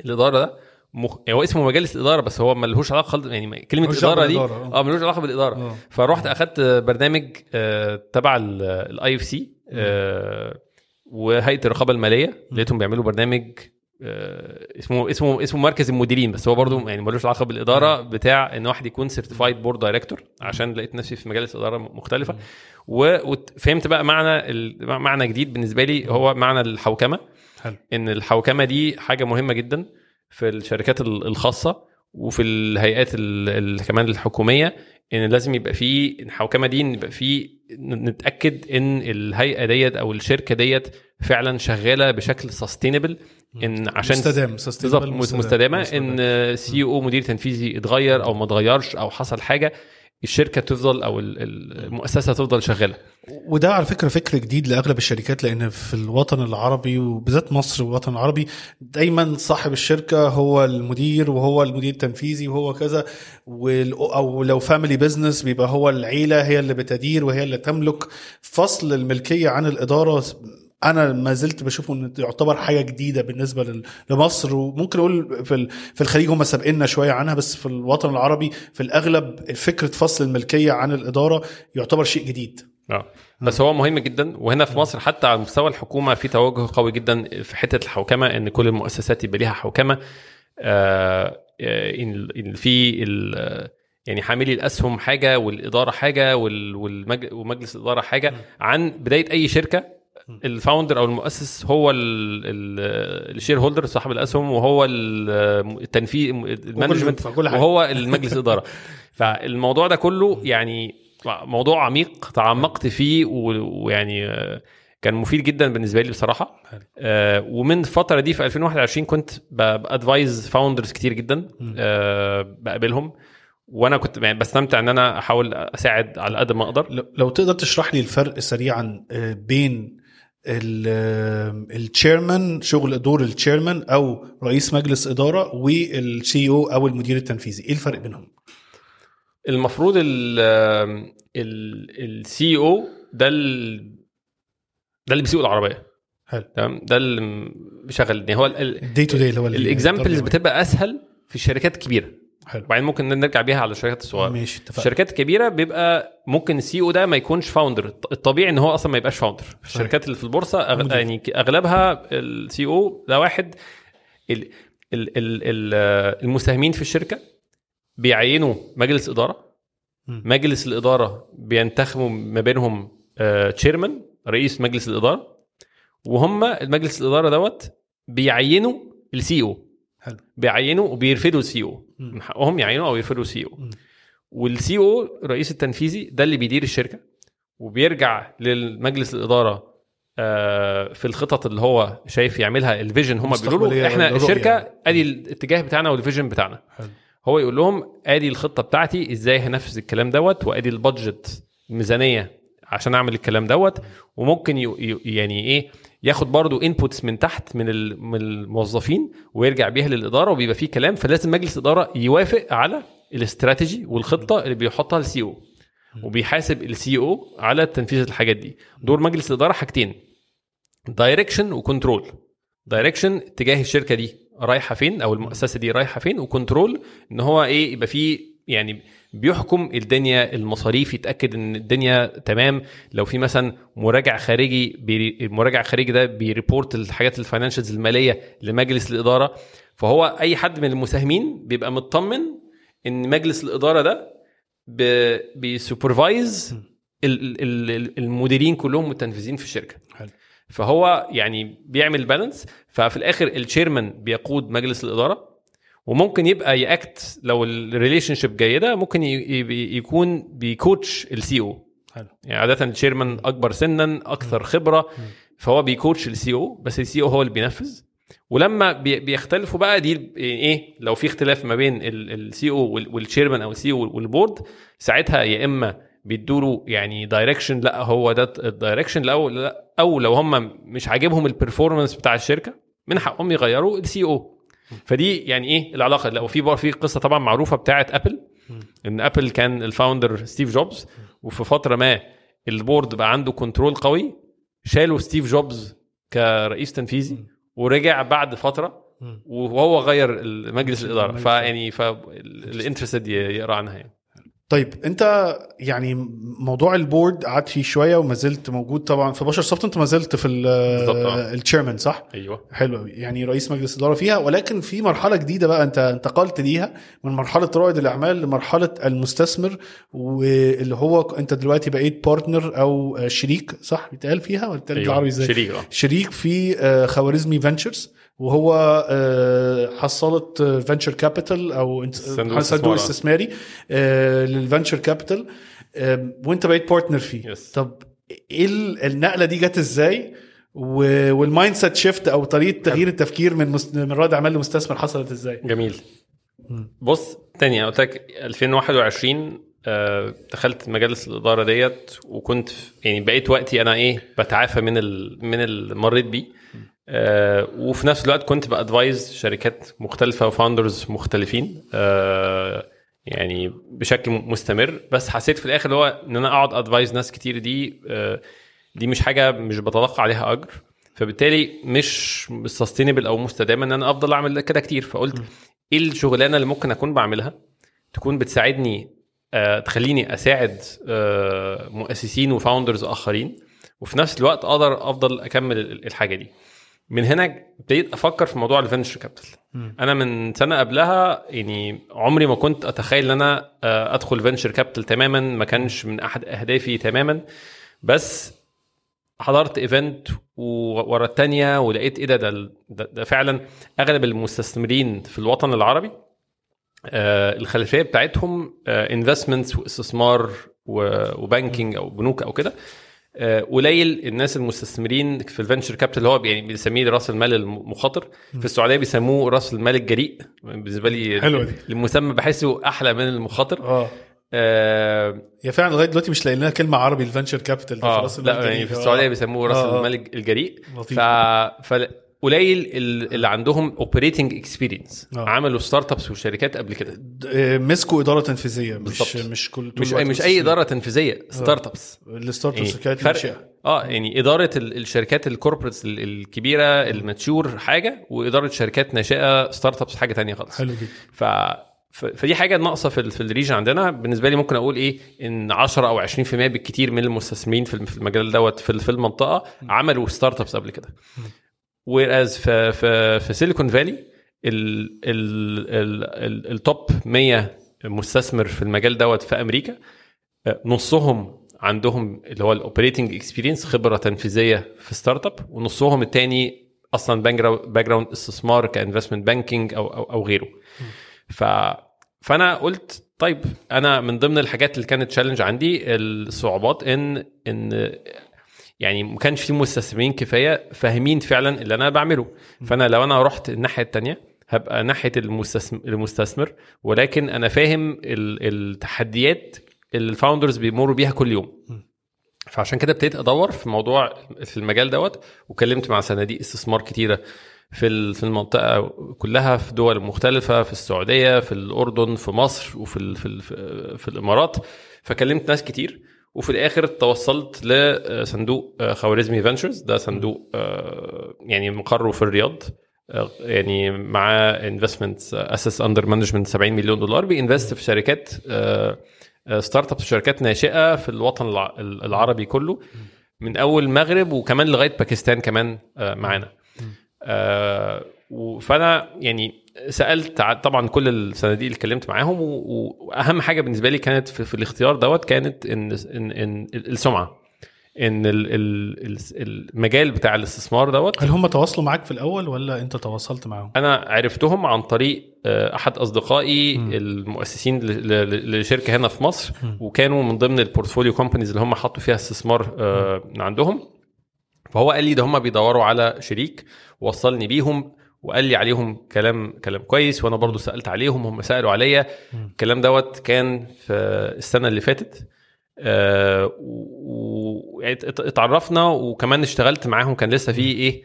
Speaker 1: الإدارة ده مخ... هو اسمه مجالس الإدارة بس هو ملهوش علاقة خالص يعني كلمة إدارة دي آه. ملهوش علاقة بالإدارة. أوه. فرحت أخدت برنامج آه تبع ال IFC وهيئة الرقابة المالية. لقيتهم بيعملوا برنامج آه اسمه اسمه اسمه مركز المديرين بس هو برضه يعني ملوش علاقة بالإدارة بتاع إن واحد يكون certified board director عشان لقيت نفسي في مجالس إدارة مختلفة. وفهمت بقى معنى معنى جديد بالنسبة لي هو معنى الحوكمة.
Speaker 2: حلو.
Speaker 1: إن الحوكمة دي حاجة مهمة جدا. في الشركات الخاصة وفي الهيئات كمان الحكومية إن لازم يبقى في الحوكمة دي يبقى في نتأكد إن الهيئة ديت أو الشركة ديت فعلا شغالة بشكل sustainable إن عشان
Speaker 2: مستدام
Speaker 1: بالظبط مستدامة إن CEO مدير تنفيذي اتغير أو ما اتغيرش أو حصل حاجة الشركة تفضل أو المؤسسة تفضل شغالة.
Speaker 2: وده على فكرة فكر جديد لأغلب الشركات لأن في الوطن العربي وبالذات مصر والوطن العربي دايما صاحب الشركة هو المدير وهو المدير التنفيذي وهو كذا أو لو family business بيبقى هو العيلة هي اللي بتدير وهي اللي تملك فصل الملكية عن الإدارة. أنا ما زلت بشوفه انه يعتبر حاجة جديدة بالنسبة لمصر وممكن أقول في في الخليج هم سابقنا شوية عنها بس في الوطن العربي في الأغلب فكرة فصل الملكية عن الإدارة يعتبر شيء جديد.
Speaker 1: آه. بس هو مهم جدا وهنا في مصر حتى على مستوى الحكومة في توجه قوي جدا في حتة الحوكمة إن كل المؤسسات يبقى ليها حوكمة. آه إن في يعني حاملي الأسهم حاجة والإدارة حاجة ومجلس الإدارة حاجة. عن بداية أي شركة ال founder أو المؤسس هو ال shareholder صاحب الأسهم وهو التنفيذ ال management وهو المجلس الإدارة. (laughs) فالموضوع ده كله يعني موضوع عميق تعمقت فيه ويعني كان مفيد جدا بالنسبة لي بصراحة. آه ومن الفترة دي في 2021 كنت ب advise founders كتير جدا آه بقابلهم. وأنا كنت يعني بستمتع إن أنا أحاول أساعد على قد ما أقدر.
Speaker 2: لو تقدر تشرح لي الفرق سريعا بين ال chairman شغل دور التشيرمان أو رئيس مجلس إدارة وال CEO أو المدير التنفيذي. إيه الفرق بينهم؟
Speaker 1: المفروض ال CEO ده ده اللي بيسوق العربية.
Speaker 2: حلو.
Speaker 1: تمام؟ ده اللي بيشغل يعني هو
Speaker 2: الدي تو دي اللي هو
Speaker 1: ال examples بتبقى أسهل في الشركات الكبيره
Speaker 2: حلو.
Speaker 1: وبعدين ممكن نرجع بيها على الشركات الصغيرة.
Speaker 2: ماشي اتفقنا.
Speaker 1: الشركات الكبيره بيبقى ممكن ال CEO ده ما يكونش founder الطبيعي إن هو أصلا ما يبقاش founder الشركات اللي في البورصة أغ... يعني أغلبها ال CEO ده واحد. ال... ال... ال... ال... المساهمين في الشركة بيعينوا مجلس إدارة. مجلس الإدارة بينتخبوا ما بينهم chairman رئيس مجلس الإدارة. وهم المجلس الإدارة دوت بيعينوا ال CEO
Speaker 2: حلو.
Speaker 1: بيعينوا وبيرفدوا ال CEO من حقهم يعينوا أو يرفدوا ال CEO وال CEO الرئيس التنفيذي ده اللي بيدير الشركة وبيرجع للمجلس الإدارة آه في الخطط اللي هو شايف يعملها ال vision هم بيقولوا له. إحنا الشركة أدي الاتجاه بتاعنا وال vision بتاعنا.
Speaker 2: حلو.
Speaker 1: هو يقول لهم أدي الخطة بتاعتي إزاي هنفذ الكلام دوت وأدي ال budget الميزانيه عشان أعمل الكلام دوت. وممكن يعني إيه ياخد برضه inputs من تحت من من الموظفين ويرجع بيها للإدارة وبيبقى فيه كلام فلازم مجلس الاداره يوافق على الاستراتيجي والخطة اللي بيحطها ال CEO وبيحاسب ال CEO على تنفيذ الحاجات دي. دور مجلس الاداره حاجتين direction و control direction اتجاه الشركة دي رايحة فين أو المؤسسة دي رايحة فين و control إن هو إيه يبقى فيه يعني بيحكم الدنيا المصاريف يتأكد إن الدنيا تمام. لو في مثلا مراجع خارجي بي المراجع الخارجي ده بي report الحاجات ال financials المالية لمجلس الإدارة فهو أي حد من المساهمين بيبقى مطمن إن مجلس الإدارة ده ب- بي supervise ال- ال- ال- المديرين كلهم متنفذين في الشركة.
Speaker 2: حلو.
Speaker 1: فهو يعني بيعمل balance ففي الآخر ال chairman بيقود مجلس الإدارة. وممكن يبقى ي act لو ال relationship جيده ممكن يكون بي coach ال CEO
Speaker 2: حلو.
Speaker 1: يعني عادة ال chairman أكبر سنا أكثر خبرة فهو بي coach ال CEO بس ال CEO هو اللي بينفذ. ولما بي- بيختلفوا بقى دي إيه لو في اختلاف ما بين ال CEO وال chairman أو ال CEO وال board ساعتها يا إما بيدوا يعني direction لأ هو ده ال direction لأ أو لو هم مش عاجبهم ال performance بتاع الشركة من حقهم يغيروا ال CEO فدي يعني إيه العلاقة؟ لا وفي في قصة طبعا معروفة بتاعه Apple إن Apple كان ال founder ستيف جوبز وفي فترة ما ال board بقى عنده control قوي شالوا ستيف جوبز كرئيس تنفيذي ورجع بعد فترة وهو غير مجلس
Speaker 2: الإدارة.
Speaker 1: فيعني فال interested يقرأ عنها يعني.
Speaker 2: طيب انت يعني موضوع ال board قعدت فيه شوية وما زلت موجود طبعا في BasharSoft انت ما زلت في
Speaker 1: بالظبط، آه.
Speaker 2: ال chairman صح؟
Speaker 1: أيوه
Speaker 2: حلو يعني رئيس مجلس إدارة فيها ولكن في مرحلة جديدة بقى انت انتقلت ليها من مرحلة رائد الأعمال لمرحلة المستثمر واللي هو انت دلوقتي بقيت partner أو شريك صح بيتقال فيها ولا بيتقال بالعربي إزاي؟
Speaker 1: شريك آه
Speaker 2: شريك في آه، Khwarizmi Ventures وهو آه، حصاله venture capital أو
Speaker 1: صندوق استثمار.
Speaker 2: استثماري لل venture capital وأنت بقيت partner فيه.
Speaker 1: Yes.
Speaker 2: طب إيه ال- النقلة دي جت إزاي؟ وال mindset shift أو طريقة تغيير التفكير من من رائد أعمال لمستثمر حصلت إزاي؟
Speaker 1: جميل. بص تاني أنا قلت لك 2021 آه، دخلت مجالس الإدارة ديت وكنت يعني بقيت وقتي أنا إيه بتعافى من ال من اللي مريت بيه آه، وفي نفس الوقت كنت ب advise شركات مختلفة و founders مختلفين آه، يعني بشكل مستمر. بس حسيت في الآخر هو إن أنا أقعد advise ناس كتير دي آه، دي مش حاجة مش بتلقى عليها أجر. فبالتالي مش sustainable أو مستدامة إن أنا أفضل أعمل كده كتير. فقلت إيه الشغلانة اللي ممكن أكون بعملها تكون بتساعدني تخليني أساعد مؤسسين و founders آخرين وفي نفس الوقت أقدر أفضل أكمل ال- الحاجة دي. من هنا ابتديت أفكر في موضوع ال venture capital. أنا من سنة قبلها يعني عمري ما كنت أتخيل إن أنا آه، أدخل venture capital تماما ما كانش من أحد أهدافي تماما. بس حضرت event ورا التانية ولقيت إيه ده ده, ده, فعلا أغلب المستثمرين في الوطن العربي آه الخلفية بتاعتهم investments واستثمار و- و banking أو بنوك أو كده. آه، قليل الناس المستثمرين في ال venture capital اللي هو يعني بيسميه راس المال المخاطر في السعودية بيسموه راس المال الجريء. بالنسبة لي
Speaker 2: حلوة دي.
Speaker 1: المسمى بحسه أحلى من المخاطر.
Speaker 2: آه.
Speaker 1: آه
Speaker 2: هي فعلا لغاية دلوقتي مش لاقي لنا كلمة عربي ال venture
Speaker 1: capital آه لا يعني في السعودية بيسموه راس
Speaker 2: آه، آه.
Speaker 1: المال الجريء.
Speaker 2: لطيف.
Speaker 1: ف ف قليل ال- اللي عندهم operating experience
Speaker 2: آه.
Speaker 1: عملوا startups وشركات قبل كده.
Speaker 2: مسكوا إدارة تنفيذية مش
Speaker 1: بالظبط.
Speaker 2: مش كل
Speaker 1: مش اي مش أي. إدارة
Speaker 2: تنفيذية
Speaker 1: startups
Speaker 2: ال startups
Speaker 1: فرق
Speaker 2: الناشئة.
Speaker 1: آه يعني إدارة ال- الشركات ال corporates ال- الكبيرة ال mature حاجة وإدارة شركات ناشئة startups حاجة تانية خالص.
Speaker 2: حلو جدا.
Speaker 1: ف فدي حاجة ناقصة في في ال region عندنا. بالنسبة لي ممكن أقول إيه إن 10 أو 20% بالكتير من المستثمرين في الم- في المجال دوت في المنطقة عملوا startups قبل كده. whereas في في في Silicon Valley ال ال ال ال ال top 100 مستثمر في المجال دوت في أمريكا آه، نصهم عندهم اللي هو ال operating experience خبرة تنفيذية في startup ونصهم التاني أصلا background استثمار ك investment banking أو أو أو غيره. ف فأنا قلت طيب أنا من ضمن الحاجات اللي كانت challenge عندي الصعوبات إن إن يعني ما كانش في مستثمرين كفاية فاهمين فعلا اللي أنا بعمله. فأنا لو أنا رحت الناحية التانية هبقى ناحية المستثمر, ولكن أنا فاهم ال- التحديات اللي الفاوندرز بيمروا بيها كل يوم. فعشان كده ابتديت أدور في موضوع في المجال دوت وكلمت مع صناديق استثمار كتيرة في في المنطقة كلها في دول مختلفة في السعودية في الأردن في مصر وفي في, في الإمارات. فكلمت ناس كتير وفي الآخر توصلت لصندوق خوارزمي Ventures ده صندوق آه، يعني مقره في الرياض آه، يعني معاه investment assets under management 70 مليون دولار. بي invest في شركات startup شركات ناشئة في الوطن الع- العربي كله من أول المغرب وكمان لغاية باكستان كمان آه، معانا. آه، فأنا يعني سألت طبعا كل الصناديق اللي اتكلمت معاهم وأهم حاجة بالنسبة لي كانت في, في الاختيار دوت كانت إن ان, إن السمعة. إن ال- ال- ال- المجال بتاع الاستثمار دوت.
Speaker 2: هل هم تواصلوا معاك في الأول ولا أنت تواصلت معاهم؟
Speaker 1: أنا عرفتهم عن طريق آه، أحد أصدقائي المؤسسين ل- ل- لشركة هنا في مصر وكانوا من ضمن ال portfolio companies اللي هم حطوا فيها استثمار آه، من عندهم. فهو قال لي ده هم بيدوروا على شريك وصلني بيهم وقال لي عليهم كلام كلام كويس وأنا برضو سألت عليهم هم سألوا عليا. الكلام دوت كان في السنة اللي فاتت. آه، و- و- ات- ات- اتعرفنا وكمان اشتغلت معاهم. كان لسه في إيه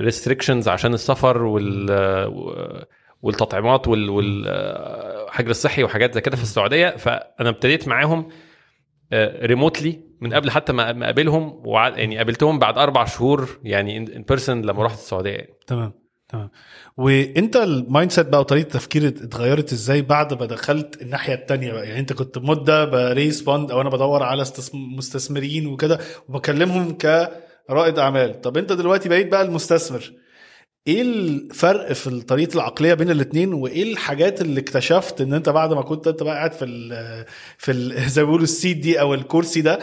Speaker 1: restrictions عشان السفر وال والتطعيمات وال- والحجر الصحي وحاجات زي كده في السعودية. فأنا ابتديت معاهم remotely من قبل حتى ما أقابلهم. يعني قابلتهم بعد أربع شهور يعني in person لما رحت السعودية. يعني.
Speaker 2: تمام. تمام. وانت ال mindset بقى وطريقة تفكير اتغيرت إزاي بعد ما دخلت الناحية التانية بقى؟ يعني انت كنت مدة ب raise fund أو أنا بدور على مستثمرين وكده وبكلمهم كرائد أعمال. طب انت دلوقتي بقيت بقى المستثمر. إيه الفرق في طريقة العقلية بين الاثنين وايه الحاجات اللي اكتشفت ان انت بعد ما كنت انت بقى قاعد في ال في (laughs) زي ما بيقولوا السيت دي أو الكرسي ده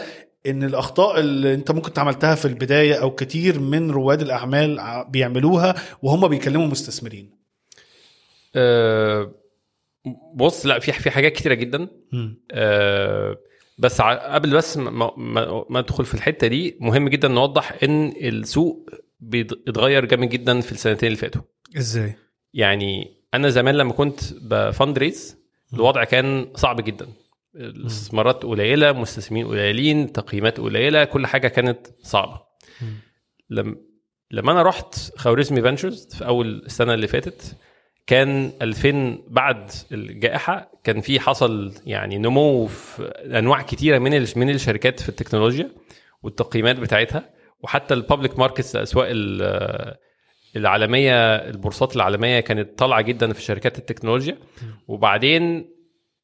Speaker 2: إن الأخطاء اللي أنت ممكن عملتها في البداية أو كتير من رواد الأعمال بيعملوها وهم بيكلموا مستثمرين.
Speaker 1: أه بص لا في في حاجات كتيرة جدا. أه بس قبل بس ما, ما, ما ادخل في الحتة دي مهم جدا نوضح إن السوق بيت- اتغير جامد جدا في السنتين اللي فاتوا.
Speaker 2: إزاي؟
Speaker 1: يعني أنا زمان لما كنت ب fundraise الوضع كان صعب جدا. الاستثمارات قليلة مستثمرين قليلين تقييمات قليلة كل حاجة كانت صعبة. لما لما أنا رحت خوارزمي Ventures في أول السنة اللي فاتت كان 2000 بعد الجائحة كان في حصل يعني نمو في أنواع كتيرة من من الشركات في التكنولوجيا والتقييمات بتاعتها وحتى الببليك ماركتس الاسواق ال- العالمية البورصات العالمية كانت طالعة جدا في شركات التكنولوجيا. وبعدين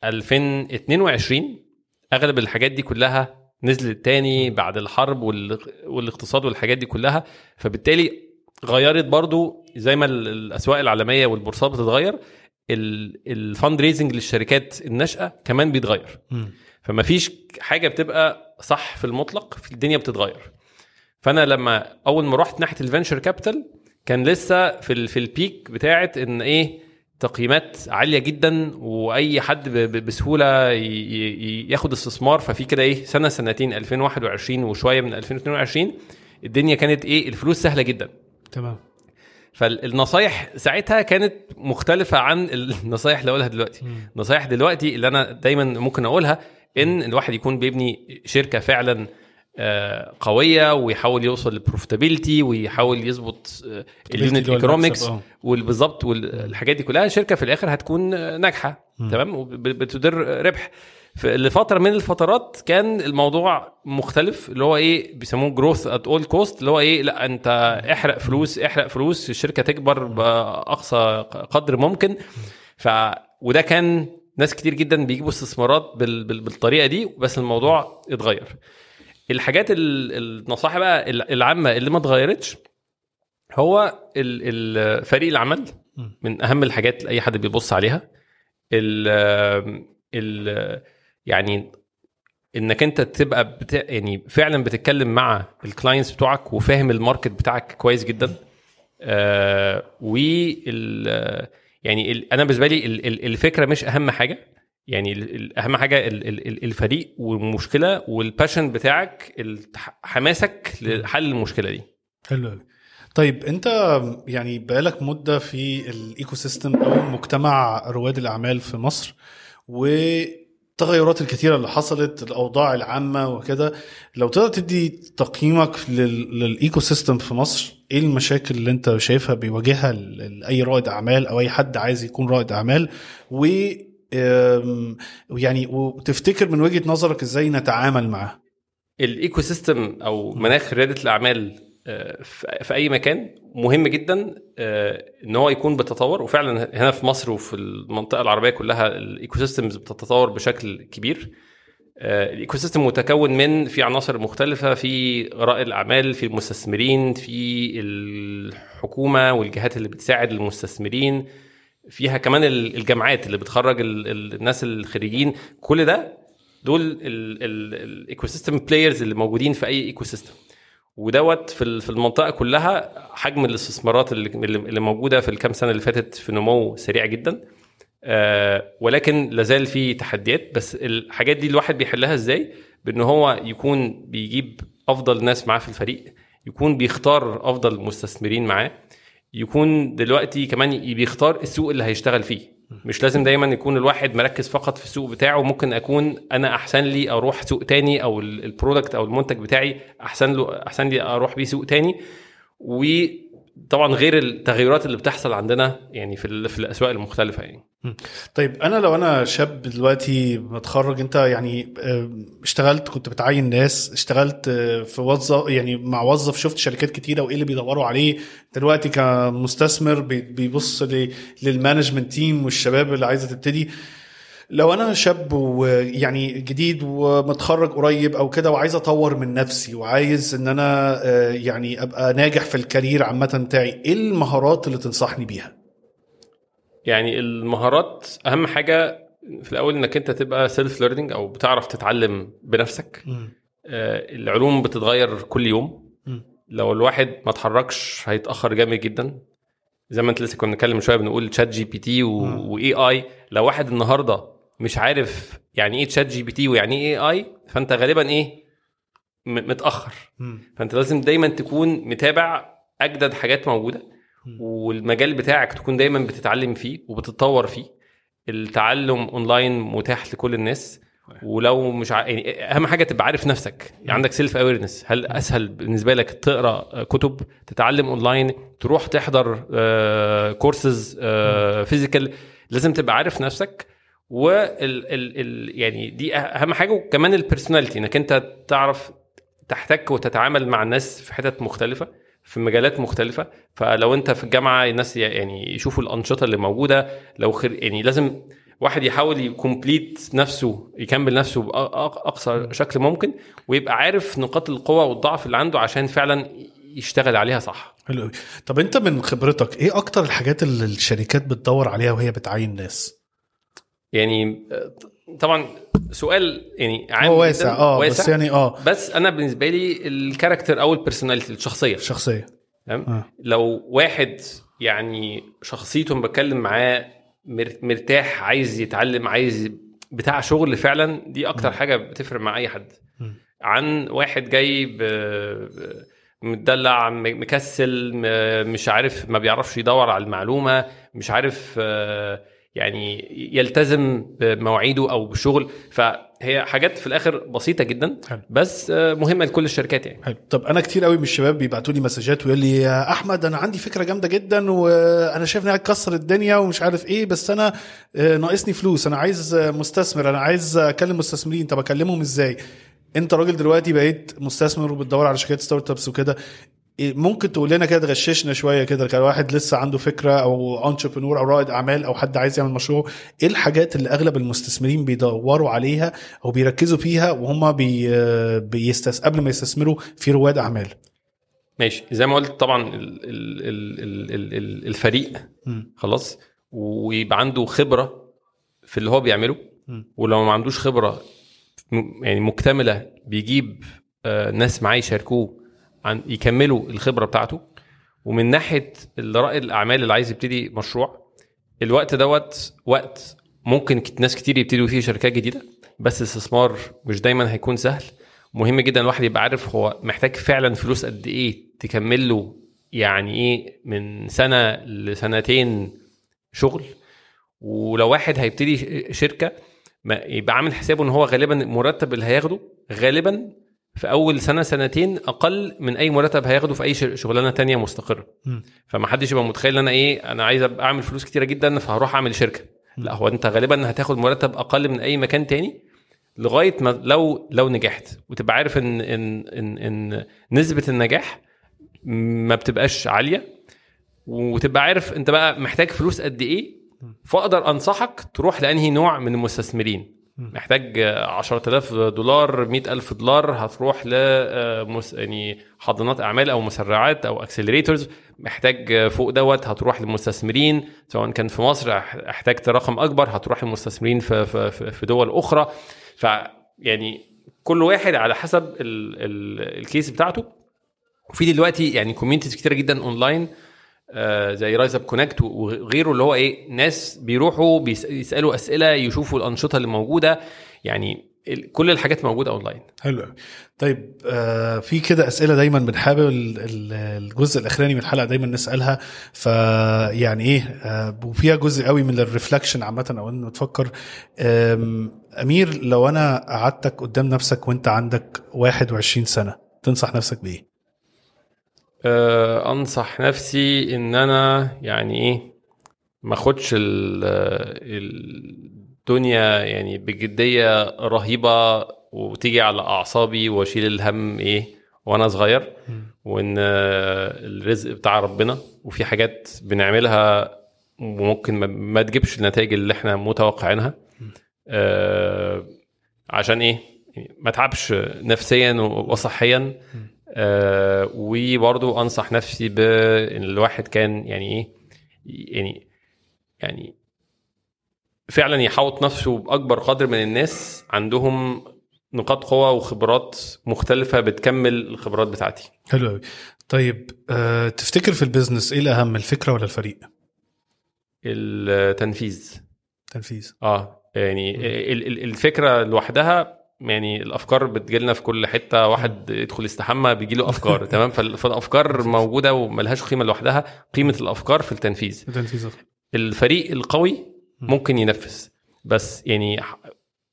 Speaker 1: 2022 أغلب الحاجات دي كلها نزلت تاني بعد الحرب وال- والاقتصاد والحاجات دي كلها فبالتالي غيرت برضو زي ما ال- الأسواق العالمية والبورصات بتتغير ال fundraising للشركات الناشئة كمان بيتغير. فما فيش حاجة بتبقى صح في المطلق في الدنيا بتتغير. فأنا لما أول ما رحت ناحية ال venture capital كان لسه في ال- في ال peak بتاعت إن إيه تقييمات عالية جدا وأي حد بسهولة ياخد استثمار. ففي كده إيه سنة سنتين 2021 وشوية من 2022 الدنيا كانت إيه الفلوس سهلة جدا.
Speaker 2: تمام.
Speaker 1: فالنصايح ساعتها كانت مختلفة عن النصايح اللي أقولها دلوقتي. النصايح دلوقتي اللي أنا دايما ممكن أقولها إن الواحد يكون بيبني شركة فعلا آه، قوية ويحاول يوصل لل profitability ويحاول يظبط ال
Speaker 2: unit economics.
Speaker 1: والبالظبط والحاجات دي كلها. الشركة في الآخر هتكون آه، ناجحة تمام؟ وبتدر ربح. لفترة من الفترات كان الموضوع مختلف اللي هو إيه بيسموه growth at all cost اللي هو إيه لأ أنت احرق فلوس احرق فلوس الشركة تكبر بأقصى قدر ممكن. ف وده كان ناس كتير جدا بيجيبوا استثمارات بال... بال... بالطريقة دي بس الموضوع اتغير. الحاجات ال... النصائح بقى العامة اللي ما اتغيرتش هو. فريق العمل من أهم الحاجات اللي أي حد بيبص عليها. ال... ال... يعني إنك أنت تبقى بت... يعني فعلا بتتكلم مع ال clients بتوعك وفاهم ال market بتاعك كويس جدا. آه وال يعني ال... أنا بالنسبة لي ال... ال- الفكرة مش أهم حاجة. يعني أهم حاجة ال- ال- ال- الفريق والمشكلة وال passion بتاعك حماسك لحل المشكلة دي.
Speaker 2: حلو قوي طيب أنت يعني بقالك مدة في ال ecosystem أو مجتمع رواد الأعمال في مصر والتغيرات الكتيرة اللي حصلت الأوضاع العامة وكده لو تقدر تدي تقييمك لل- لل ecosystem في مصر إيه المشاكل اللي أنت شايفها بيواجهها لاي رائد أعمال أو أي حد عايز يكون رائد أعمال؟ و أم، يعني وتفتكر من وجهة نظرك إزاي نتعامل معاه؟
Speaker 1: ال ecosystem أو مناخ ريادة الأعمال آه، في في أي مكان مهم جدا آه، إن هو يكون بتطور. وفعلا هنا في مصر وفي المنطقة العربية كلها ال ecosystems بتتطور بشكل كبير. آه، ال ecosystem متكون من في عناصر مختلفة في رائد الأعمال في المستثمرين في الحكومة والجهات اللي بتساعد المستثمرين. فيها كمان ال- الجامعات اللي بتخرج ال- ال- الناس الخريجين. كل ده دول ال ecosystem players اللي موجودين في أي ecosystem ودوت في في المنطقة كلها حجم الاستثمارات اللي اللي موجودة في الكام سنة اللي فاتت في نمو سريع جدا. آه، ولكن لازال في تحديات. بس الحاجات دي الواحد بيحلها إزاي؟ بإن هو يكون بيجيب أفضل ناس معاه في الفريق يكون بيختار أفضل مستثمرين معاه. يكون دلوقتي كمان بيختار السوق اللي هيشتغل فيه. مش لازم دايما يكون الواحد مركز فقط في السوق بتاعه. ممكن أكون أنا أحسن لي أروح سوق تاني أو ال- البرودكت أو المنتج بتاعي أحسن له أحسن لي أروح بيه سوق تاني. وطبعا غير التغيرات اللي بتحصل عندنا يعني في في الأسواق المختلفة يعني.
Speaker 2: طيب أنا لو أنا شاب دلوقتي متخرج أنت يعني آه، اشتغلت كنت بتعين ناس اشتغلت آه، في وظف يعني مع وظف شفت شركات كتيرة وإيه اللي بيدوروا عليه. دلوقتي كمستثمر بي- بيبص لل management team والشباب اللي عايزة تبتدي. لو أنا شاب ويعني جديد ومتخرج قريب أو كده وعايز أطور من نفسي وعايز إن أنا آه، يعني أبقى ناجح في ال career عامة بتاعي إيه المهارات اللي تنصحني بيها؟
Speaker 1: يعني المهارات أهم حاجة في الأول إنك أنت تبقى self learning أو بتعرف تتعلم بنفسك. آه، العلوم بتتغير كل يوم.
Speaker 2: مم.
Speaker 1: لو الواحد ما اتحركش هيتأخر جامد جدا. زي ما أنت لسه كنا بنتكلم شوية بنقول
Speaker 2: ChatGPT.
Speaker 1: و AI لو واحد النهارده مش عارف يعني إيه تشات جي بي تي ويعني إيه اي اي فأنت غالبا إيه
Speaker 2: متأخر.
Speaker 1: فأنت لازم دايما تكون متابع أجدد حاجات
Speaker 2: موجودة.
Speaker 1: والمجال بتاعك تكون دايما بتتعلم فيه وبتتطور فيه. التعلم اونلاين متاح لكل الناس. ولو مش ع... يعني أهم حاجة تبقى عارف نفسك. يعني عندك self awareness هل أسهل بالنسبة لك تقرأ كتب تتعلم اونلاين تروح تحضر courses physical لازم تبقى عارف نفسك. وال ال ال يعني دي أهم حاجة وكمان ال personality إنك أنت تعرف تحتك وتتعامل مع الناس في حتت مختلفة في مجالات مختلفة. فلو أنت في الجامعة الناس يعني يشوفوا الأنشطة اللي موجودة. لو خير يعني لازم واحد يحاول يكمبليت نفسه يكمل نفسه باقصى شكل ممكن ويبقى عارف نقاط القوة والضعف اللي عنده عشان فعلا يشتغل عليها صح.
Speaker 2: حلو طب أنت من خبرتك إيه أكتر الحاجات اللي الشركات بتدور عليها وهي بتعين ناس؟
Speaker 1: يعني طبعا سؤال يعني عام
Speaker 2: هو واسع آه بس يعني آه.
Speaker 1: بس أنا بالنسبة لي ال character أو ال
Speaker 2: personality الشخصية. شخصية.
Speaker 1: تمام؟
Speaker 2: آه.
Speaker 1: لو واحد يعني شخصيته بتكلم معاه مر- مرتاح عايز يتعلم عايز بتاع شغل فعلا دي أكتر حاجة بتفرق مع أي حد.
Speaker 2: مم.
Speaker 1: عن واحد جاي ب... متدلع م- مكسل م- مش عارف ما بيعرفش يدور على المعلومة مش عارف آه، يعني يلتزم بمواعيده أو بشغل. فهي حاجات في الآخر بسيطة جدا
Speaker 2: حلو.
Speaker 1: بس آه، مهمة لكل الشركات يعني.
Speaker 2: حلو. طب أنا كتير قوي من الشباب بيبعتوا لي مسجات ويقول لي يا أحمد أنا عندي فكرة جامدة جدا وأنا شايف إنها هتكسر الدنيا ومش عارف إيه بس أنا آه، ناقصني فلوس أنا عايز مستثمر أنا عايز أكلم مستثمرين طب أكلمهم إزاي؟ أنت راجل دلوقتي بقيت مستثمر وبتدور على شركات ستارت أبس وكده. ممكن تقول لنا كده تغششنا شوية كده كان واحد لسه عنده فكرة أو entrepreneur أو رائد أعمال أو حد عايز يعمل مشروع إيه الحاجات اللي أغلب المستثمرين بيدوروا عليها أو بيركزوا فيها وهم بي بيستس قبل ما يستثمروا في رواد أعمال
Speaker 1: ماشي زي ما قلت طبعا ال ال ال ال ال ال الفريق. خلاص ويبقى عنده خبرة في اللي هو بيعمله. ولو ما عندوش خبرة يعني مكتملة بيجيب آه، ناس معاه يشاركوه عن يكملوا الخبرة بتاعته. ومن ناحية رائد الأعمال اللي عايز يبتدي مشروع الوقت دوت وقت ممكن ناس كتير يبتدوا فيه شركات جديدة بس الاستثمار مش دايما هيكون سهل. مهم جدا الواحد يبقى عارف هو محتاج فعلا فلوس قد إيه تكمل له يعني إيه من سنة لسنتين شغل. ولو واحد هيبتدي شركة يبقى عامل حسابه إن هو غالبا المرتب اللي هياخده غالبا في أول سنة سنتين أقل من أي مرتب هياخده في أي شغلانة تانية
Speaker 2: مستقرة.
Speaker 1: فما حدش يبقى متخيل إن أنا إيه أنا عايز أعمل فلوس كتيرة جدا فهروح أعمل شركة. لا هو أنت غالبا هتاخد مرتب أقل من أي مكان تاني لغاية ما لو لو نجحت. وتبقى عارف إن إن إن, إن نسبة النجاح ما بتبقاش عالية. وتبقى عارف أنت بقى محتاج فلوس قد إيه. فأقدر أنصحك تروح لأنهي نوع من المستثمرين. محتاج 10000 دولار 100000 دولار هتروح ل آه، يعني حاضنات أعمال أو مسرعات أو accelerators محتاج فوق دوت هتروح للمستثمرين سواء كان في مصر أح- احتاجت رقم أكبر هتروح للمستثمرين في في في- دول أخرى. ف يعني كل واحد على حسب ال ال ال case بتاعته. وفي دلوقتي يعني communities كتيرة جدا اونلاين زي RiseUp Connect وغيره اللي هو إيه ناس بيروحوا بيس- يسألوا أسئلة يشوفوا الأنشطة اللي موجودة. يعني كل الحاجات موجودة اونلاين
Speaker 2: حلو طيب آه في كده أسئلة دايما بنحاول ال- ال- الجزء الأخراني من الحلقة دايما نسألها. فيعني إيه آه وفيها جزء قوي من ال reflection عامة أو إنه تفكر. أمير لو أنا قعدتك قدام نفسك وأنت عندك 21 سنة تنصح نفسك بإيه؟
Speaker 1: آه، أنصح نفسي إن أنا يعني إيه ما أخدش ال- الدنيا يعني بجدية رهيبة وتيجي على أعصابي وأشيل الهم إيه وأنا صغير. وإن آه، الرزق بتاع ربنا وفي حاجات بنعملها وممكن ما- تجيبش النتائج اللي إحنا متوقعينها. آه، عشان إيه ما تعبش نفسيا وصحيا. آه وبرضو أنصح نفسي بان الواحد كان يعني إيه يعني يعني فعلا يحوط نفسه بأكبر قدر من الناس عندهم نقاط قوة وخبرات مختلفة بتكمل الخبرات بتاعتي.
Speaker 2: حلو قوي طيب آه تفتكر في البيزنس إيه الأهم الفكرة ولا الفريق؟
Speaker 1: التنفيذ.
Speaker 2: تنفيذ.
Speaker 1: آه يعني ال- ال- الفكرة لوحدها يعني الأفكار بتجيلنا في كل حتة واحد يدخل يستحمى بيجي له أفكار (laughs) تمام؟ فال- فالأفكار موجودة وملهاش قيمة لوحدها قيمة الأفكار في التنفيذ.
Speaker 2: تنفيذ
Speaker 1: الفريق القوي ممكن ينفذ بس يعني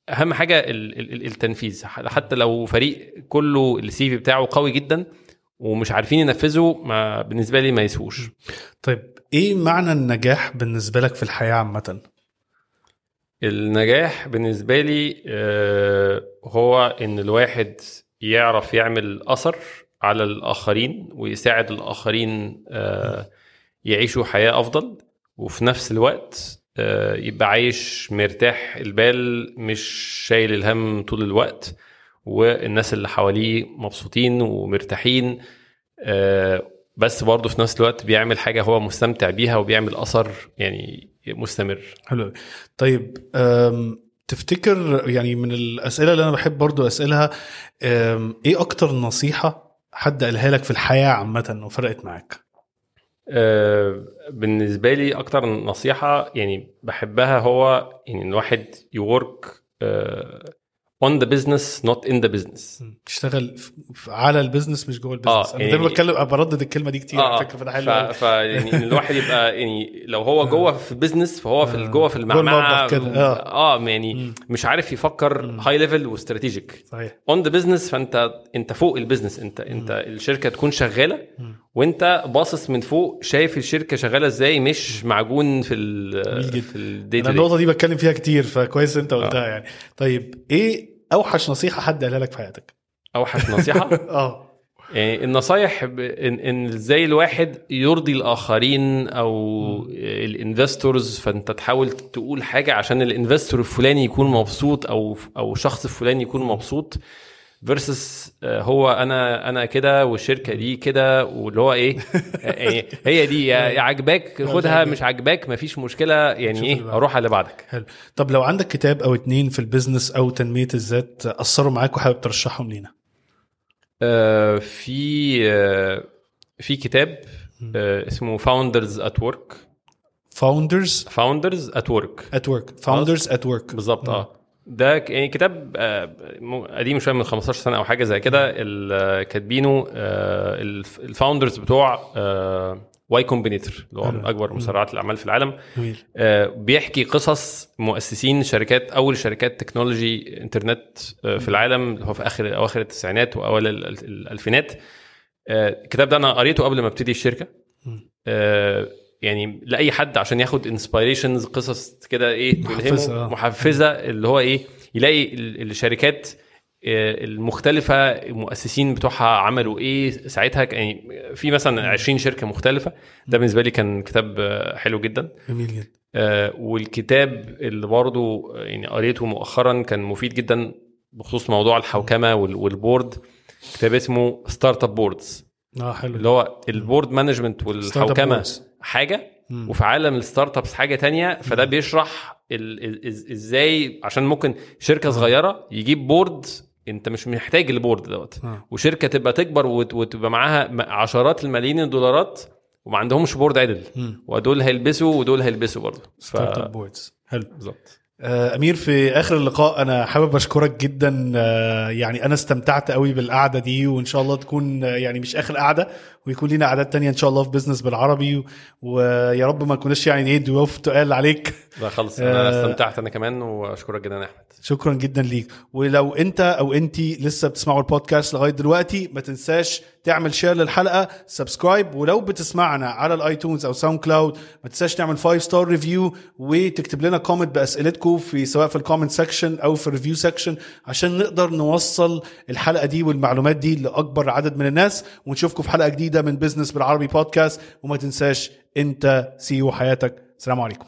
Speaker 1: أهم حاجة ال- ال- ال- التنفيذ. حتى لو فريق كله السي في بتاعه قوي جدا ومش عارفين ينفذوا ما بالنسبة لي ما يسووش.
Speaker 2: طيب إيه معنى النجاح بالنسبة لك في الحياة عامة؟
Speaker 1: النجاح بالنسبة لي آه، هو إن الواحد يعرف يعمل أثر على الآخرين ويساعد الآخرين آه، يعيشوا حياة أفضل وفي نفس الوقت آه، يبقى عايش مرتاح البال مش شايل الهم طول الوقت والناس اللي حواليه مبسوطين ومرتاحين بس برضه في نفس الوقت بيعمل حاجة هو مستمتع بيها وبيعمل أثر يعني مستمر
Speaker 2: حلو. طيب تفتكر يعني من الأسئلة اللي أنا بحب برضو اسالها إيه أكتر نصيحة حد قالها لك في الحياة عامة وفرقت معاك
Speaker 1: آه، بالنسبة لي أكتر نصيحة يعني بحبها هو يعني الواحد ي work on the business not in
Speaker 2: the business تشتغل على ال business مش جوه ال business.
Speaker 1: آه،
Speaker 2: أنا
Speaker 1: يعني-
Speaker 2: دايما بتكلم بردد الكلمة دي كتير على فكرة فده حلو.
Speaker 1: ف يعني الواحد يبقى يعني لو هو جوه في business فهو في جوه في
Speaker 2: المعمعة. كده، آه.
Speaker 1: آه يعني مش عارف يفكر high level و strategic
Speaker 2: صحيح.
Speaker 1: on the business فانت أنت فوق البزنس انت أنت الشركة تكون شغالة وأنت باصص من فوق شايف الشركة شغالة إزاي مش معجون في
Speaker 2: جميل جدا.
Speaker 1: ال في الدي أنا
Speaker 2: النقطة دي بتكلم فيها كتير فكويس أنت قلتها يعني. طيب إيه أوحش نصيحة حد قالها لك في حياتك.
Speaker 1: أوحش (laughs) نصيحة؟
Speaker 2: آه.
Speaker 1: يعني النصايح ب- ان إن إزاي الواحد يرضي الآخرين أو ال investors فأنت تحاول تقول حاجة عشان ال investor الفلاني يكون مبسوط أو أو شخص الفلاني يكون مبسوط. versus هو أنا أنا كده والشركة دي كده واللي هو إيه يعني هي دي عجباك خدها مش عجباك مفيش مشكلة يعني
Speaker 2: إيه.
Speaker 1: أروح على اللي بعدك.
Speaker 2: حلو. طب لو عندك كتاب أو اتنين في ال business أو تنمية الذات أثروا معاك وحابب ترشحهم لينا؟
Speaker 1: آه، في آه، في كتاب آه، اسمه Founders at Work
Speaker 2: Founders
Speaker 1: Founders at Work
Speaker 2: at Work Founders at Work
Speaker 1: بالظبط آه. ده يعني كتاب آه، قديم شوية من 15 سنة أو حاجة زي كده. آه، كاتبينه آه، ال f- ال founders بتوع Y Combinator اللي هو من أكبر مسرعات الأعمال في العالم. آه، بيحكي قصص مؤسسين شركات أول شركات تكنولوجي إنترنت آه، في العالم اللي هو في آخر أواخر التسعينات واوائل ال- ال- الألفينات. آه، الكتاب ده أنا قريته قبل ما أبتدي الشركة. آه، يعني لأي حد عشان ياخد inspirations قصص كده إيه
Speaker 2: محفزة،
Speaker 1: تلهمه
Speaker 2: آه.
Speaker 1: محفزة اللي هو إيه يلاقي ال- الشركات آه، المختلفة المؤسسين بتوعها عملوا إيه ساعتها يعني في مثلا 20 شركة مختلفة. ده بالنسبة لي كان كتاب آه، حلو جدا.
Speaker 2: جميل جدا.
Speaker 1: والكتاب اللي برضه يعني قريته مؤخرا كان مفيد جدا بخصوص موضوع الحوكمة وال- وال board. كتاب اسمه Startup Boards
Speaker 2: آه حلو
Speaker 1: اللي هو ال board management
Speaker 2: والحوكمه.
Speaker 1: حاجة وفي عالم ال startups حاجة تانية فده بيشرح ال- ال- إز- إزاي عشان ممكن شركة صغيرة يجيب board أنت مش محتاج ال board دوت.
Speaker 2: آه.
Speaker 1: وشركة تبقى تكبر وت- وتبقى معاها عشرات الملايين الدولارات وما عندهمش board عدل.
Speaker 2: مم.
Speaker 1: ودول هيلبسوا ودول هيلبسوا برضه. ف...
Speaker 2: startup boards حلو.
Speaker 1: بالظبط.
Speaker 2: آه، أمير في آخر اللقاء أنا حابب أشكرك جدا آه، يعني أنا استمتعت قوي بالقعدة دي وإن شاء الله تكون آه، يعني مش آخر قعدة ويكون لنا قعدات تانية إن شاء الله في business بالعربي. و- ويا رب ما نكونش يعني إيه ضيوف تقال عليك.
Speaker 1: لا خلص
Speaker 2: آه.
Speaker 1: أنا استمتعت أنا كمان وأشكرك جدا يا أحمد.
Speaker 2: شكرا جدا ليك. ولو أنت أو انتي لسه بتسمعوا البودكاست لغاية دلوقتي ما تنساش تعمل share للحلقة subscribe ولو بتسمعنا على ال iTunes أو SoundCloud ما تنساش تعمل 5 star review وتكتب لنا comment بأسئلتكم في سواء في ال comment section أو في ال review section عشان نقدر نوصل الحلقة دي والمعلومات دي لأكبر عدد من الناس ونشوفكم في حلقة جديدة. من business بالعربي بودكاست وما تنساش انت سي حياتك. السلام عليكم.